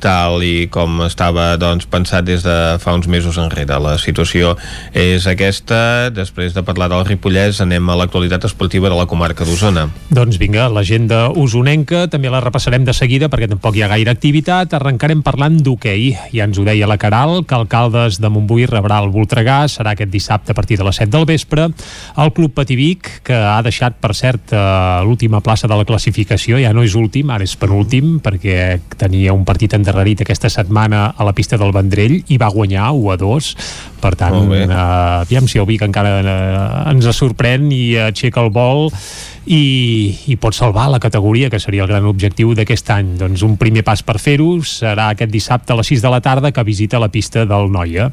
tal i com estava doncs, pensat des de fa uns mesos enrere. La situació és aquesta. Després de parlar del Ripollès, anem a l'actualitat esportiva de la comarca d'Osona. Doncs vinga, l'agenda usonenca també la repassarem de seguida perquè tampoc hi ha gaire activitat. Arrencarem parlant d'hoquei. Ja ens ho deia la Caral, que Alcaldes de Montbui rebrà el Voltregà. Serà aquest dissabte a partir de les 7 del vespre. El Club Pativic, que ha deixat, per cert, eh, l'última plaça de la classificació, ja no és últim, ara és penúltim, perquè tenia un partit en endarrerit aquesta setmana a la pista del Vendrell i va guanyar 1 a 2 per tant, eh, aviam si el Vic encara eh, ens sorprèn i aixeca el vol i, i pot salvar la categoria, que seria el gran objectiu d'aquest any. Doncs un primer pas per fer-ho serà aquest dissabte a les 6 de la tarda que visita la pista del Noia.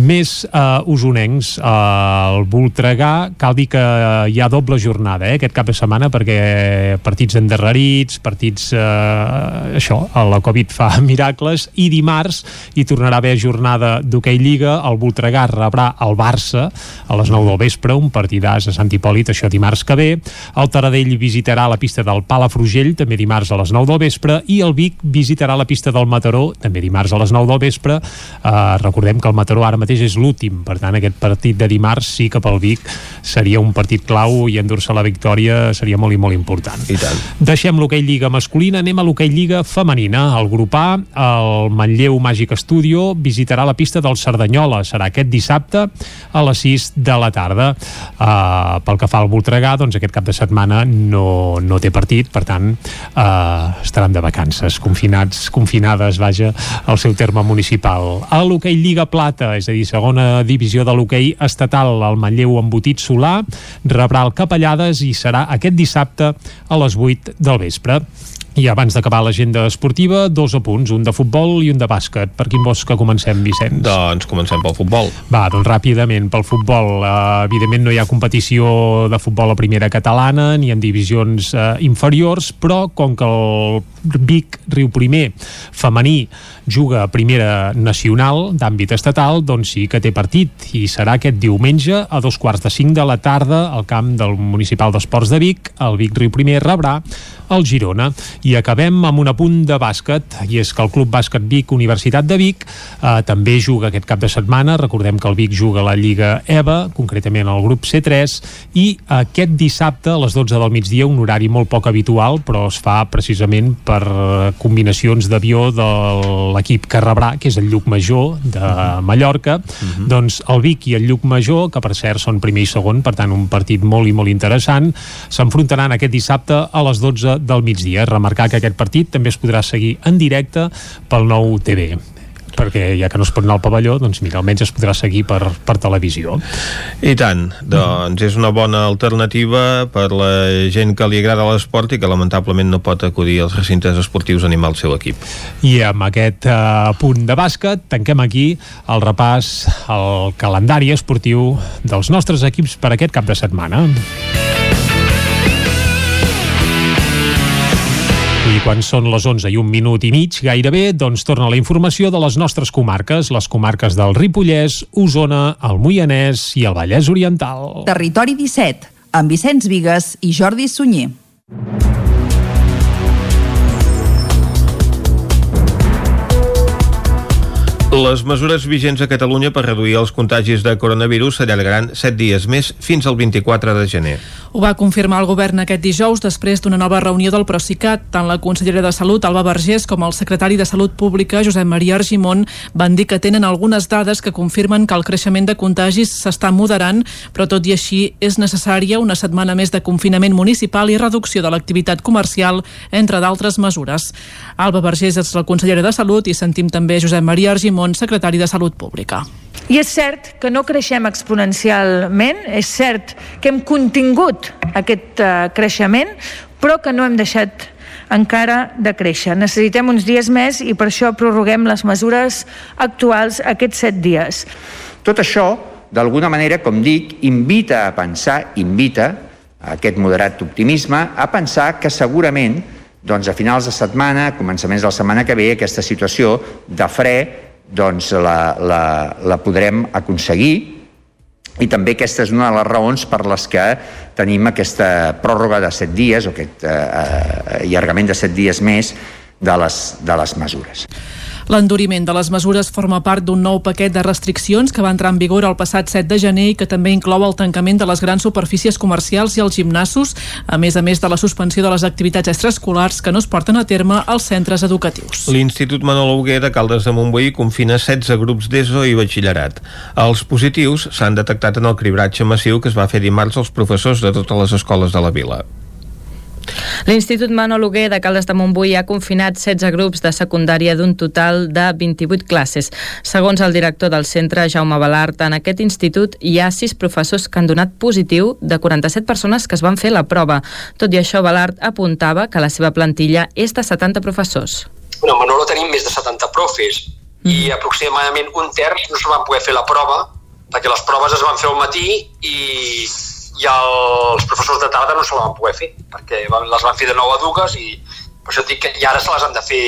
Més eh, usonencs, eh, el Voltregà, cal dir que hi ha doble jornada eh, aquest cap de setmana perquè partits endarrerits, partits eh, això, la Covid fa miracles i dimarts hi tornarà a haver jornada d'hoquei Lliga, el Voltregà rebrà el Barça a les 9 del vespre, un partidàs a Sant Hipòlit, això dimarts que ve. El Taradell visitarà la pista del Palafrugell, també dimarts a les 9 del vespre, i el Vic visitarà la pista del Mataró, també dimarts a les 9 del vespre. Uh, recordem que el Mataró ara mateix és l'últim, per tant aquest partit de dimarts sí que pel Vic seria un partit clau i endur-se la victòria seria molt i molt important. I tant. Deixem l'hoquei Lliga masculina, anem a l'hoquei Lliga femenina. El grup A, el Manlleu Màgic Studio, visitarà la pista del Cerdanyola. Serà aquest dissabte a les 6 de la tarda. Uh, pel que fa al Voltregà, doncs aquest cap de setmana no, no té partit, per tant eh, estaran de vacances, confinats, confinades, vaja, al seu terme municipal. A l'hoquei Lliga Plata, és a dir, segona divisió de l'hoquei estatal, el Manlleu embotit Solà rebrà el Capellades i serà aquest dissabte a les 8 del vespre. I abans d'acabar l'agenda esportiva, dos apunts, un de futbol i un de bàsquet. Per quin bosc que comencem, Vicenç? Doncs comencem pel futbol. Va, doncs ràpidament pel futbol. Uh, evidentment no hi ha competició de futbol a primera catalana ni en divisions uh, inferiors, però com que el Vic Riu Primer femení juga a primera nacional d'àmbit estatal, doncs sí que té partit i serà aquest diumenge a dos quarts de cinc de la tarda al camp del Municipal d'Esports de Vic. El Vic Riu Primer rebrà el Girona. I acabem amb un apunt de bàsquet, i és que el Club Bàsquet Vic Universitat de Vic eh, també juga aquest cap de setmana. Recordem que el Vic juga a la Lliga EVA, concretament al grup C3, i aquest dissabte a les 12 del migdia, un horari molt poc habitual, però es fa precisament per combinacions d'avió de l'equip que rebrà, que és el Lluc Major de Mallorca, uh mhm. -huh. doncs el Vic i el Lluc Major, que per cert són primer i segon, per tant un partit molt i molt interessant, s'enfrontaran aquest dissabte a les 12 del migdia. Remarcar que aquest partit també es podrà seguir en directe pel nou TV perquè ja que no es pot anar al pavelló, doncs mira, almenys es podrà seguir per, per televisió. I tant, doncs és una bona alternativa per la gent que li agrada l'esport i que lamentablement no pot acudir als recintes esportius a animar el seu equip. I amb aquest uh, punt de bàsquet tanquem aquí el repàs al calendari esportiu dels nostres equips per aquest cap de setmana. I quan són les 11 i un minut i mig, gairebé, doncs torna la informació de les nostres comarques, les comarques del Ripollès, Osona, el Moianès i el Vallès Oriental. Territori 17, amb Vicenç Vigues i Jordi Sunyer. Les mesures vigents a Catalunya per reduir els contagis de coronavirus s'allargaran 7 dies més fins al 24 de gener. Ho va confirmar el govern aquest dijous després d'una nova reunió del Procicat. Tant la consellera de Salut, Alba Vergés, com el secretari de Salut Pública, Josep Maria Argimon, van dir que tenen algunes dades que confirmen que el creixement de contagis s'està moderant, però tot i així és necessària una setmana més de confinament municipal i reducció de l'activitat comercial, entre d'altres mesures. Alba Vergés és la consellera de Salut i sentim també Josep Maria Argimon, secretari de Salut Pública. I és cert que no creixem exponencialment, és cert que hem contingut aquest uh, creixement, però que no hem deixat encara de créixer. Necessitem uns dies més i per això prorroguem les mesures actuals aquests set dies. Tot això, d'alguna manera, com dic, invita a pensar, invita a aquest moderat optimisme, a pensar que segurament doncs a finals de setmana, començaments de la setmana que ve, aquesta situació de fre doncs la, la, la podrem aconseguir i també aquesta és una de les raons per les que tenim aquesta pròrroga de set dies o aquest eh, eh allargament de set dies més de les, de les mesures. L'enduriment de les mesures forma part d'un nou paquet de restriccions que va entrar en vigor el passat 7 de gener i que també inclou el tancament de les grans superfícies comercials i els gimnasos, a més a més de la suspensió de les activitats extraescolars que no es porten a terme als centres educatius. L'Institut Manol Huguer de Caldes de Montbui confina 16 grups d'ESO i batxillerat. Els positius s'han detectat en el cribratge massiu que es va fer dimarts als professors de totes les escoles de la vila. L'Institut Manol Huguer de Caldes de Montbui ha confinat 16 grups de secundària d'un total de 28 classes. Segons el director del centre, Jaume Balart, en aquest institut hi ha 6 professors que han donat positiu de 47 persones que es van fer la prova. Tot i això, Balart apuntava que la seva plantilla és de 70 professors. A Manolo tenim més de 70 profes mm. i aproximadament un terç no se van poder fer la prova perquè les proves es van fer al matí i i els professors de tarda no se la van poder fer perquè les van fer de nou a dues i per això et dic que i ara se les han de fer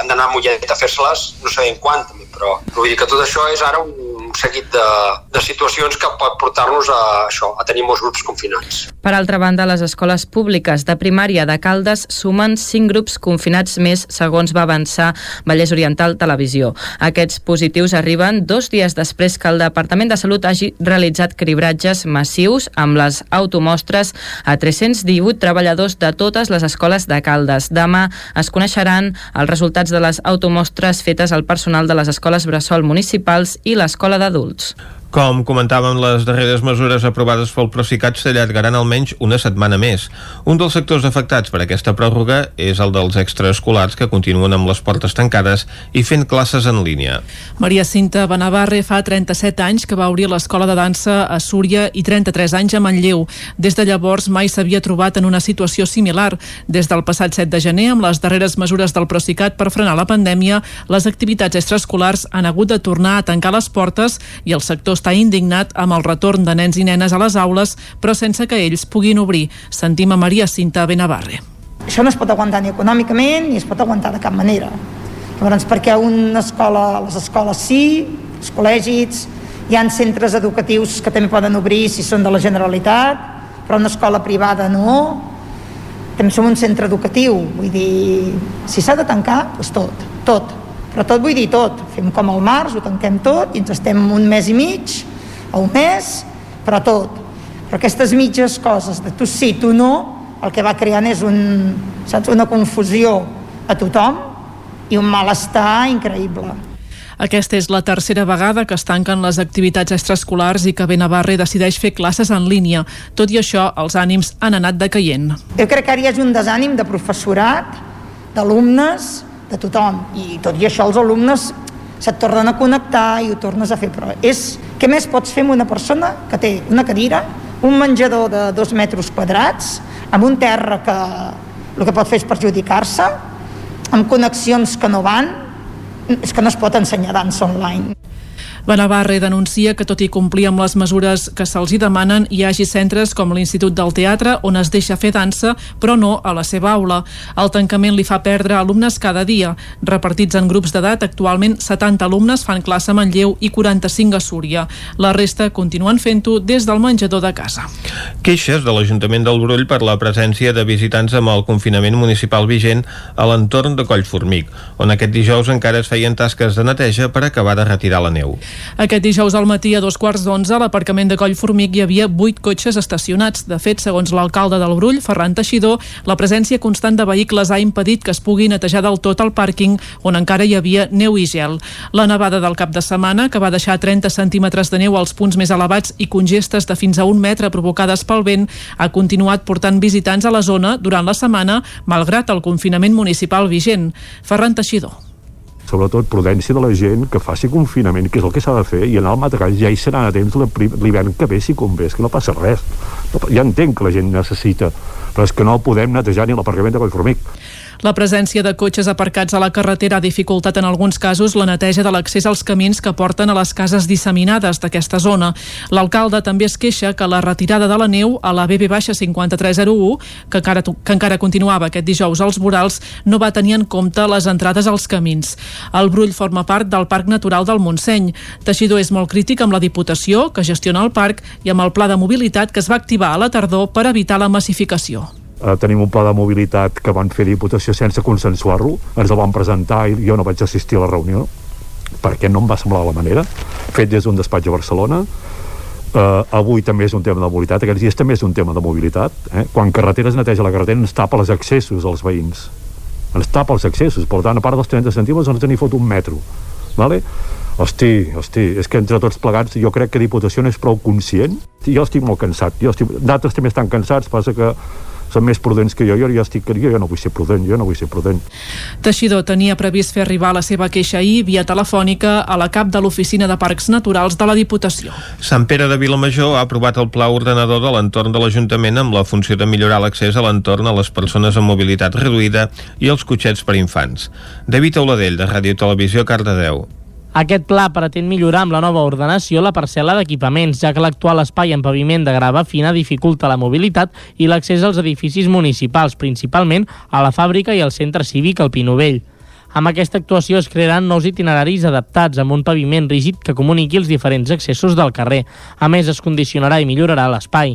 han d'anar a Mollet a fer-se-les no sabem quan també, però vull dir que tot això és ara un seguit de, de situacions que pot portar-nos a això, a tenir molts grups confinats. Per altra banda, les escoles públiques de primària de Caldes sumen 5 grups confinats més, segons va avançar Vallès Oriental Televisió. Aquests positius arriben dos dies després que el Departament de Salut hagi realitzat cribratges massius amb les automostres a 318 treballadors de totes les escoles de Caldes. Demà es coneixeran els resultats de les automostres fetes al personal de les escoles Bressol municipals i l'escola de d'adults. Com comentàvem, les darreres mesures aprovades pel Procicat s'allargaran almenys una setmana més. Un dels sectors afectats per aquesta pròrroga és el dels extraescolars que continuen amb les portes tancades i fent classes en línia. Maria Cinta Benavarre fa 37 anys que va obrir l'escola de dansa a Súria i 33 anys a Manlleu. Des de llavors mai s'havia trobat en una situació similar. Des del passat 7 de gener, amb les darreres mesures del Procicat per frenar la pandèmia, les activitats extraescolars han hagut de tornar a tancar les portes i els sectors està indignat amb el retorn de nens i nenes a les aules, però sense que ells puguin obrir. Sentim a Maria Cinta Benavarre. Això no es pot aguantar ni econòmicament ni es pot aguantar de cap manera. Llavors, perquè una escola, les escoles sí, els col·legis, hi han centres educatius que també poden obrir si són de la Generalitat, però una escola privada no, també som un centre educatiu, vull dir, si s'ha de tancar, doncs tot, tot. Però tot vull dir tot. Fem com el març, ho tanquem tot i ens estem un mes i mig o un mes, però tot. Però aquestes mitges coses de tu sí, tu no, el que va creant és un, saps, una confusió a tothom i un malestar increïble. Aquesta és la tercera vegada que es tanquen les activitats extraescolars i que Benavarre decideix fer classes en línia. Tot i això, els ànims han anat decaient. Jo crec que ara hi ha un desànim de professorat, d'alumnes, de tothom. I tot i això els alumnes se't tornen a connectar i ho tornes a fer. Però és, què més pots fer amb una persona que té una cadira, un menjador de dos metres quadrats, amb un terra que el que pot fer és perjudicar-se, amb connexions que no van, és que no es pot ensenyar dansa online. Benavarre denuncia que tot i complir amb les mesures que se'ls hi demanen, hi hagi centres com l'Institut del Teatre on es deixa fer dansa, però no a la seva aula. El tancament li fa perdre alumnes cada dia. Repartits en grups d'edat, actualment 70 alumnes fan classe a Manlleu i 45 a Súria. La resta continuen fent-ho des del menjador de casa. Queixes de l'Ajuntament del Brull per la presència de visitants amb el confinament municipal vigent a l'entorn de Collformic, on aquest dijous encara es feien tasques de neteja per acabar de retirar la neu. Aquest dijous al matí a dos quarts d'onze a l'aparcament de Collformic hi havia vuit cotxes estacionats. De fet, segons l'alcalde del Brull, Ferran Teixidor, la presència constant de vehicles ha impedit que es pugui netejar del tot el pàrquing on encara hi havia neu i gel. La nevada del cap de setmana, que va deixar 30 centímetres de neu als punts més elevats i congestes de fins a un metre provocades pel vent, ha continuat portant visitants a la zona durant la setmana, malgrat el confinament municipal vigent. Ferran Teixidor sobretot prudència de la gent que faci confinament, que és el que s'ha de fer, i anar al Matagall ja hi seran a temps l'hivern que ve si convé, és que no passa res. Ja entenc que la gent necessita, però és que no podem netejar ni l'aparcament de Collformic. La presència de cotxes aparcats a la carretera ha dificultat en alguns casos la neteja de l'accés als camins que porten a les cases disseminades d'aquesta zona. L'alcalde també es queixa que la retirada de la neu a la BB-5301, que encara, que encara continuava aquest dijous als vorals, no va tenir en compte les entrades als camins. El Brull forma part del Parc Natural del Montseny. Teixidor és molt crític amb la Diputació, que gestiona el parc, i amb el pla de mobilitat que es va activar a la tardor per evitar la massificació eh, tenim un pla de mobilitat que van fer Diputació sense consensuar-lo, ens el van presentar i jo no vaig assistir a la reunió perquè no em va semblar la manera. Fet des d'un despatx a Barcelona. Eh, avui també és un tema de mobilitat. Aquests dies també és un tema de mobilitat eh? quan carreteres neteja la carretera ens tapa els accessos als veïns. Ens tapa els accessos, per tant a part dels 30 centímetres ens n'hi fot un metro vale? Hosti, hosti, és que entre tots plegats jo crec que Diputació no és prou conscient. Jo estic molt cansat, jo estic... d'altres també estan cansats, passa que són més prudents que jo, jo ja estic, jo, jo no vull ser prudent, jo no vull ser prudent. Teixidor tenia previst fer arribar la seva queixa ahir via telefònica a la cap de l'Oficina de Parcs Naturals de la Diputació. Sant Pere de Vilamajor ha aprovat el pla ordenador de l'entorn de l'Ajuntament amb la funció de millorar l'accés a l'entorn a les persones amb mobilitat reduïda i els cotxets per infants. David Auladell, de Ràdio Televisió, Cardedeu. Aquest pla pretén millorar amb la nova ordenació la parcel·la d'equipaments, ja que l'actual espai en paviment de grava fina dificulta la mobilitat i l'accés als edificis municipals, principalment a la fàbrica i al centre cívic al Pinovell. Amb aquesta actuació es crearan nous itineraris adaptats amb un paviment rígid que comuniqui els diferents accessos del carrer. A més, es condicionarà i millorarà l'espai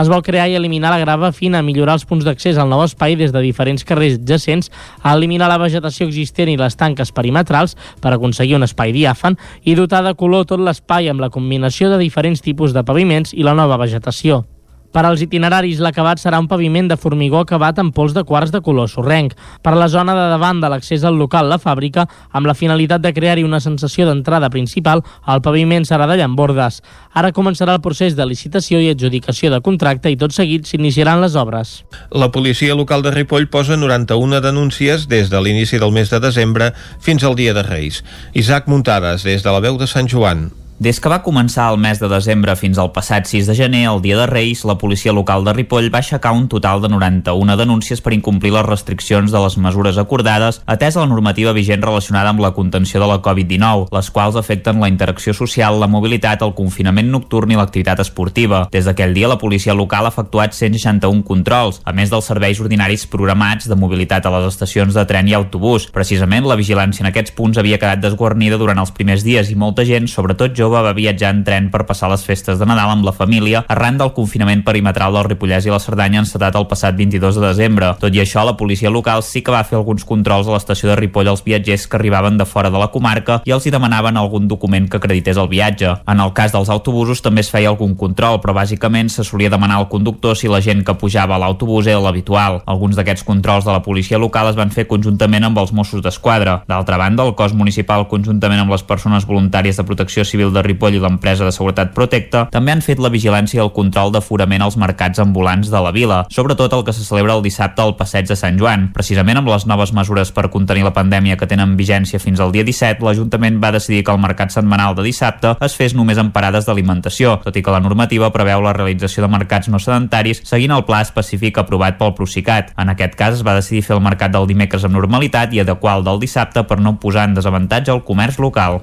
es vol crear i eliminar la grava fina, millorar els punts d'accés al nou espai des de diferents carrers adjacents, eliminar la vegetació existent i les tanques perimetrals per aconseguir un espai diàfan i dotar de color tot l'espai amb la combinació de diferents tipus de paviments i la nova vegetació. Per als itineraris, l'acabat serà un paviment de formigó acabat amb pols de quarts de color sorrenc. Per la zona de davant de l'accés al local, la fàbrica, amb la finalitat de crear-hi una sensació d'entrada principal, el paviment serà de llambordes. Ara començarà el procés de licitació i adjudicació de contracte i tot seguit s'iniciaran les obres. La policia local de Ripoll posa 91 denúncies des de l'inici del mes de desembre fins al dia de Reis. Isaac Muntades, des de la veu de Sant Joan. Des que va començar el mes de desembre fins al passat 6 de gener, el dia de Reis, la policia local de Ripoll va aixecar un total de 91 denúncies per incomplir les restriccions de les mesures acordades, atesa la normativa vigent relacionada amb la contenció de la Covid-19, les quals afecten la interacció social, la mobilitat, el confinament nocturn i l'activitat esportiva. Des d'aquell dia, la policia local ha efectuat 161 controls, a més dels serveis ordinaris programats de mobilitat a les estacions de tren i autobús. Precisament, la vigilància en aquests punts havia quedat desguarnida durant els primers dies i molta gent, sobretot joves, jove va viatjar en tren per passar les festes de Nadal amb la família arran del confinament perimetral del Ripollès i la Cerdanya encetat el passat 22 de desembre. Tot i això, la policia local sí que va fer alguns controls a l'estació de Ripoll als viatgers que arribaven de fora de la comarca i els hi demanaven algun document que acredités el viatge. En el cas dels autobusos també es feia algun control, però bàsicament se solia demanar al conductor si la gent que pujava a l'autobús era l'habitual. Alguns d'aquests controls de la policia local es van fer conjuntament amb els Mossos d'Esquadra. D'altra banda, el cos municipal, conjuntament amb les persones voluntàries de protecció civil de Ripoll i l'empresa de seguretat Protecta també han fet la vigilància i el control d'aforament als mercats ambulants de la vila, sobretot el que se celebra el dissabte al passeig de Sant Joan. Precisament amb les noves mesures per contenir la pandèmia que tenen vigència fins al dia 17, l'Ajuntament va decidir que el mercat setmanal de dissabte es fes només en parades d'alimentació, tot i que la normativa preveu la realització de mercats no sedentaris seguint el pla específic aprovat pel Procicat. En aquest cas es va decidir fer el mercat del dimecres amb normalitat i adequar el del dissabte per no posar en desavantatge el comerç local.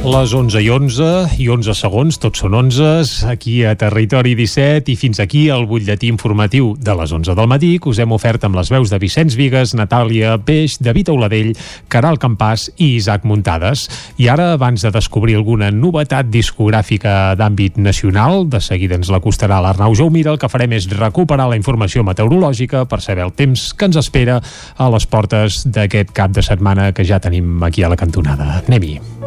Les 11 i 11 i 11 segons, tots són 11, aquí a Territori 17 i fins aquí el butlletí informatiu de les 11 del matí que us hem ofert amb les veus de Vicenç Vigues, Natàlia Peix, David Auladell, Caral Campàs i Isaac Muntades. I ara, abans de descobrir alguna novetat discogràfica d'àmbit nacional, de seguida ens l'acostarà l'Arnau Jaumira, el que farem és recuperar la informació meteorològica per saber el temps que ens espera a les portes d'aquest cap de setmana que ja tenim aquí a la cantonada. Anem-hi.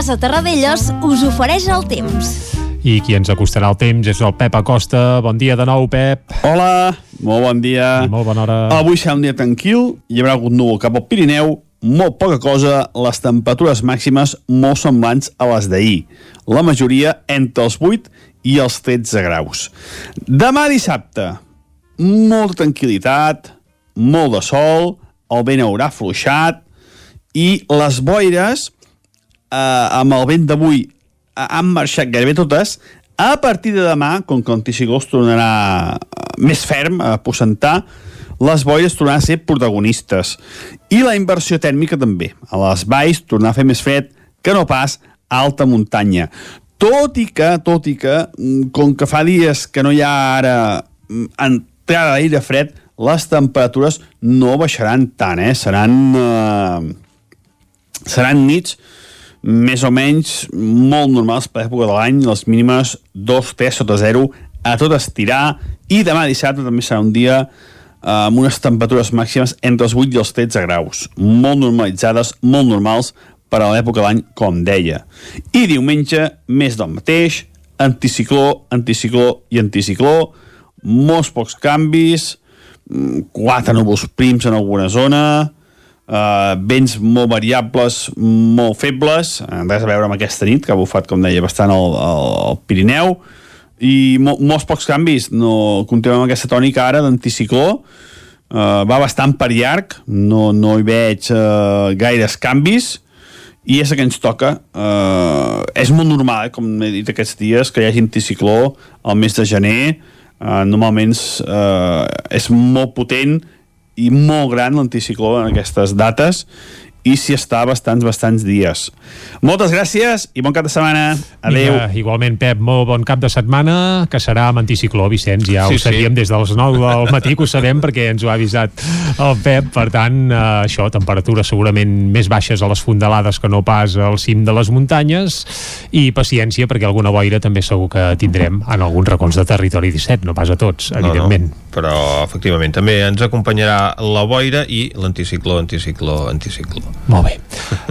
Casa Terradellos us ofereix el temps. I qui ens acostarà el temps és el Pep Acosta. Bon dia de nou, Pep. Hola, molt bon dia. I molt bona hora. Avui serà un dia tranquil, hi haurà hagut núvol cap al Pirineu, molt poca cosa, les temperatures màximes molt semblants a les d'ahir. La majoria entre els 8 i els 13 graus. Demà dissabte, molta tranquil·litat, molt de sol, el vent haurà fluixat i les boires eh, amb el vent d'avui eh, han marxat gairebé totes, a partir de demà, com que l'anticicló tornarà eh, més ferm a aposentar, les boires tornaran a ser protagonistes. I la inversió tèrmica també. A les valls tornar a fer més fred que no pas a alta muntanya. Tot i que, tot i que, mm, com que fa dies que no hi ha ara mm, entrada d'aire fred, les temperatures no baixaran tant, eh? Seran, eh, seran nits més o menys molt normals per l'època de l'any, les mínimes 2, 3 sota 0, a tot estirar, i demà dissabte també serà un dia eh, amb unes temperatures màximes entre els 8 i els 13 graus, molt normalitzades, molt normals per a l'època de l'any, com deia. I diumenge, més del mateix, anticicló, anticicló i anticicló, molts pocs canvis, mm, quatre núvols prims en alguna zona, uh, vents molt variables, molt febles, uh, res a veure amb aquesta nit, que ha bufat, com deia, bastant al, al, al Pirineu, i mo molts pocs canvis, no continuem amb aquesta tònica ara d'anticicló, uh, va bastant per llarg, no, no hi veig uh, gaires canvis, i és el que ens toca. Uh, és molt normal, eh, com he dit aquests dies, que hi hagi anticicló al mes de gener, uh, normalment uh, és molt potent i molt gran l'anticicló en aquestes dates i s'hi està bastants, bastants dies. Moltes gràcies i bon cap de setmana. Adéu. Mira, igualment, Pep, molt bon cap de setmana, que serà amb anticicló, Vicenç. Ja Sí, ho sabíem sí. des de les 9 del matí, que ho sabem, perquè ens ho ha avisat el Pep. Per tant, eh, això, temperatures segurament més baixes a les fondalades que no pas al cim de les muntanyes, i paciència, perquè alguna boira també segur que tindrem en alguns racons de territori 17, no pas a tots, evidentment. No, no, però efectivament també ens acompanyarà la boira i l'anticicló, anticicló, anticicló. Molt bé.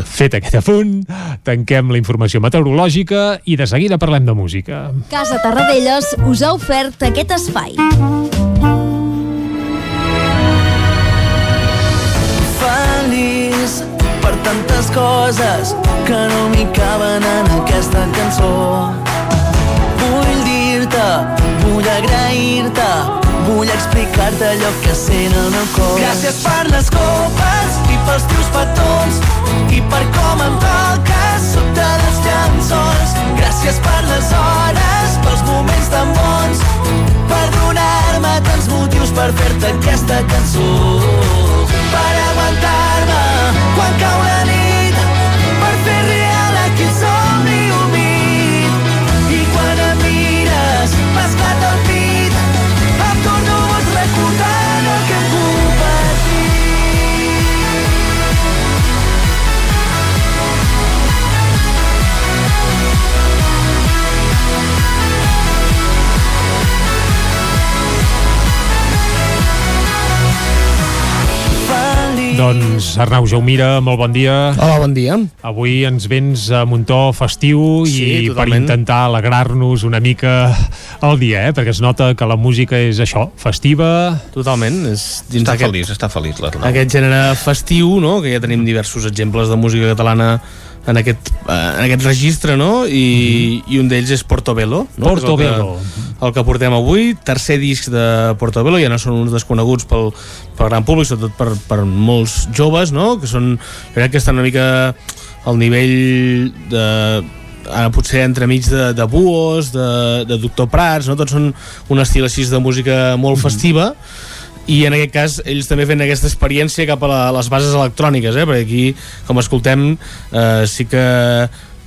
Fet aquest apunt, tanquem la informació meteorològica i de seguida parlem de música. Casa Tarradellas us ha ofert aquest espai. feliç per tantes coses que no m'hi caben en aquesta cançó. Vull dir-te, vull agrair-te, vull explicar-te allò que sent el meu cor. Gràcies per les copes pels teus petons i per com em toques sota les llençols. Gràcies per les hores, pels moments tan bons, per donar-me tants motius per fer-te aquesta cançó. Per aguantar-me quan cau la nit, Arnau Jaumira, molt bon dia. Hola, bon dia. Avui ens vens a un to festiu Sí, i per totalment. intentar alegrar-nos una mica el dia, eh? perquè es nota que la música és això, festiva. Totalment. És dins Està d'aquest- feliç, està feliç l'Arnau. Aquest gènere festiu, no? que ja tenim diversos exemples de música catalana en aquest, eh, en aquest registre, no? I, i un d'ells és Portobello. No? Portobello. El, que, el que portem avui, tercer disc de Portobello, ja no són uns desconeguts pel, pel gran públic, sobretot per, per molts joves, no? que són, jo crec que estan una mica al nivell de ara potser entremig de, de Buos, de, de Doctor Prats, no? tots són un estil així de música molt festiva, i en aquest cas ells també fent aquesta experiència cap a la, les bases electròniques eh? perquè aquí com escoltem eh, sí que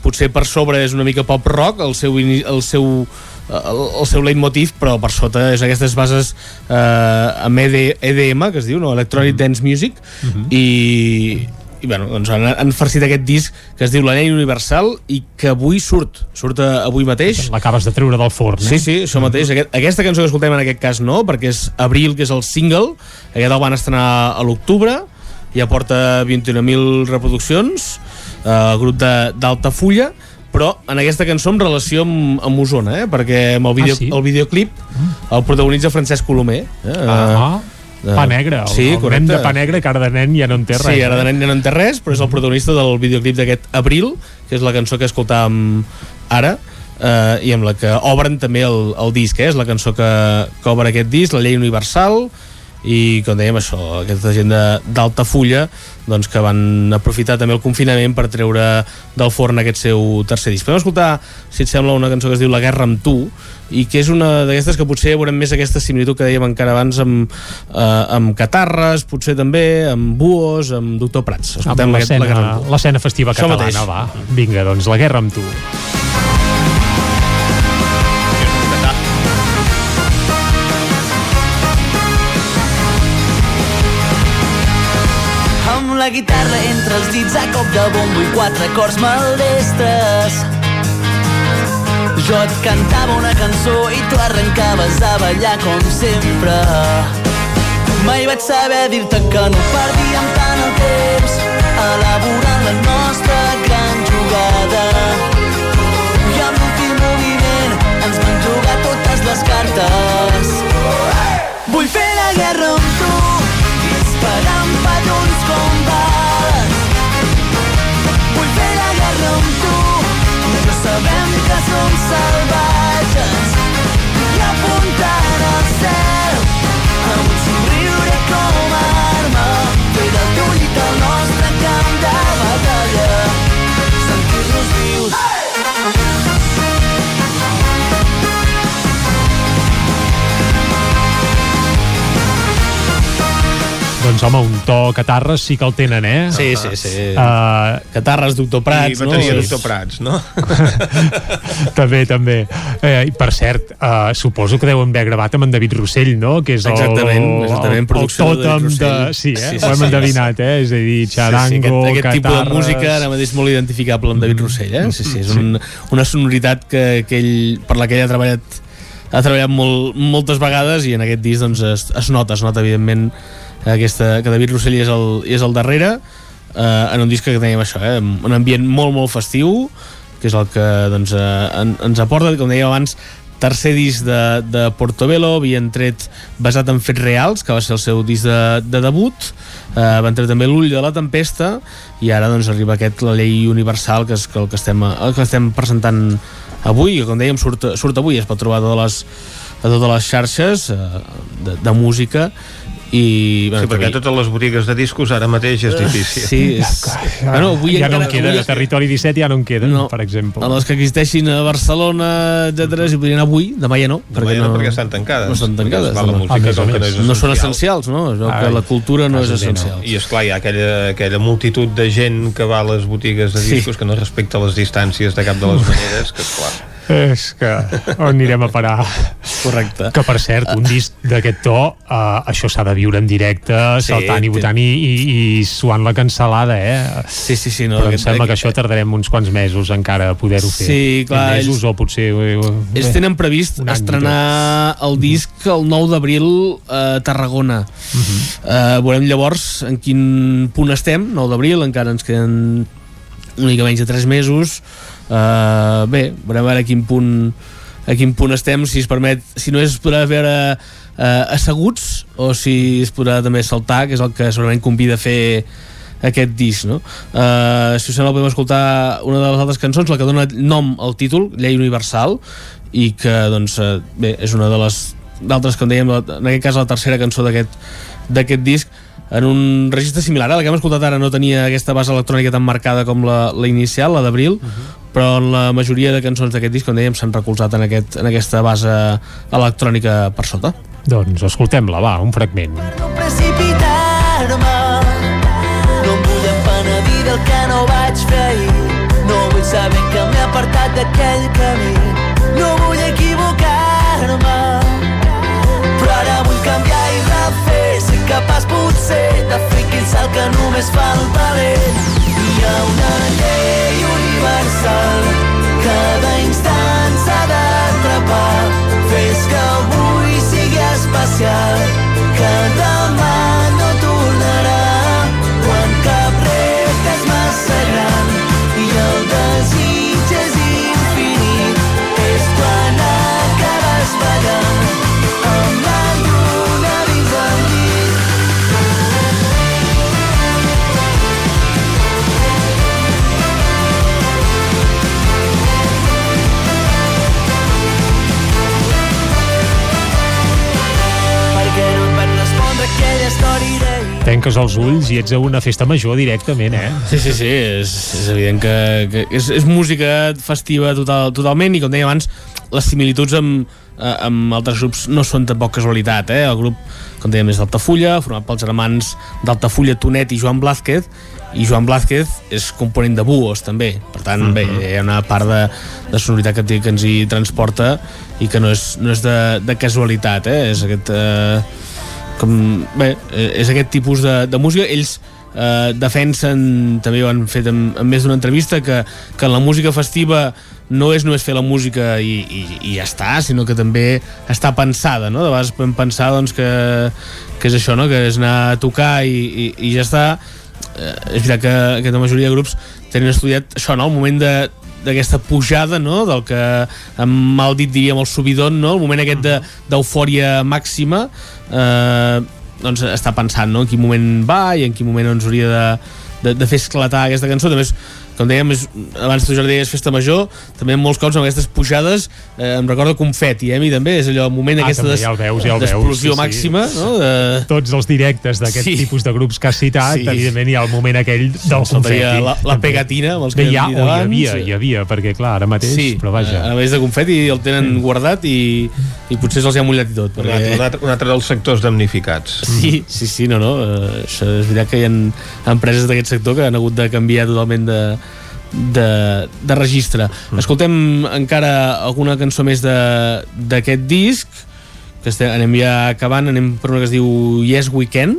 potser per sobre és una mica pop rock el seu, el seu el, el seu leitmotiv, però per sota és aquestes bases eh, amb ED, EDM, que es diu, no? Electronic Dance Music, uh -huh. i, i bueno, doncs han, han farcit aquest disc que es diu La llei universal i que avui surt, surt avui mateix l'acabes de treure del forn eh? sí, sí, això mateix, aquest, aquesta cançó que escoltem en aquest cas no, perquè és Abril que és el single aquest el van estrenar a l'octubre ja porta 21.000 reproduccions eh, el grup d'Altafulla però en aquesta cançó en relació amb, amb Osona, eh? perquè amb el, vídeo, ah, sí? el videoclip el protagonitza Francesc Colomer. Eh? Ah, uh, pa negre, el, sí, el nen de pa negre que ara de nen ja no en té res. Sí, ara de eh? nen ja no en té res, però és el protagonista del videoclip d'aquest Abril, que és la cançó que escoltàvem ara, eh, i amb la que obren també el, el disc, eh? és la cançó que, que obre aquest disc, La llei universal, i com dèiem això, aquesta gent d'Altafulla doncs que van aprofitar també el confinament per treure del forn aquest seu tercer disc. Podem escoltar, si et sembla, una cançó que es diu La guerra amb tu i que és una d'aquestes que potser veurem més aquesta similitud que dèiem encara abans amb, eh, amb Catarres, potser també amb Buos, amb Doctor Prats. Escoltem l'escena festiva catalana, va. Vinga, doncs, La guerra amb tu. Dits a cop de bombo i quatre acords maldestres. Jo et cantava una cançó i tu arrencaves a ballar com sempre. Mai vaig saber dir-te que no perdíem tant el temps elaborant la nostra gran jugada. I amb l'últim moviment ens van jugar totes les cartes. Vull fer la guerra amb sabem que Doncs home, un to catarres sí que el tenen, eh? Sí, sí, sí. Uh, catarres, doctor Prats, I bateria no? doctor Prats, no? també, també. Eh, I per cert, uh, suposo que deuen haver gravat amb en David Rossell, no? Que és exactament, el, exactament, producció el tòtem de, de... Sí, eh? Sí, sí, Ho hem sí, endevinat, eh? És a dir, xarango, sí, sí, aquest, aquest catarres... tipus de música ara mateix molt identificable amb David Rossell, eh? Sí, sí, és un, una sonoritat que, que ell, per la que ell ha treballat ha treballat molt, moltes vegades i en aquest disc doncs, es, es nota, es nota evidentment aquesta, que David Rossell és el, és el darrere eh, en un disc que tenim això, eh, un ambient molt molt festiu que és el que doncs, eh, en, ens aporta, com deia abans tercer disc de, de Portobello havien tret basat en fets reals que va ser el seu disc de, de debut eh, van tret també l'ull de la tempesta i ara doncs arriba aquest la llei universal que és el que estem, el que estem presentant avui, que com dèiem surt, surt avui, es pot trobar a totes les, a totes les xarxes eh, de, de música i, bueno, sí, perquè a totes les botigues de discos ara mateix és difícil. Sí, és... Ja, bueno, avui ja no en queda, avui... a Territori 17 ja no en queden, no. per exemple. En les que existeixin a Barcelona, etc s'hi podrien avui, demà ja no. Perquè no, no, perquè estan tancades. No estan tancades. La música ah, no, no, és no són essencials, no? És ah, que la cultura no és essencial. No. I és clar, hi ha aquella, aquella multitud de gent que va a les botigues de discos sí. que no respecta les distàncies de cap de les maneres, que és clar és que on anirem a parar? Correcte. Que per cert, un disc d'aquest to uh, això s'ha de viure en directe sí, saltant i votant i, i, i suant la cancel·lada eh? sí, sí, sí, no, però em sembla que això tardarem uns quants mesos encara a poder-ho fer. Sí, clar, mesos ells, o potser eh, ells tenen previst estrenar el disc el 9 d'abril a Tarragona. Uh -huh. uh, veurem llavors en quin punt estem 9 d'abril, encara ens queden una mica menys de 3 mesos Uh, bé, veurem a veure a quin punt a quin punt estem, si es permet si no es podrà veure uh, asseguts o si es podrà també saltar que és el que segurament convida a fer aquest disc, no? Uh, si us sembla podem escoltar una de les altres cançons la que dona nom al títol, Llei Universal i que, doncs, uh, bé, és una de les d'altres que en dèiem, en aquest cas la tercera cançó d'aquest disc en un registre similar. La que hem escoltat ara no tenia aquesta base electrònica tan marcada com la, la inicial, la d'abril, uh mhm. -huh. Però la majoria de cançons d'aquest disc, com dèiem, s'han recolzat en, aquest, en aquesta base electrònica per sota. Doncs escoltem-la, va, un fragment. precipitar-me. No em vull empenedir del que no vaig fer. Ahir No vull saber que m'he apartat d'aquell camí. No vull equivocar-me. Però ara vull canviar i refer. Ser capaç potser de fer aquell salt que només fa el valent Hi ha una llei universal Cada instant s'ha d'atrapar. Fes que avui sigui especial. Que d'ahir Tenques els ulls i ets a una festa major directament, eh? Sí, sí, sí, és, és evident que, que és, és música festiva total, totalment i com deia abans, les similituds amb, eh, amb altres grups no són tampoc casualitat, eh? El grup, com dèiem, és d'Altafulla, format pels germans d'Altafulla, Tonet i Joan Blázquez, i Joan Blázquez és component de Buos també, per tant, mm -hmm. bé, hi ha una part de, de sonoritat que, que ens hi transporta i que no és, no és de, de casualitat, eh? És aquest... Eh, com, bé, eh, és aquest tipus de, de música ells eh, defensen també ho han fet en, en més d'una entrevista que, que la música festiva no és només fer la música i, i, i ja està, sinó que també està pensada, no? De vegades podem pensar doncs, que, que és això, no? que és anar a tocar i, i, i ja està eh, és veritat que, que la majoria de grups tenen estudiat això, no? el moment de d'aquesta pujada, no? del que amb mal dit diríem el subidon, no? el moment aquest de- d'eufòria màxima eh, doncs està pensant no? en quin moment va i en quin moment ens hauria de, de, de fer esclatar aquesta cançó també és, com dèiem, és, abans tu Jordi deies festa major, també molts cops amb aquestes pujades eh, em recorda confeti, eh, a mi també és allò, el moment Ah, aquesta des- ja veus, ja d'explosió sí, sí. màxima no? de, Tots els directes d'aquest Sí. tipus de grups que has citat, Sí. evidentment hi ha el moment aquell del Faltaria confeti. la- la pegatina, amb els que Bé, hi ha, hem dit o hi havia, hi havia, perquè clar, ara mateix, sí, però vaja. a més de confeti el tenen guardat i, i potser se'ls ha mullat i tot altre, un, altre, un altre dels sectors damnificats. Sí, sí, sí, no, no. eh, Això és veritat que hi ha empreses d'aquest sector que han hagut de canviar totalment de, de, de registre. Mm. Escoltem encara alguna cançó més de- d'aquest disc, que estem, anem ja acabant, anem per una que es diu Yes We Can,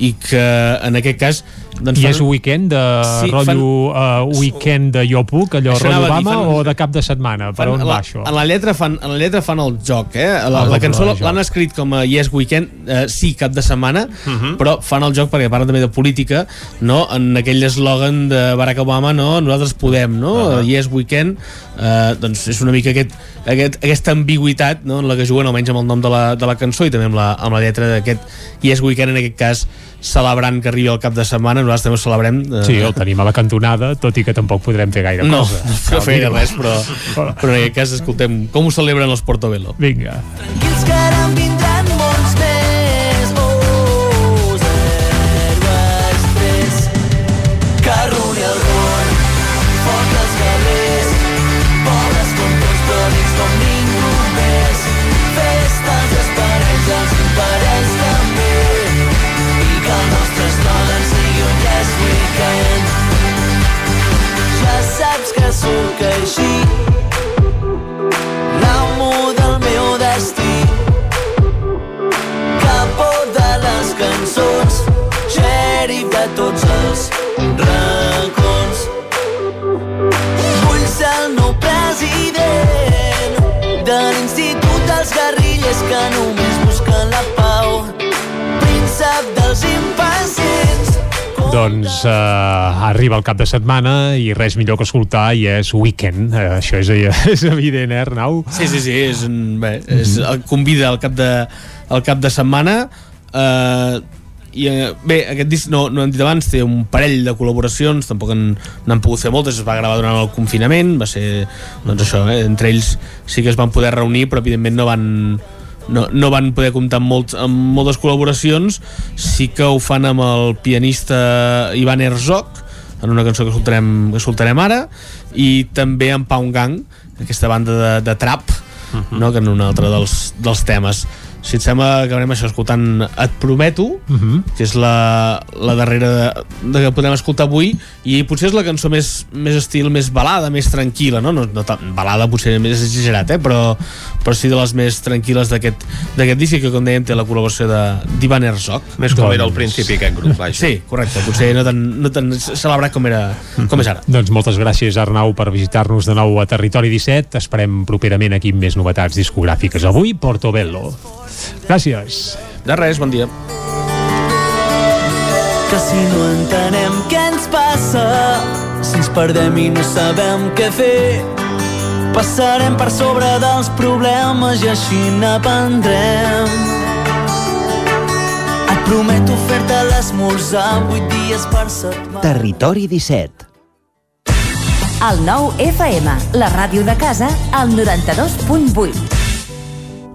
i que en aquest cas doncs I fan- és weekend de Sí, rotllo uh, weekend de jo puc, allò Això rotllo Obama fan- o de cap de setmana? Per fan, on la, va això? En la lletra fan, en la lletra fan el joc, eh? La, Ah, la doble cançó l'han escrit com a Yes Weekend, eh, sí, cap de setmana, Mhm. uh -huh. però fan el joc perquè parlen també de política, no? En aquell eslògan de Barack Obama, no? Nosaltres podem, no? Uh -huh. Yes Weekend, eh, doncs és una mica aquest, aquest, aquesta ambigüitat no? en la que juguen almenys amb el nom de la, de la cançó i també amb la, amb la lletra d'aquest Yes Weekend, en aquest cas celebrant que arribi el cap de setmana, nosaltres també ho celebrem. Eh, Sí, el tenim a la cantonada, tot i que tampoc podrem fer gaire no, cosa. no puc fer res, però, però en aquest cas escoltem com ho celebren els Portobello. Vinga. Tranquils que ara així, l'amo del meu destí. Capó de les cançons, xèrif de tots els racons. Vull ser el nou president de l'Institut dels Guerrillers que només busquen la pau. Príncep dels impacients, Doncs uh, arriba el cap de setmana i res millor que escoltar i és weekend. Uh, això és, és evident, eh, Arnau? Sí, sí, sí, és, bé, és, el convida al cap de, al cap de setmana eh, i eh, bé, aquest disc no, no hem dit abans té un parell de col·laboracions tampoc n'han pogut fer moltes, es va gravar durant el confinament va ser, doncs això, eh, entre ells sí que es van poder reunir però evidentment no van no, no van poder comptar amb, molts, amb moltes col·laboracions. Sí que ho fan amb el pianista Ivan Herzog en una cançó que escoltarem, que escoltarem ara i també amb Pound Gang aquesta banda de, de trap no? que en un altre dels, dels temes si et sembla que anem això escoltant Et prometo, Uh -huh. que és la, la darrera de, de que podem escoltar avui i potser és la cançó més, més estil, més balada més tranquil·la, no? no, no tan, balada potser més exagerat, eh? però, però sí de les més tranquil·les d'aquest disc que com dèiem té la col·laboració d'Ivan Herzog Més com era al principi aquest grup, vaja. Sí, correcte, potser no tan, no tan celebrat com, era, com és ara Doncs moltes gràcies, Arnau, per visitar-nos de nou a Territori 17. Esperem properament aquí més novetats discogràfiques. Avui, Portobello. Gràcies. De res, bon dia. Que si no entenem què ens passa, si ens perdem i no sabem què fer, passarem per sobre dels problemes i així n'aprendrem. Et prometo fer-te l'esmorzar vuit dies per setmana. Territori 17. El nou FM, la ràdio de casa, al 92.8.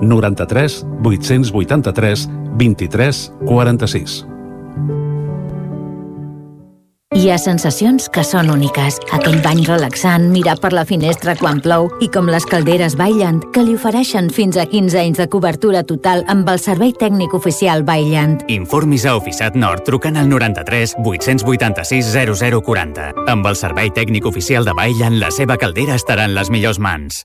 93 883 23 46. Hi ha sensacions que són úniques. Aquell bany relaxant, mirar per la finestra quan plou i com les calderes Bailand, que li ofereixen fins a 15 anys de cobertura total amb el servei tècnic oficial Bailand. Informis a Oficiat Nord trucant al 93 886 0040. Amb el servei tècnic oficial de Bailand, la seva caldera estarà en les millors mans.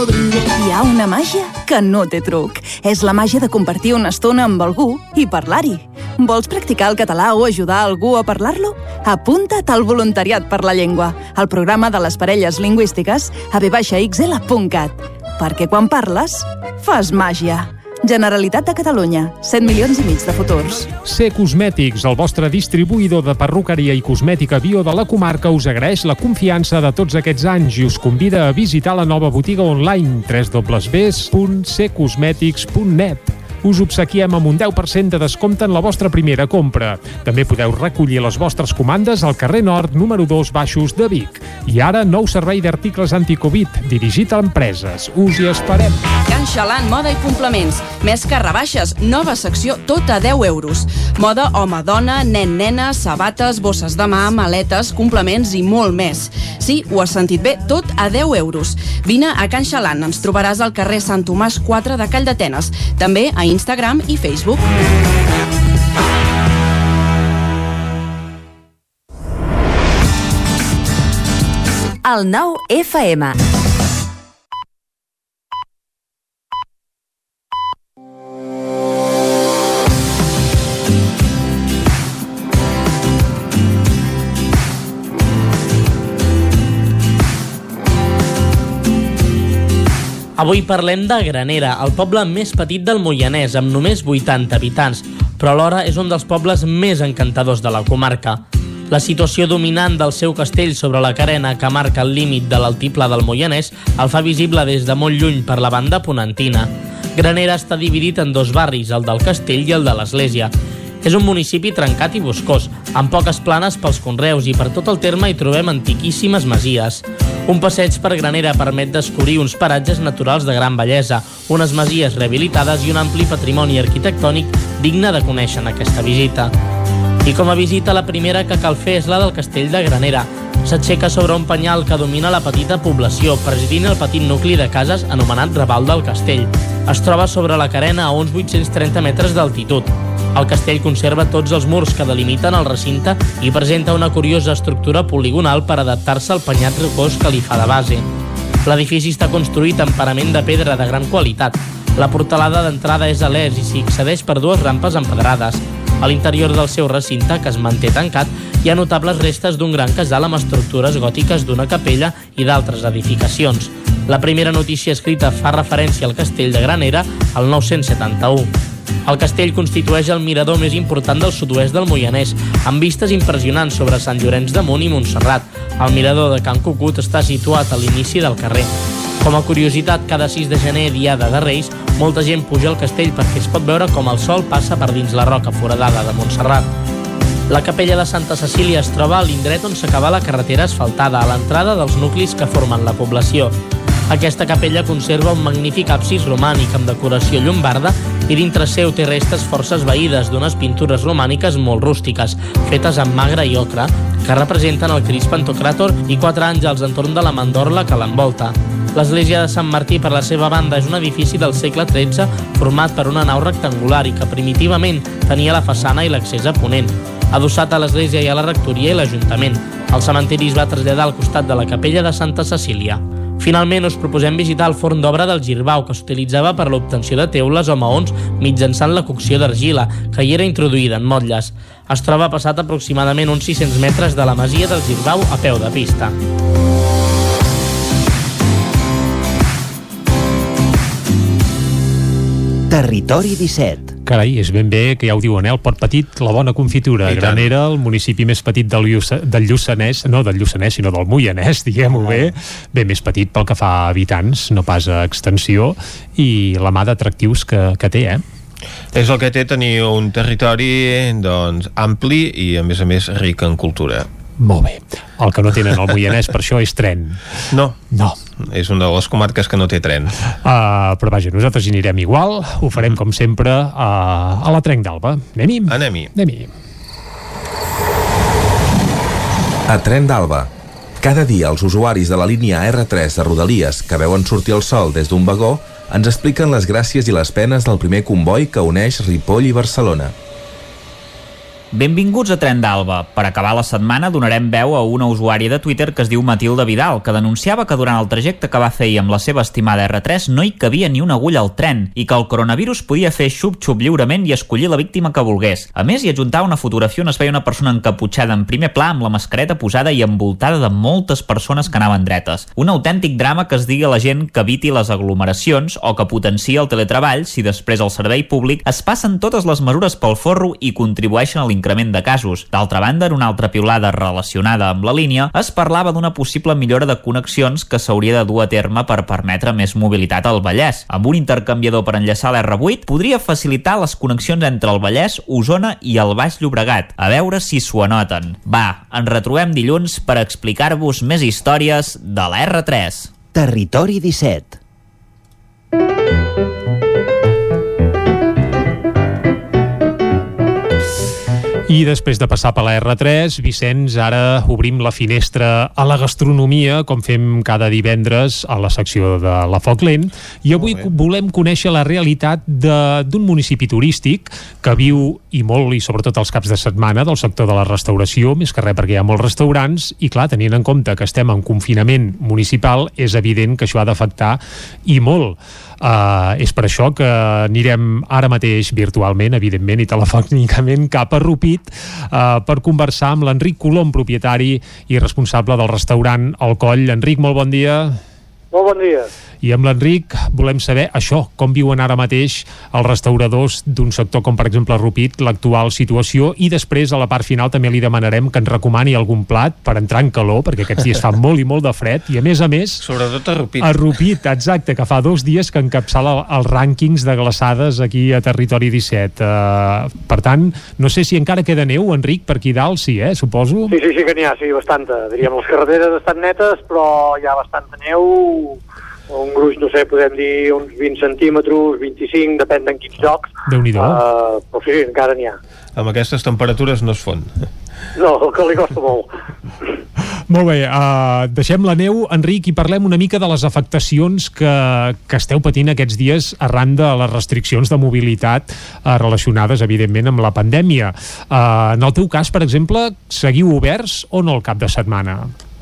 cocodrilo. Hi ha una màgia que no té truc. És la màgia de compartir una estona amb algú i parlar-hi. Vols practicar el català o ajudar algú a parlar-lo? Apunta't al Voluntariat per la Llengua, al programa de les parelles lingüístiques a vxl.cat. Perquè quan parles, fas màgia. Generalitat de Catalunya, 7 milions i mig de futurs. C Cosmètics, el vostre distribuïdor de perruqueria i cosmètica bio de la comarca, us agraeix la confiança de tots aquests anys i us convida a visitar la nova botiga online www.ccosmetics.net us obsequiem amb un 10% de descompte en la vostra primera compra. També podeu recollir les vostres comandes al carrer Nord, número 2, baixos de Vic. I ara, nou servei d'articles anticovid, dirigit a empreses. Us hi esperem. Can Xalant, moda i complements. Més que rebaixes, nova secció, tot a 10 euros. Moda home-dona, nen-nena, sabates, bosses de mà, maletes, complements i molt més. Sí, ho has sentit bé, tot a 10 euros. Vine a Can Xalant, ens trobaràs al carrer Sant Tomàs 4 de Call d'Atenes. També a Instagram i Facebook. El 9FM. Avui parlem de Granera, el poble més petit del Moianès, amb només 80 habitants, però alhora és un dels pobles més encantadors de la comarca. La situació dominant del seu castell sobre la carena que marca el límit de l'altiplà del Moianès el fa visible des de molt lluny per la banda ponentina. Granera està dividit en dos barris, el del castell i el de l'església. És un municipi trencat i boscós, amb poques planes pels conreus i per tot el terme hi trobem antiquíssimes masies. Un passeig per Granera permet descobrir uns paratges naturals de gran bellesa, unes masies rehabilitades i un ampli patrimoni arquitectònic digne de conèixer en aquesta visita. I com a visita, la primera que cal fer és la del castell de Granera. S'aixeca sobre un penyal que domina la petita població, presidint el petit nucli de cases anomenat Raval del Castell. Es troba sobre la carena a uns 830 metres d'altitud. El castell conserva tots els murs que delimiten el recinte i presenta una curiosa estructura poligonal per adaptar-se al penyat rocós que li fa de base. L'edifici està construït amb parament de pedra de gran qualitat. La portalada d'entrada és a l'est i s'hi accedeix per dues rampes empedrades. A l'interior del seu recinte, que es manté tancat, hi ha notables restes d'un gran casal amb estructures gòtiques d'una capella i d'altres edificacions. La primera notícia escrita fa referència al castell de Granera al 971. El castell constitueix el mirador més important del sud-oest del Moianès, amb vistes impressionants sobre Sant Llorenç de Munt i Montserrat. El mirador de Can Cucut està situat a l'inici del carrer. Com a curiositat, cada 6 de gener, diada de Reis, molta gent puja al castell perquè es pot veure com el sol passa per dins la roca foradada de Montserrat. La capella de Santa Cecília es troba a l'indret on s'acaba la carretera asfaltada, a l'entrada dels nuclis que formen la població. Aquesta capella conserva un magnífic absis romànic amb decoració llombarda i dintre seu té restes força esvaïdes d'unes pintures romàniques molt rústiques, fetes amb magre i ocre, que representen el Crist Pantocràtor i quatre àngels entorn de la mandorla que l'envolta. L'església de Sant Martí, per la seva banda, és un edifici del segle XIII format per una nau rectangular i que primitivament tenia la façana i l'accés a Ponent. Adossat a l'església hi ha la rectoria i l'Ajuntament. El cementiri es va traslladar al costat de la capella de Santa Cecília. Finalment, us proposem visitar el forn d'obra del Girbau, que s'utilitzava per l'obtenció de teules o maons mitjançant la cocció d'argila, que hi era introduïda en motlles. Es troba passat aproximadament uns 600 metres de la masia del Girbau a peu de pista. Territori 17. Carai, és ben bé que ja ho diuen, eh? el Port Petit, la bona confitura. I tant. Granera, el municipi més petit del, Lluça, del Lluçanès, no del Lluçanès, sinó del Moianès, diguem-ho bé, bé més petit pel que fa a habitants, no pas a extensió, i la mà d'atractius que, que té, eh? És el que té tenir un territori doncs, ampli i, a més a més, ric en cultura. Molt bé. El que no tenen al Moianès per això és tren. No. No. És una de les comarques que no té tren. Uh, però vaja, nosaltres hi anirem igual, ho farem com sempre uh, a la Trenc d'Alba. Anem-hi? Anem-hi. Anem-hi. A Tren d'Alba. Cada dia els usuaris de la línia R3 de Rodalies que veuen sortir el sol des d'un vagó ens expliquen les gràcies i les penes del primer comboi que uneix Ripoll i Barcelona. Benvinguts a Tren d'Alba. Per acabar la setmana donarem veu a una usuària de Twitter que es diu Matilda Vidal, que denunciava que durant el trajecte que va fer amb la seva estimada R3 no hi cabia ni una agulla al tren i que el coronavirus podia fer xup-xup lliurement i escollir la víctima que volgués. A més, hi adjuntava una fotografia on es veia una persona encaputxada en primer pla amb la mascareta posada i envoltada de moltes persones que anaven dretes. Un autèntic drama que es digui a la gent que eviti les aglomeracions o que potencia el teletreball si després el servei públic es passen totes les mesures pel forro i contribueixen a l'increment de casos. D'altra banda, en una altra piulada relacionada amb la línia, es parlava d'una possible millora de connexions que s'hauria de dur a terme per permetre més mobilitat al Vallès. Amb un intercanviador per enllaçar l'R8 podria facilitar les connexions entre el Vallès, Osona i el Baix Llobregat. A veure si s'ho anoten. Va, ens retrobem dilluns per explicar-vos més històries de la R3. Territori 17. I després de passar per la R3, Vicenç, ara obrim la finestra a la gastronomia, com fem cada divendres a la secció de la Foc Lent, i avui volem conèixer la realitat d'un municipi turístic que viu, i molt, i sobretot els caps de setmana, del sector de la restauració, més que res perquè hi ha molts restaurants, i clar, tenint en compte que estem en confinament municipal, és evident que això ha d'afectar i molt. Uh, és per això que anirem ara mateix virtualment, evidentment, i telefònicament cap a Rupit uh, per conversar amb l'Enric Colom, propietari i responsable del restaurant El Coll. Enric, molt bon dia. Molt bon dia. I amb l'Enric volem saber això, com viuen ara mateix els restauradors d'un sector com per exemple Rupit, l'actual situació i després a la part final també li demanarem que ens recomani algun plat per entrar en calor perquè aquests dies fa molt i molt de fred i a més a més Sobretot a Rupit. a Rupit, exacte, que fa dos dies que encapçala els rànquings de glaçades aquí a Territori 17. Uh, per tant, no sé si encara queda neu, Enric, per aquí dalt, sí, eh, suposo? Sí, sí, sí que n'hi ha, sí, bastanta. Diríem, les carreteres estan netes, però hi ha bastanta neu, un gruix, no sé, podem dir uns 20 centímetres, 25, depèn d'en quins llocs. Déu-n'hi-do. Uh, però sí, encara n'hi ha. Amb aquestes temperatures no es fon. No, el que li costa molt. Molt bé, uh, deixem la neu, Enric, i parlem una mica de les afectacions que, que esteu patint aquests dies arran de les restriccions de mobilitat uh, relacionades, evidentment, amb la pandèmia. Uh, en el teu cas, per exemple, seguiu oberts o no el cap de setmana?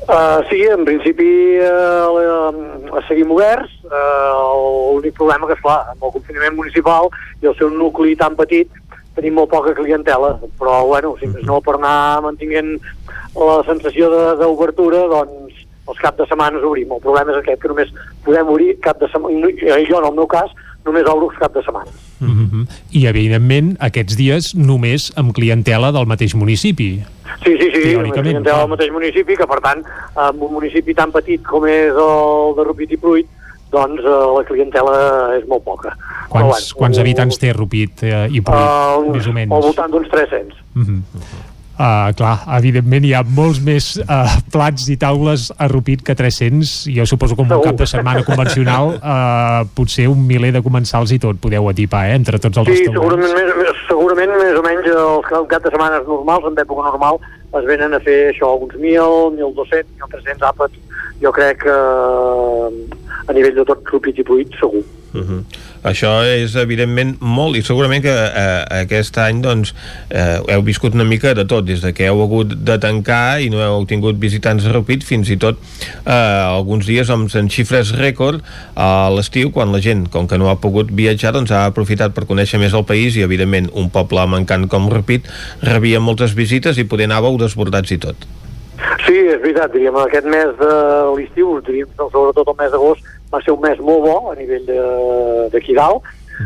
Uh, sí, en principi uh, seguim oberts. Uh, L'únic problema que, esclar, amb el confinament municipal i el seu nucli tan petit, tenim molt poca clientela, però bueno, si més no per anar mantinguent la sensació d'obertura, doncs els cap de setmana obrim. El problema és aquest, que només podem obrir cap de setmana, jo en el meu cas, només obro cap de setmana. Mm -hmm. I evidentment aquests dies només amb clientela del mateix municipi. Sí, sí, sí, només clientela del mateix municipi, que per tant, en un municipi tan petit com és el de Rupit i Pruit, doncs uh, la clientela és molt poca. Quants, bueno, quants habitants té Rupit eh, i Pruit, uh, més o menys? Al voltant d'uns 300. Mm -hmm. Uh, clar, evidentment hi ha molts més uh, plats i taules a Rupit que 300, jo suposo que un cap de setmana convencional uh, potser un miler de comensals i tot podeu atipar, eh, entre tots els sí, restaurants. segurament, més, segurament més o menys els cap de setmanes normals, en època normal, es venen a fer això, uns 1.000, 1.200, 1.300 àpats, jo crec que uh, a nivell de tot Rupit i Pruit, segur. Uh -huh. Això és evidentment molt i segurament que eh, aquest any doncs, eh, heu viscut una mica de tot des de que heu hagut de tancar i no heu tingut visitants Rupit fins i tot eh, alguns dies amb en xifres rècord a l'estiu quan la gent, com que no ha pogut viatjar doncs ha aprofitat per conèixer més el país i evidentment un poble mancant com Rupit rebia moltes visites i poder anàveu desbordats i tot. Sí, és veritat, diríem, aquest mes de l'estiu, sobretot el mes d'agost, va ser un mes molt bo a nivell d'aquí dalt,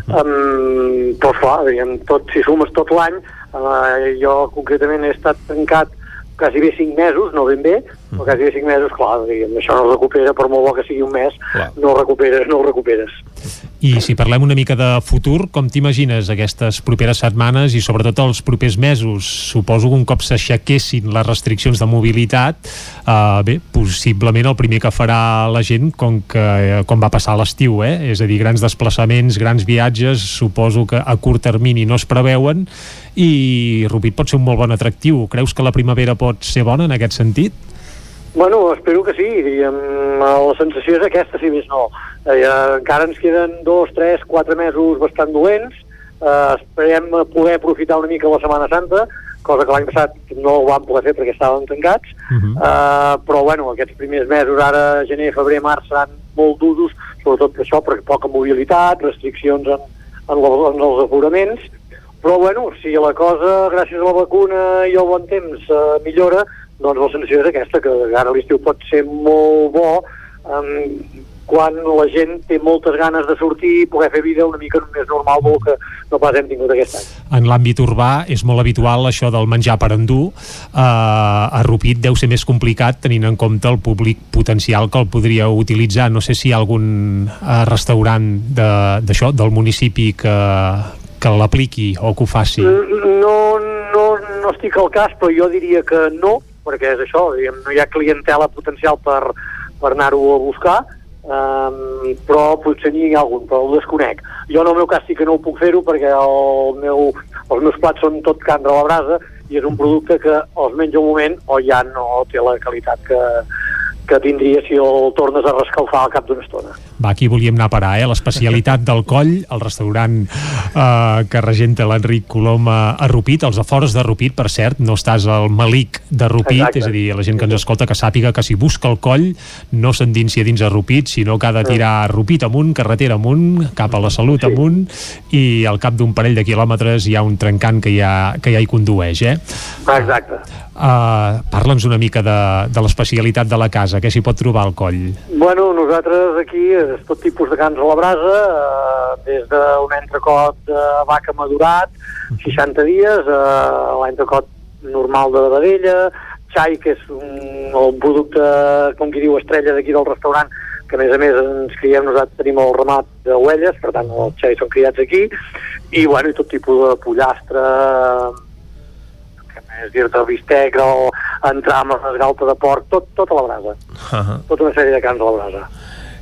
um, però clar, diguem, tot, si sumes tot l'any, uh, jo concretament he estat tancat quasi bé 5 mesos, no ben bé, però quasi bé 5 mesos, clar, diguem, això no es recupera, per molt bo que sigui un mes, clar. no recuperes, no ho recuperes. I si parlem una mica de futur, com t'imagines aquestes properes setmanes i sobretot els propers mesos? Suposo que un cop s'aixequessin les restriccions de mobilitat, eh, bé, possiblement el primer que farà la gent com, que, com va passar l'estiu, eh? és a dir, grans desplaçaments, grans viatges, suposo que a curt termini no es preveuen i Rupit pot ser un molt bon atractiu. Creus que la primavera pot ser bona en aquest sentit? Bueno, espero que sí, diguem, la sensació és aquesta, si més no. Eh, encara ens queden dos, tres, quatre mesos bastant dolents, eh, esperem poder aprofitar una mica la Setmana Santa, cosa que l'any passat no ho vam poder fer perquè estàvem tancats, uh -huh. eh, però bueno, aquests primers mesos, ara gener, febrer, març, seran molt durs, sobretot per això, perquè poca mobilitat, restriccions en, en, en els aforaments, però bueno, si la cosa, gràcies a la vacuna i al bon temps, eh, millora, doncs la sensació és aquesta, que ara l'estiu pot ser molt bo um, quan la gent té moltes ganes de sortir i poder fer vida una mica més normal del que no pas hem tingut aquest any. En l'àmbit urbà és molt habitual això del menjar per endur. Uh, a Rupit deu ser més complicat tenint en compte el públic potencial que el podria utilitzar. No sé si hi ha algun uh, restaurant d'això, de, del municipi que, que l'apliqui o que ho faci. No, no, no estic al cas, però jo diria que no, perquè és això, diguem, no hi ha clientela potencial per, per anar-ho a buscar, um, però potser n'hi ha algun, però ho desconec. Jo en el meu cas sí que no ho puc fer-ho perquè el meu, els meus plats són tot carn de la brasa i és un producte que els menja un moment o ja no té la qualitat que, que tindria si el tornes a rescalfar al cap d'una estona. Va, aquí volíem anar a parar, eh? L'especialitat del Coll, el restaurant eh, que regenta l'Enric Colom a, Rupit, els afores de Rupit, per cert, no estàs al malic de Rupit, Exacte. és a dir, la gent que ens escolta que sàpiga que si busca el Coll no s'endinsi a dins a Rupit, sinó que ha de tirar Rupit amunt, carretera amunt, cap a la Salut sí. amunt, i al cap d'un parell de quilòmetres hi ha un trencant que ja, que ja hi condueix, eh? Exacte. Uh, Parla'ns una mica de, de l'especialitat de la casa, què s'hi pot trobar al coll? Bueno, nosaltres aquí és tot tipus de cans a la brasa, uh, des d'un entrecot de vaca madurat, 60 dies, uh, l'entrecot normal de la vedella, xai, que és un, el producte, com qui diu, estrella d'aquí del restaurant, que a més a més ens criem, nosaltres tenim el ramat d'ovelles, per tant els xais són criats aquí, i bueno, i tot tipus de pollastre, és dir-te bistec o entram amb esgalta de porc, tot, tot a la brasa. Uh -huh. Tota una sèrie de cans a la brasa.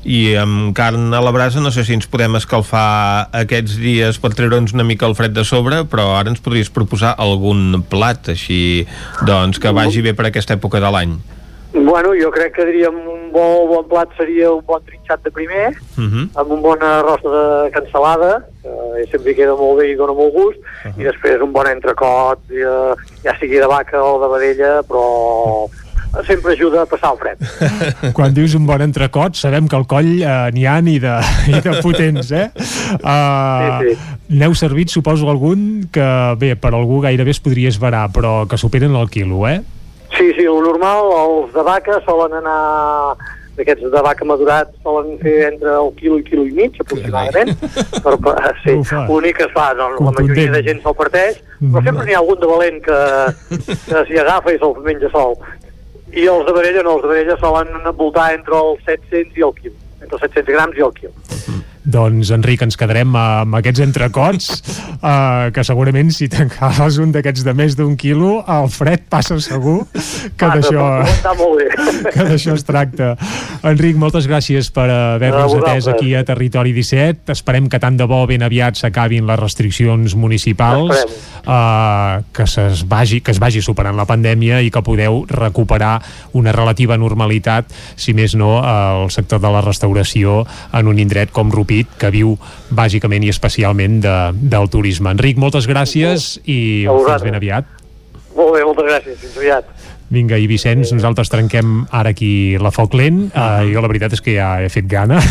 I amb carn a la brasa no sé si ens podem escalfar aquests dies per treure'ns una mica el fred de sobre, però ara ens podries proposar algun plat així, doncs, que vagi bé per aquesta època de l'any. Bueno, jo crec que diríem un bon, bon plat seria un bon trinxat de primer, Uh -huh. amb un bon arròs de cansalada, que sempre queda molt bé i dona molt gust, uh -huh. i després un bon entrecot, ja, ja sigui de vaca o de vedella, però sempre ajuda a passar el fred. Quan dius un bon entrecot, sabem que al coll eh, n'hi ha ni de, ni de potents, eh? Uh, Sí, N'heu servit, suposo, algun que, bé, per algú gairebé es podria esverar, però que superen el quilo, eh? Sí, sí, el normal, els de vaca solen anar d'aquests de vaca madurat solen fer entre el quilo i quilo i mig aproximadament. però, però, sí, l'únic que es fa no, la majoria de gent se'l parteix però sempre n'hi ha algun de valent que, que s'hi agafa i se'l menja sol. I els de Varella no, els de Varella solen voltar entre els 700 i el quilo entre els 700 grams i el quilo Doncs, Enric, ens quedarem amb aquests entrecots uh, que segurament si t'encaves un d'aquests de més d'un quilo el fred passa segur que Passa, d'això que d'això es tracta. Enric, moltes gràcies per haver-nos atès aquí a Territori 17. Esperem que tant de bo ben aviat s'acabin les restriccions municipals, uh, que, es vagi, que es vagi superant la pandèmia i que podeu recuperar una relativa normalitat, si més no, al sector de la restauració en un indret com Rupit, que viu bàsicament i especialment de, del turisme. Enric, moltes gràcies i fins ben aviat. molt bé, moltes gràcies, fins aviat Vinga, i Vicenç, nosaltres trenquem ara aquí la foc lent. Uh, jo la veritat és que ja he fet gana.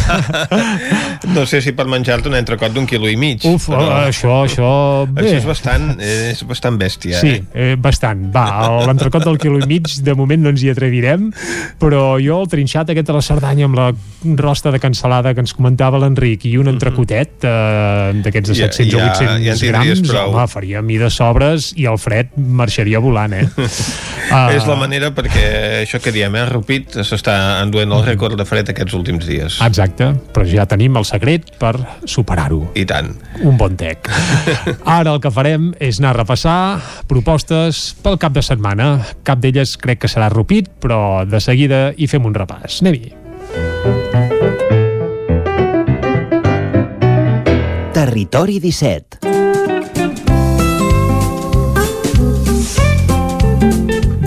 No sé si per menjar-te un entrecot d'un quilo i mig. Uf, això, això... Bé. Això és bastant, és bastant bèstia, Sí, eh? eh, bastant. Va, l'entrecot del quilo i mig, de moment no ens hi atrevirem, però jo el trinxat aquest a la Cerdanya amb la rosta de cansalada que ens comentava l'Enric i un entrecotet eh, d'aquests de Ja- 700 ja- o 800 ja grams, prou. home, faria mi de sobres i el fred marxaria volant, eh? Uh... És la manera perquè això que diem, eh? Rupit s'està enduent el rècord de fred aquests últims dies. Exacte, però ja tenim el secret per superar-ho. I tant. Un bon tec. Ara el que farem és anar a repassar propostes pel cap de setmana. Cap d'elles crec que serà Rupit, però de seguida hi fem un repàs. Anem-hi. Territori 17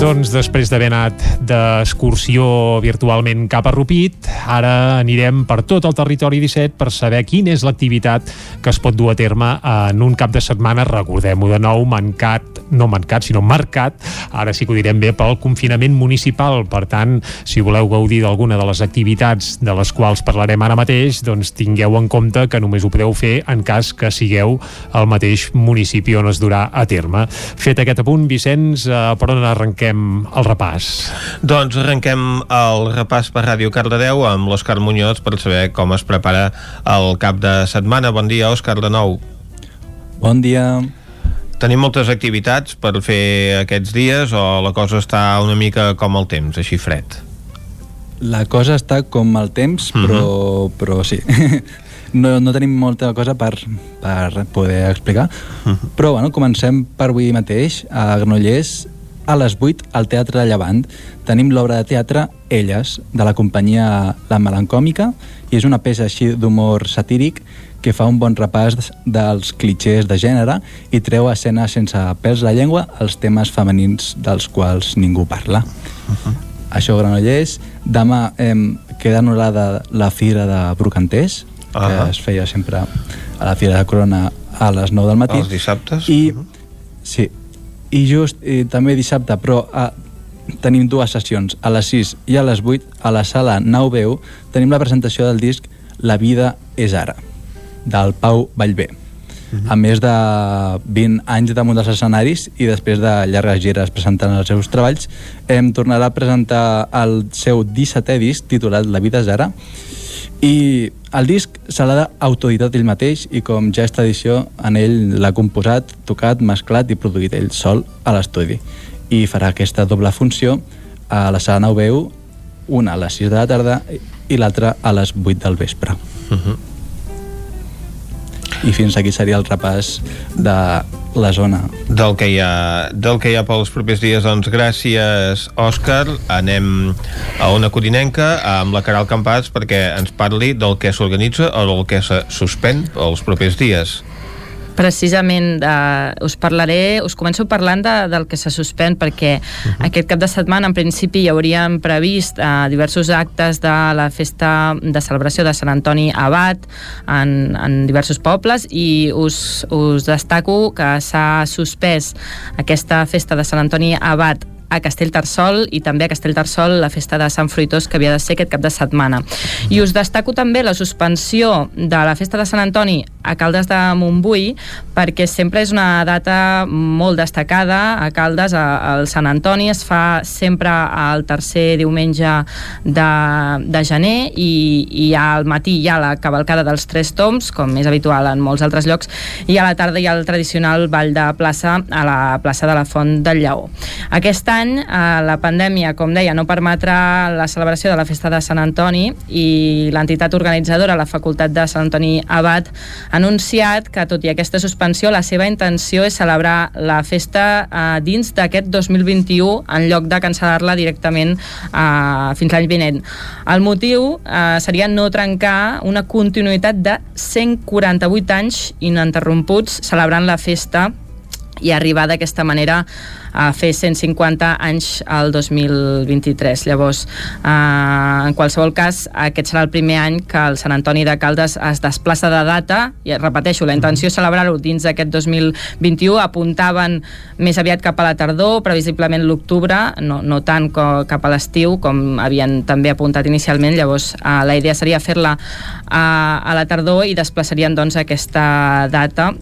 Doncs després d'haver anat d'excursió virtualment cap a Rupit, ara anirem per tot el territori 17 per saber quina és l'activitat que es pot dur a terme en un cap de setmana, recordem-ho de nou, mancat, no mancat, sinó marcat, ara sí que ho direm bé, pel confinament municipal. Per tant, si voleu gaudir d'alguna de les activitats de les quals parlarem ara mateix, doncs tingueu en compte que només ho podeu fer en cas que sigueu al mateix municipi on es durà a terme. Fet aquest apunt, Vicenç, eh, per on arrenquem el repàs? Doncs arrenquem el repàs per Ràdio Cardedeu amb l'Òscar Muñoz per saber com es prepara el cap de setmana. Bon dia, Òscar, de nou. Bon dia. Tenim moltes activitats per fer aquests dies o la cosa està una mica com el temps, així fred? La cosa està com el temps, Mhm. però, però sí. No, no tenim molta cosa per, per poder explicar, Mhm. però bueno, comencem per avui mateix a Granollers a les 8 al Teatre de Llevant. Tenim l'obra de teatre Elles, de la companyia La Melancòmica, i és una peça així d'humor satíric que fa un bon repàs dels clichés de gènere i treu a escena sense pèls la llengua els temes femenins dels quals ningú parla. Això Granollers. Demà eh, queda anul·lada la fira de Brocanters, que Ahà. es feia sempre a la fira de Corona a les 9 del matí. Els dissabtes? I, sí, i just i també dissabte, però a, tenim dues sessions, a les 6 i a les 8, a la sala 9 tenim la presentació del disc La vida és ara, del Pau Vallvé. A més de 20 anys damunt dels escenaris i després de llargues gires presentant els seus treballs, em tornarà a presentar el seu 17è disc titulat La vida és ara i el disc se l'ha d'autoditat ell mateix i com ja és tradició en ell l'ha composat, tocat, mesclat i produït ell sol a l'estudi. I farà aquesta doble funció. A la sala 9 una a les 6 de la tarda i l'altra a les 8 del vespre. Uh -huh. I fins aquí seria el repàs de la zona Del que hi ha, del que hi ha pels propers dies, doncs gràcies, Òscar. Anem a una codinenca amb la Caral Campàs perquè ens parli del que s'organitza o del que se suspèn els propers dies. Precisament, eh, us parlaré, us començo parlant de, del que se suspèn, perquè uh -huh. aquest cap de setmana, en principi, hi hauríem previst eh, diversos actes de la festa de celebració de Sant Antoni Abat en, en diversos pobles i us, us destaco que s'ha suspès aquesta festa de Sant Antoni Abat a Castellterçol i també a Castellterçol la festa de Sant Fruitós que havia de ser aquest cap de setmana. I us destaco també la suspensió de la festa de Sant Antoni a Caldes de Montbui perquè sempre és una data molt destacada a Caldes, al Sant Antoni es fa sempre al tercer diumenge de, de gener i, i al matí hi ha la cavalcada dels Tres Toms, com és habitual en molts altres llocs, i a la tarda hi ha el tradicional ball de plaça a la plaça de la Font del Lleó. Aquest any any eh, la pandèmia, com deia, no permetrà la celebració de la festa de Sant Antoni i l'entitat organitzadora, la Facultat de Sant Antoni Abat, ha anunciat que, tot i aquesta suspensió, la seva intenció és celebrar la festa eh, dins d'aquest 2021 en lloc de cancel·lar-la directament eh, fins l'any vinent. El motiu eh, seria no trencar una continuïtat de 148 anys ininterromputs celebrant la festa i arribar d'aquesta manera a fer 150 anys al 2023. Llavors, eh, en qualsevol cas, aquest serà el primer any que el Sant Antoni de Caldes es desplaça de data, i repeteixo, la intenció és celebrar-ho dins d'aquest 2021, apuntaven més aviat cap a la tardor, previsiblement l'octubre, no, no tant cap a l'estiu, com havien també apuntat inicialment, llavors eh, la idea seria fer-la a, a la tardor i desplaçarien doncs aquesta data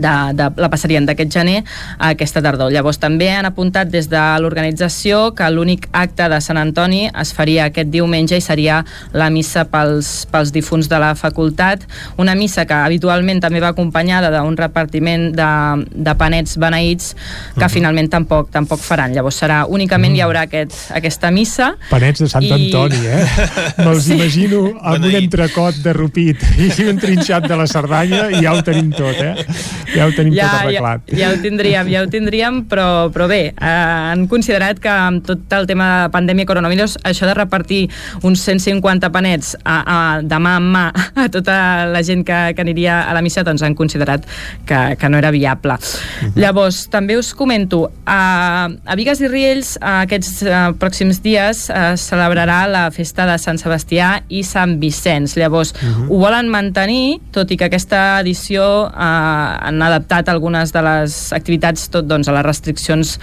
de, de, la passarien d'aquest gener a aquesta tardor. Llavors també han apuntat des de l'organització que l'únic acte de Sant Antoni es faria aquest diumenge i seria la missa pels, pels difunts de la facultat, una missa que habitualment també va acompanyada d'un repartiment de, de panets beneïts que mm. finalment tampoc tampoc faran. Llavors serà únicament mm. hi haurà aquest, aquesta missa. Panets de Sant i... Antoni, eh? Me'ls sí. imagino amb Beneït. un entrecot de rupit i un trinxat de la Cerdanya i ja ho tenim tot, eh? ja ho tenim ja, tot arreglat. Ja, ja ho tindríem, ja ho tindríem, però, però bé, eh, han considerat que amb tot el tema de pandèmia coronavirus, això de repartir uns 150 panets a, a, de mà en mà a tota la gent que, que aniria a la missa, doncs han considerat que, que no era viable. Uh mhm. -huh. Llavors, també us comento, a, a Vigues i Riells aquests uh, pròxims dies uh, celebrarà la festa de Sant Sebastià i Sant Vicenç. Llavors, uh mhm. -huh. ho volen mantenir, tot i que aquesta edició uh, han adaptat algunes de les activitats tot doncs, a les restriccions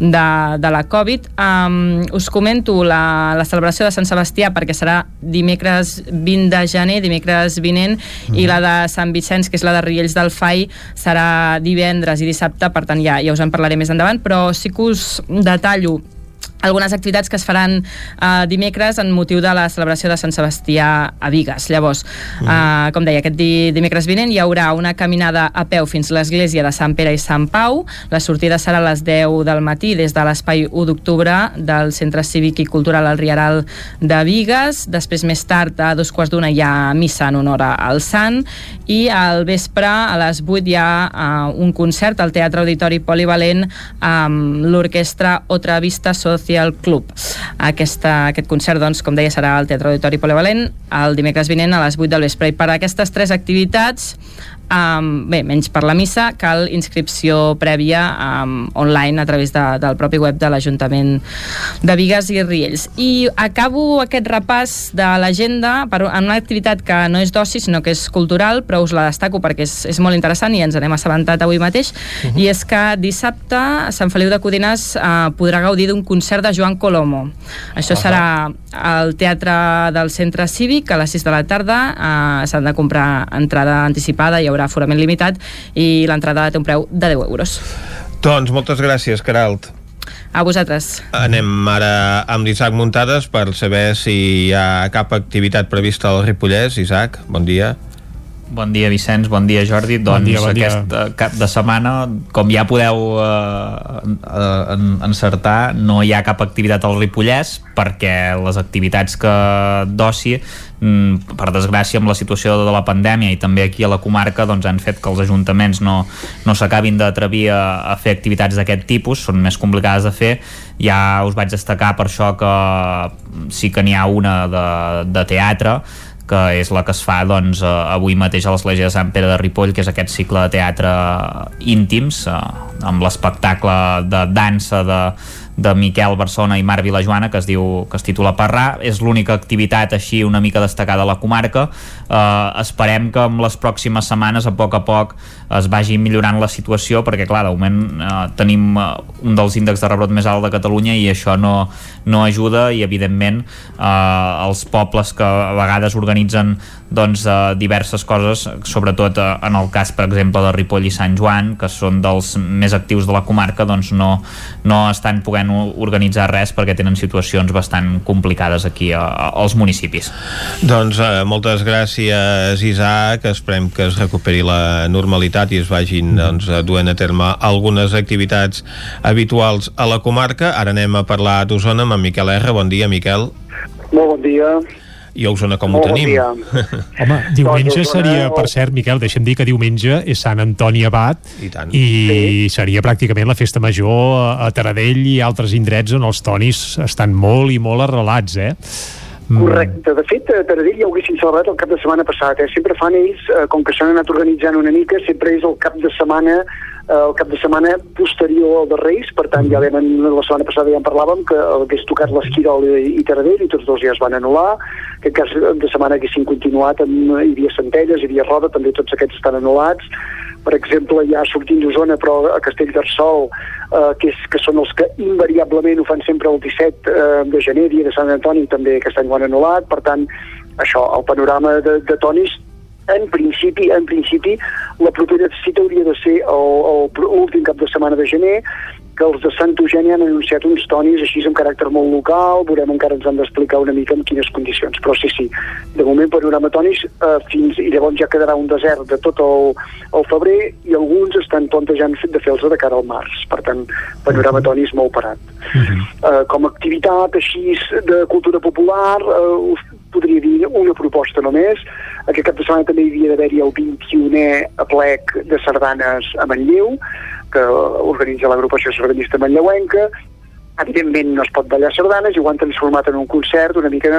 de, de la Covid. Um, us comento la, la celebració de Sant Sebastià perquè serà dimecres 20 de gener, dimecres vinent, mm. i la de Sant Vicenç, que és la de Riells del Fai, serà divendres i dissabte, per tant ja, ja us en parlaré més endavant, però sí que us detallo algunes activitats que es faran uh, dimecres en motiu de la celebració de Sant Sebastià a Vigues. Llavors, mm. uh, com deia, aquest di dimecres vinent hi haurà una caminada a peu fins a l'església de Sant Pere i Sant Pau. La sortida serà a les 10 del matí des de l'espai 1 d'octubre del Centre Cívic i Cultural al Riaral de Vigues. Després, més tard, a dos quarts d'una hi ha missa en honor al Sant i al vespre, a les 8, hi ha uh, un concert al Teatre Auditori Polivalent amb l'orquestra Otra Vista Social Social Club. Aquesta, aquest concert, doncs, com deia, serà al Teatre Auditori Polivalent el dimecres vinent a les 8 del vespre. I per aquestes tres activitats Um, bé, menys per la missa, cal inscripció prèvia um, online a través de, del propi web de l'Ajuntament de Vigues i Riells. I acabo aquest repàs de l'agenda per en una activitat que no és d'oci, sinó que és cultural, però us la destaco perquè és, és molt interessant i ens n'hem assabentat avui mateix, uh mhm. -huh. i és que dissabte a Sant Feliu de Codines uh, podrà gaudir d'un concert de Joan Colomo. Això uh -huh. serà al Teatre del Centre Cívic a les 6 de la tarda, uh, s'han de comprar entrada anticipada, hi haurà aforament limitat i l'entrada té un preu de 10 euros. Doncs moltes gràcies, Caralt. A vosaltres. Anem ara amb l'Isaac Muntades per saber si hi ha cap activitat prevista al Ripollès. Isaac, bon dia. Bon dia, Vicenç, bon dia, Jordi. Doncs bon dia, bon aquest dia. Eh, cap de setmana, com ja podeu uh, uh, encertar, no hi ha cap activitat al Ripollès perquè les activitats que d'oci mm, per desgràcia amb la situació de la pandèmia i també aquí a la comarca doncs, han fet que els ajuntaments no, no s'acabin d'atrevir a, a fer activitats d'aquest tipus, són més complicades de fer ja us vaig destacar per això que sí que n'hi ha una de, de teatre que és la que es fa doncs, eh, avui mateix a l'Església de Sant Pere de Ripoll, que és aquest cicle de teatre íntims, eh, amb l'espectacle de dansa de, de Miquel Barcelona i Marc Vilajoana que es diu que es titula Parrà és l'única activitat així una mica destacada a la comarca eh, esperem que en les pròximes setmanes a poc a poc es vagi millorant la situació perquè clar, de moment eh, tenim eh, un dels índexs de rebrot més alt de Catalunya i això no, no ajuda i evidentment eh, els pobles que a vegades organitzen doncs, eh, diverses coses, sobretot eh, en el cas, per exemple, de Ripoll i Sant Joan, que són dels més actius de la comarca, doncs no, no estan podent organitzar res perquè tenen situacions bastant complicades aquí a, als municipis. Doncs eh, moltes gràcies, Isaac. Esperem que es recuperi la normalitat i es vagin doncs, duent a terme algunes activitats habituals a la comarca. Ara anem a parlar d'Osona amb en Miquel R. Bon dia, Miquel. Molt bon dia i a Osona com ho tenim. Bon Home, diumenge seria, per cert, Miquel, deixem dir que diumenge és Sant Antoni Abat i, tant. i sí. seria pràcticament la festa major a Taradell i altres indrets on els tonis estan molt i molt arrelats, eh? Correcte. De fet, a Taradell ja ho haguessin celebrat el cap de setmana passat. Eh? Sempre fan ells, eh, com que s'han anat organitzant una mica, sempre és el cap de setmana el cap de setmana posterior al de Reis, per tant ja vam, la setmana passada ja en parlàvem que hagués tocat l'Esquirol i, i Taradell i tots dos ja es van anul·lar, que en cas de setmana haguessin continuat, amb, hi havia Centelles, hi havia Roda, també tots aquests estan anul·lats, per exemple, ja sortint d'Osona, però a Castellterçol, eh, que, és, que són els que invariablement ho fan sempre el 17 eh, de gener, dia de Sant Antoni, també aquest any ho han anul·lat, per tant, això, el panorama de, de tonis en principi, en principi, la propera cita hauria de ser l'últim cap de setmana de gener, que els de Sant Eugeni han anunciat uns tonis així amb caràcter molt local, veurem encara ens han d'explicar una mica en quines condicions, però sí, sí, de moment panorama tonis eh, fins, i llavors ja quedarà un desert de tot el, el febrer i alguns estan plantejant de fer-los de cara al març, per tant, panorama tonis molt parat. Uh -huh. eh, com a activitat així de cultura popular, eh, podria dir una proposta només, aquest cap de setmana també hi havia d'haver-hi el 21è aplec de sardanes a Manlleu, que organitza l'agrupació sardanista manlleuenca, evidentment no es pot ballar sardanes i ho han transformat en un concert una mica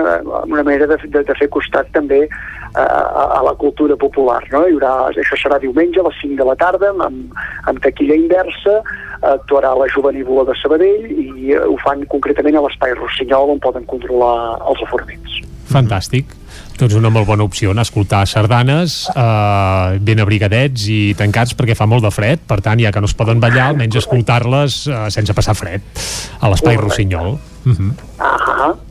una manera de, de, de fer costat també a, a, a la cultura popular no? Hi haurà, això serà diumenge a les 5 de la tarda amb, amb taquilla inversa actuarà la Jovenívola de Sabadell i ho fan concretament a l'Espai Rossinyol on poden controlar els aforaments Fantàstic doncs una molt bona opció, anar a escoltar sardanes eh, ben abrigadets i tancats perquè fa molt de fred, per tant, ja que no es poden ballar, almenys escoltar-les eh, sense passar fred a l'Espai Rossinyol. Uh -huh.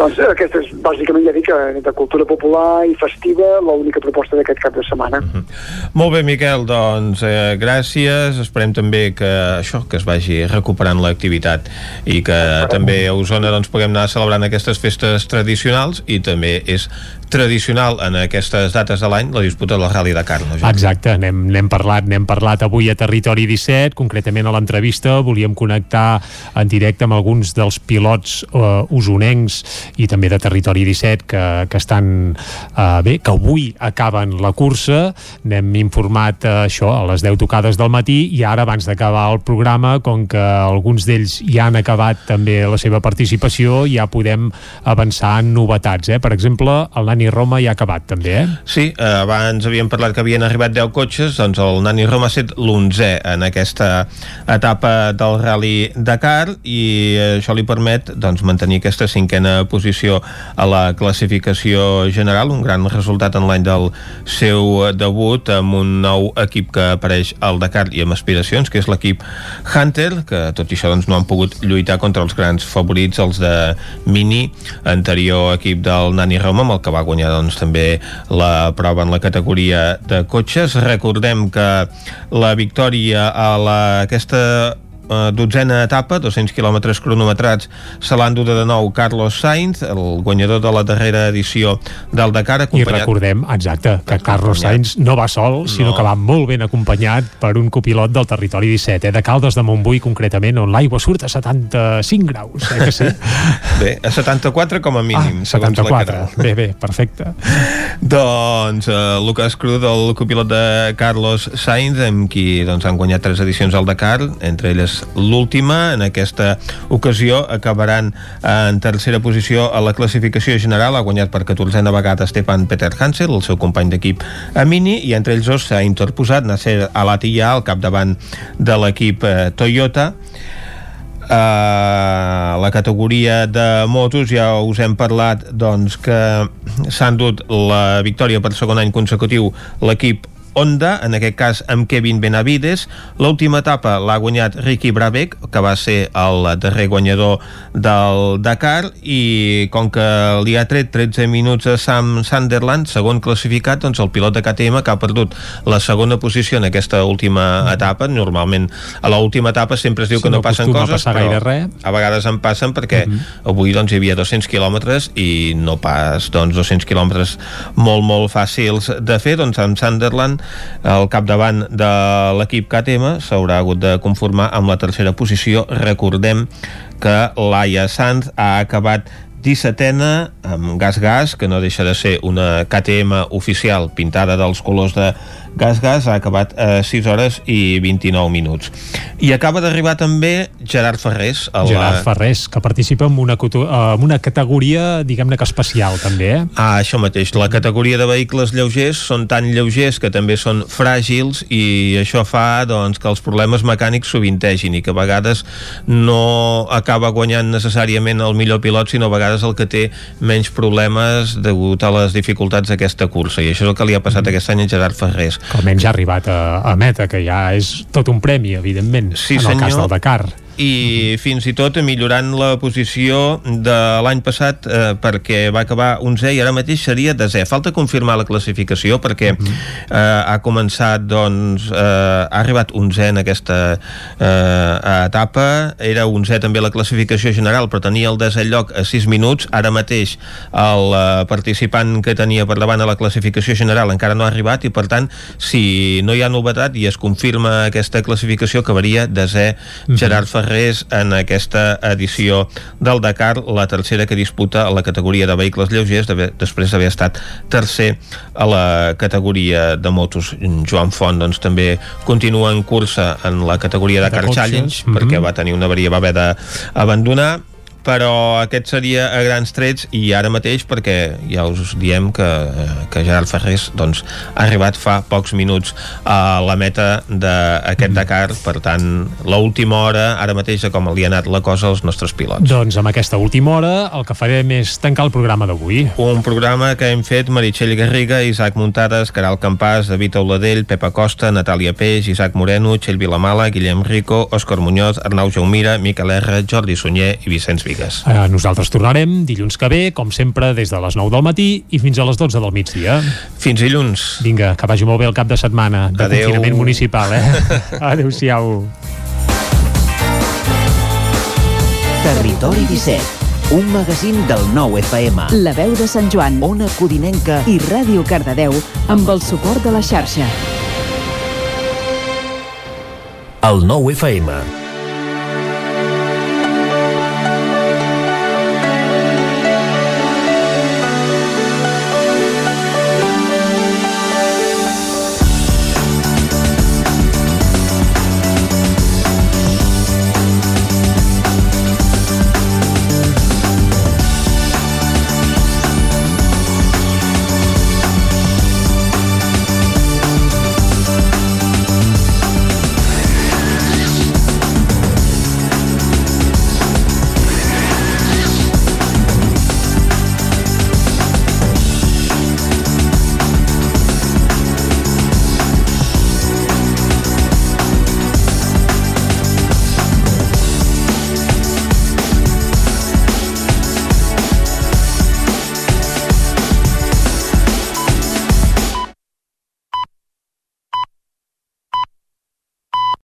Doncs aquesta és bàsicament, ja dic, eh, de cultura popular i festiva, l'única proposta d'aquest cap de setmana. Uh -huh. Molt bé, Miquel, doncs eh, gràcies. Esperem també que això, que es vagi recuperant l'activitat i que Esperem. també a Osona doncs, puguem anar celebrant aquestes festes tradicionals i també és tradicional en aquestes dates de l'any la disputa del Rally Dakar, no? Exacte, n'hem parlat, n'hem parlat avui a Territori 17, concretament a l'entrevista volíem connectar en directe amb alguns dels pilots eh, usonencs i també de Territori 17 que, que estan eh, bé, que avui acaben la cursa n'hem informat eh, això a les 10 tocades del matí i ara abans d'acabar el programa com que alguns d'ells ja han acabat també la seva participació ja podem avançar en novetats eh? per exemple el Nani Roma ja ha acabat també eh? Sí, eh, abans havíem parlat que havien arribat 10 cotxes doncs el Nani Roma ha estat l'11 en aquesta etapa del Rally Dakar i això li permet doncs, mantenir aquesta cinquena posició a la classificació general, un gran resultat en l'any del seu debut amb un nou equip que apareix al Dakar i amb aspiracions, que és l'equip Hunter, que tot i això doncs, no han pogut lluitar contra els grans favorits, els de Mini, anterior equip del Nani Roma, amb el que va guanyar doncs, també la prova en la categoria de cotxes. Recordem que la victòria a la, aquesta eh, dotzena etapa, 200 quilòmetres cronometrats, se dut de nou Carlos Sainz, el guanyador de la darrera edició del Dakar. Acompanyat... I recordem, exacte, que Carlos Sainz no va sol, sinó no. que va molt ben acompanyat per un copilot del territori 17, eh, de Caldes de Montbui concretament, on l'aigua surt a 75 graus, eh, que sí? Bé, a 74 com a mínim. Ah, 74, bé, bé, perfecte. doncs uh, Lucas Cruz, el copilot de Carlos Sainz, amb qui doncs, han guanyat tres edicions al Dakar, entre elles l'última. En aquesta ocasió acabaran en tercera posició a la classificació general. Ha guanyat per 14a vegada Stefan Peter Hansel, el seu company d'equip a Mini, i entre ells dos s'ha interposat Nasser Alatia al capdavant de l'equip eh, Toyota. Uh, la categoria de motos ja us hem parlat doncs, que s'ha endut la victòria per segon any consecutiu l'equip Honda, en aquest cas amb Kevin Benavides. L'última etapa l'ha guanyat Ricky Brabec, que va ser el darrer guanyador del Dakar, i com que li ha tret 13 minuts a Sam Sunderland, segon classificat, doncs el pilot de KTM que ha perdut la segona posició en aquesta última etapa. Normalment a l'última etapa sempre es diu Sí, que no, no passen coses, però res. a vegades en passen perquè Mhm. avui doncs, hi havia 200 quilòmetres i no pas doncs, 200 quilòmetres molt, molt fàcils de fer. Doncs amb Sunderland al capdavant de l'equip KTM s'haurà hagut de conformar amb la tercera posició. Recordem que Laia Sanz ha acabat 17ena amb Gas Gas, que no deixa de ser una KTM oficial pintada dels colors de Gas Gas, ha acabat a 6 hores i 29 minuts. I acaba d'arribar també Gerard Ferrés. a la- Gerard Ferrés, que participa en una, eh, en una categoria, diguem-ne que especial, també, eh? Ah, això mateix. La categoria de vehicles lleugers són tan lleugers que també són fràgils i això fa doncs, que els problemes mecànics sovintegin i que a vegades no acaba guanyant necessàriament el millor pilot, sinó a vegades el que té menys problemes degut a les dificultats d'aquesta cursa. I això és el que li ha passat aquest any a Gerard Ferrés. Que almenys ja ha arribat a, a meta, que ja és tot un premi, evidentment, Sí, en el cas senyor. del Dakar. I fins i tot millorant la posició de l'any passat eh, perquè va acabar 11 i ara mateix seria desè. Falta confirmar la classificació perquè eh, ha començat doncs, eh, ha arribat 11 en aquesta eh, etapa. Era 11 també la classificació general però tenia el desè lloc a 6 minuts. Ara mateix el eh, participant que tenia per davant a la classificació general encara no ha arribat i per tant si no hi ha novetat i es confirma aquesta classificació acabaria desè Gerard Ferrés en aquesta edició del Dakar, la tercera que disputa a la categoria de vehicles lleugers després d'haver estat tercer a la categoria de motos. Joan Font doncs, també continua en cursa en la categoria Dakar cotxes, Challenge mhm. perquè va tenir una avaria, va haver d'abandonar però aquest seria a grans trets i ara mateix perquè ja us diem que, que Gerard Ferrés doncs, ha arribat fa pocs minuts a la meta d'aquest Dakar. Per tant l'última hora ara mateix de com li ha anat la cosa als nostres pilots. Doncs amb aquesta última hora el que farem és tancar el programa d'avui. un programa que hem fet Meritxell Garriga, Isaac Muntades, Caral Campàs, David Auladell, Pepa Costa, Natàlia Peix, Isaac Moreno, Txell Vilamala, Guillem Rico, Òscar Muñoz, Arnau Jaumira, Miquel R, Jordi Sunyer i Vicenç Vigues. Eh, nosaltres tornarem dilluns que ve, com sempre, des de les 9 del matí i fins a les 12 del migdia. Fins dilluns. Vinga, que vagi molt bé el cap de setmana de Adeu. confinament municipal, eh? Adéu-siau. Territori 17, un magazín del nou FM. La veu de Sant Joan. Ona Codinenca I Ràdio Cardedeu amb el suport de la xarxa. El nou FM.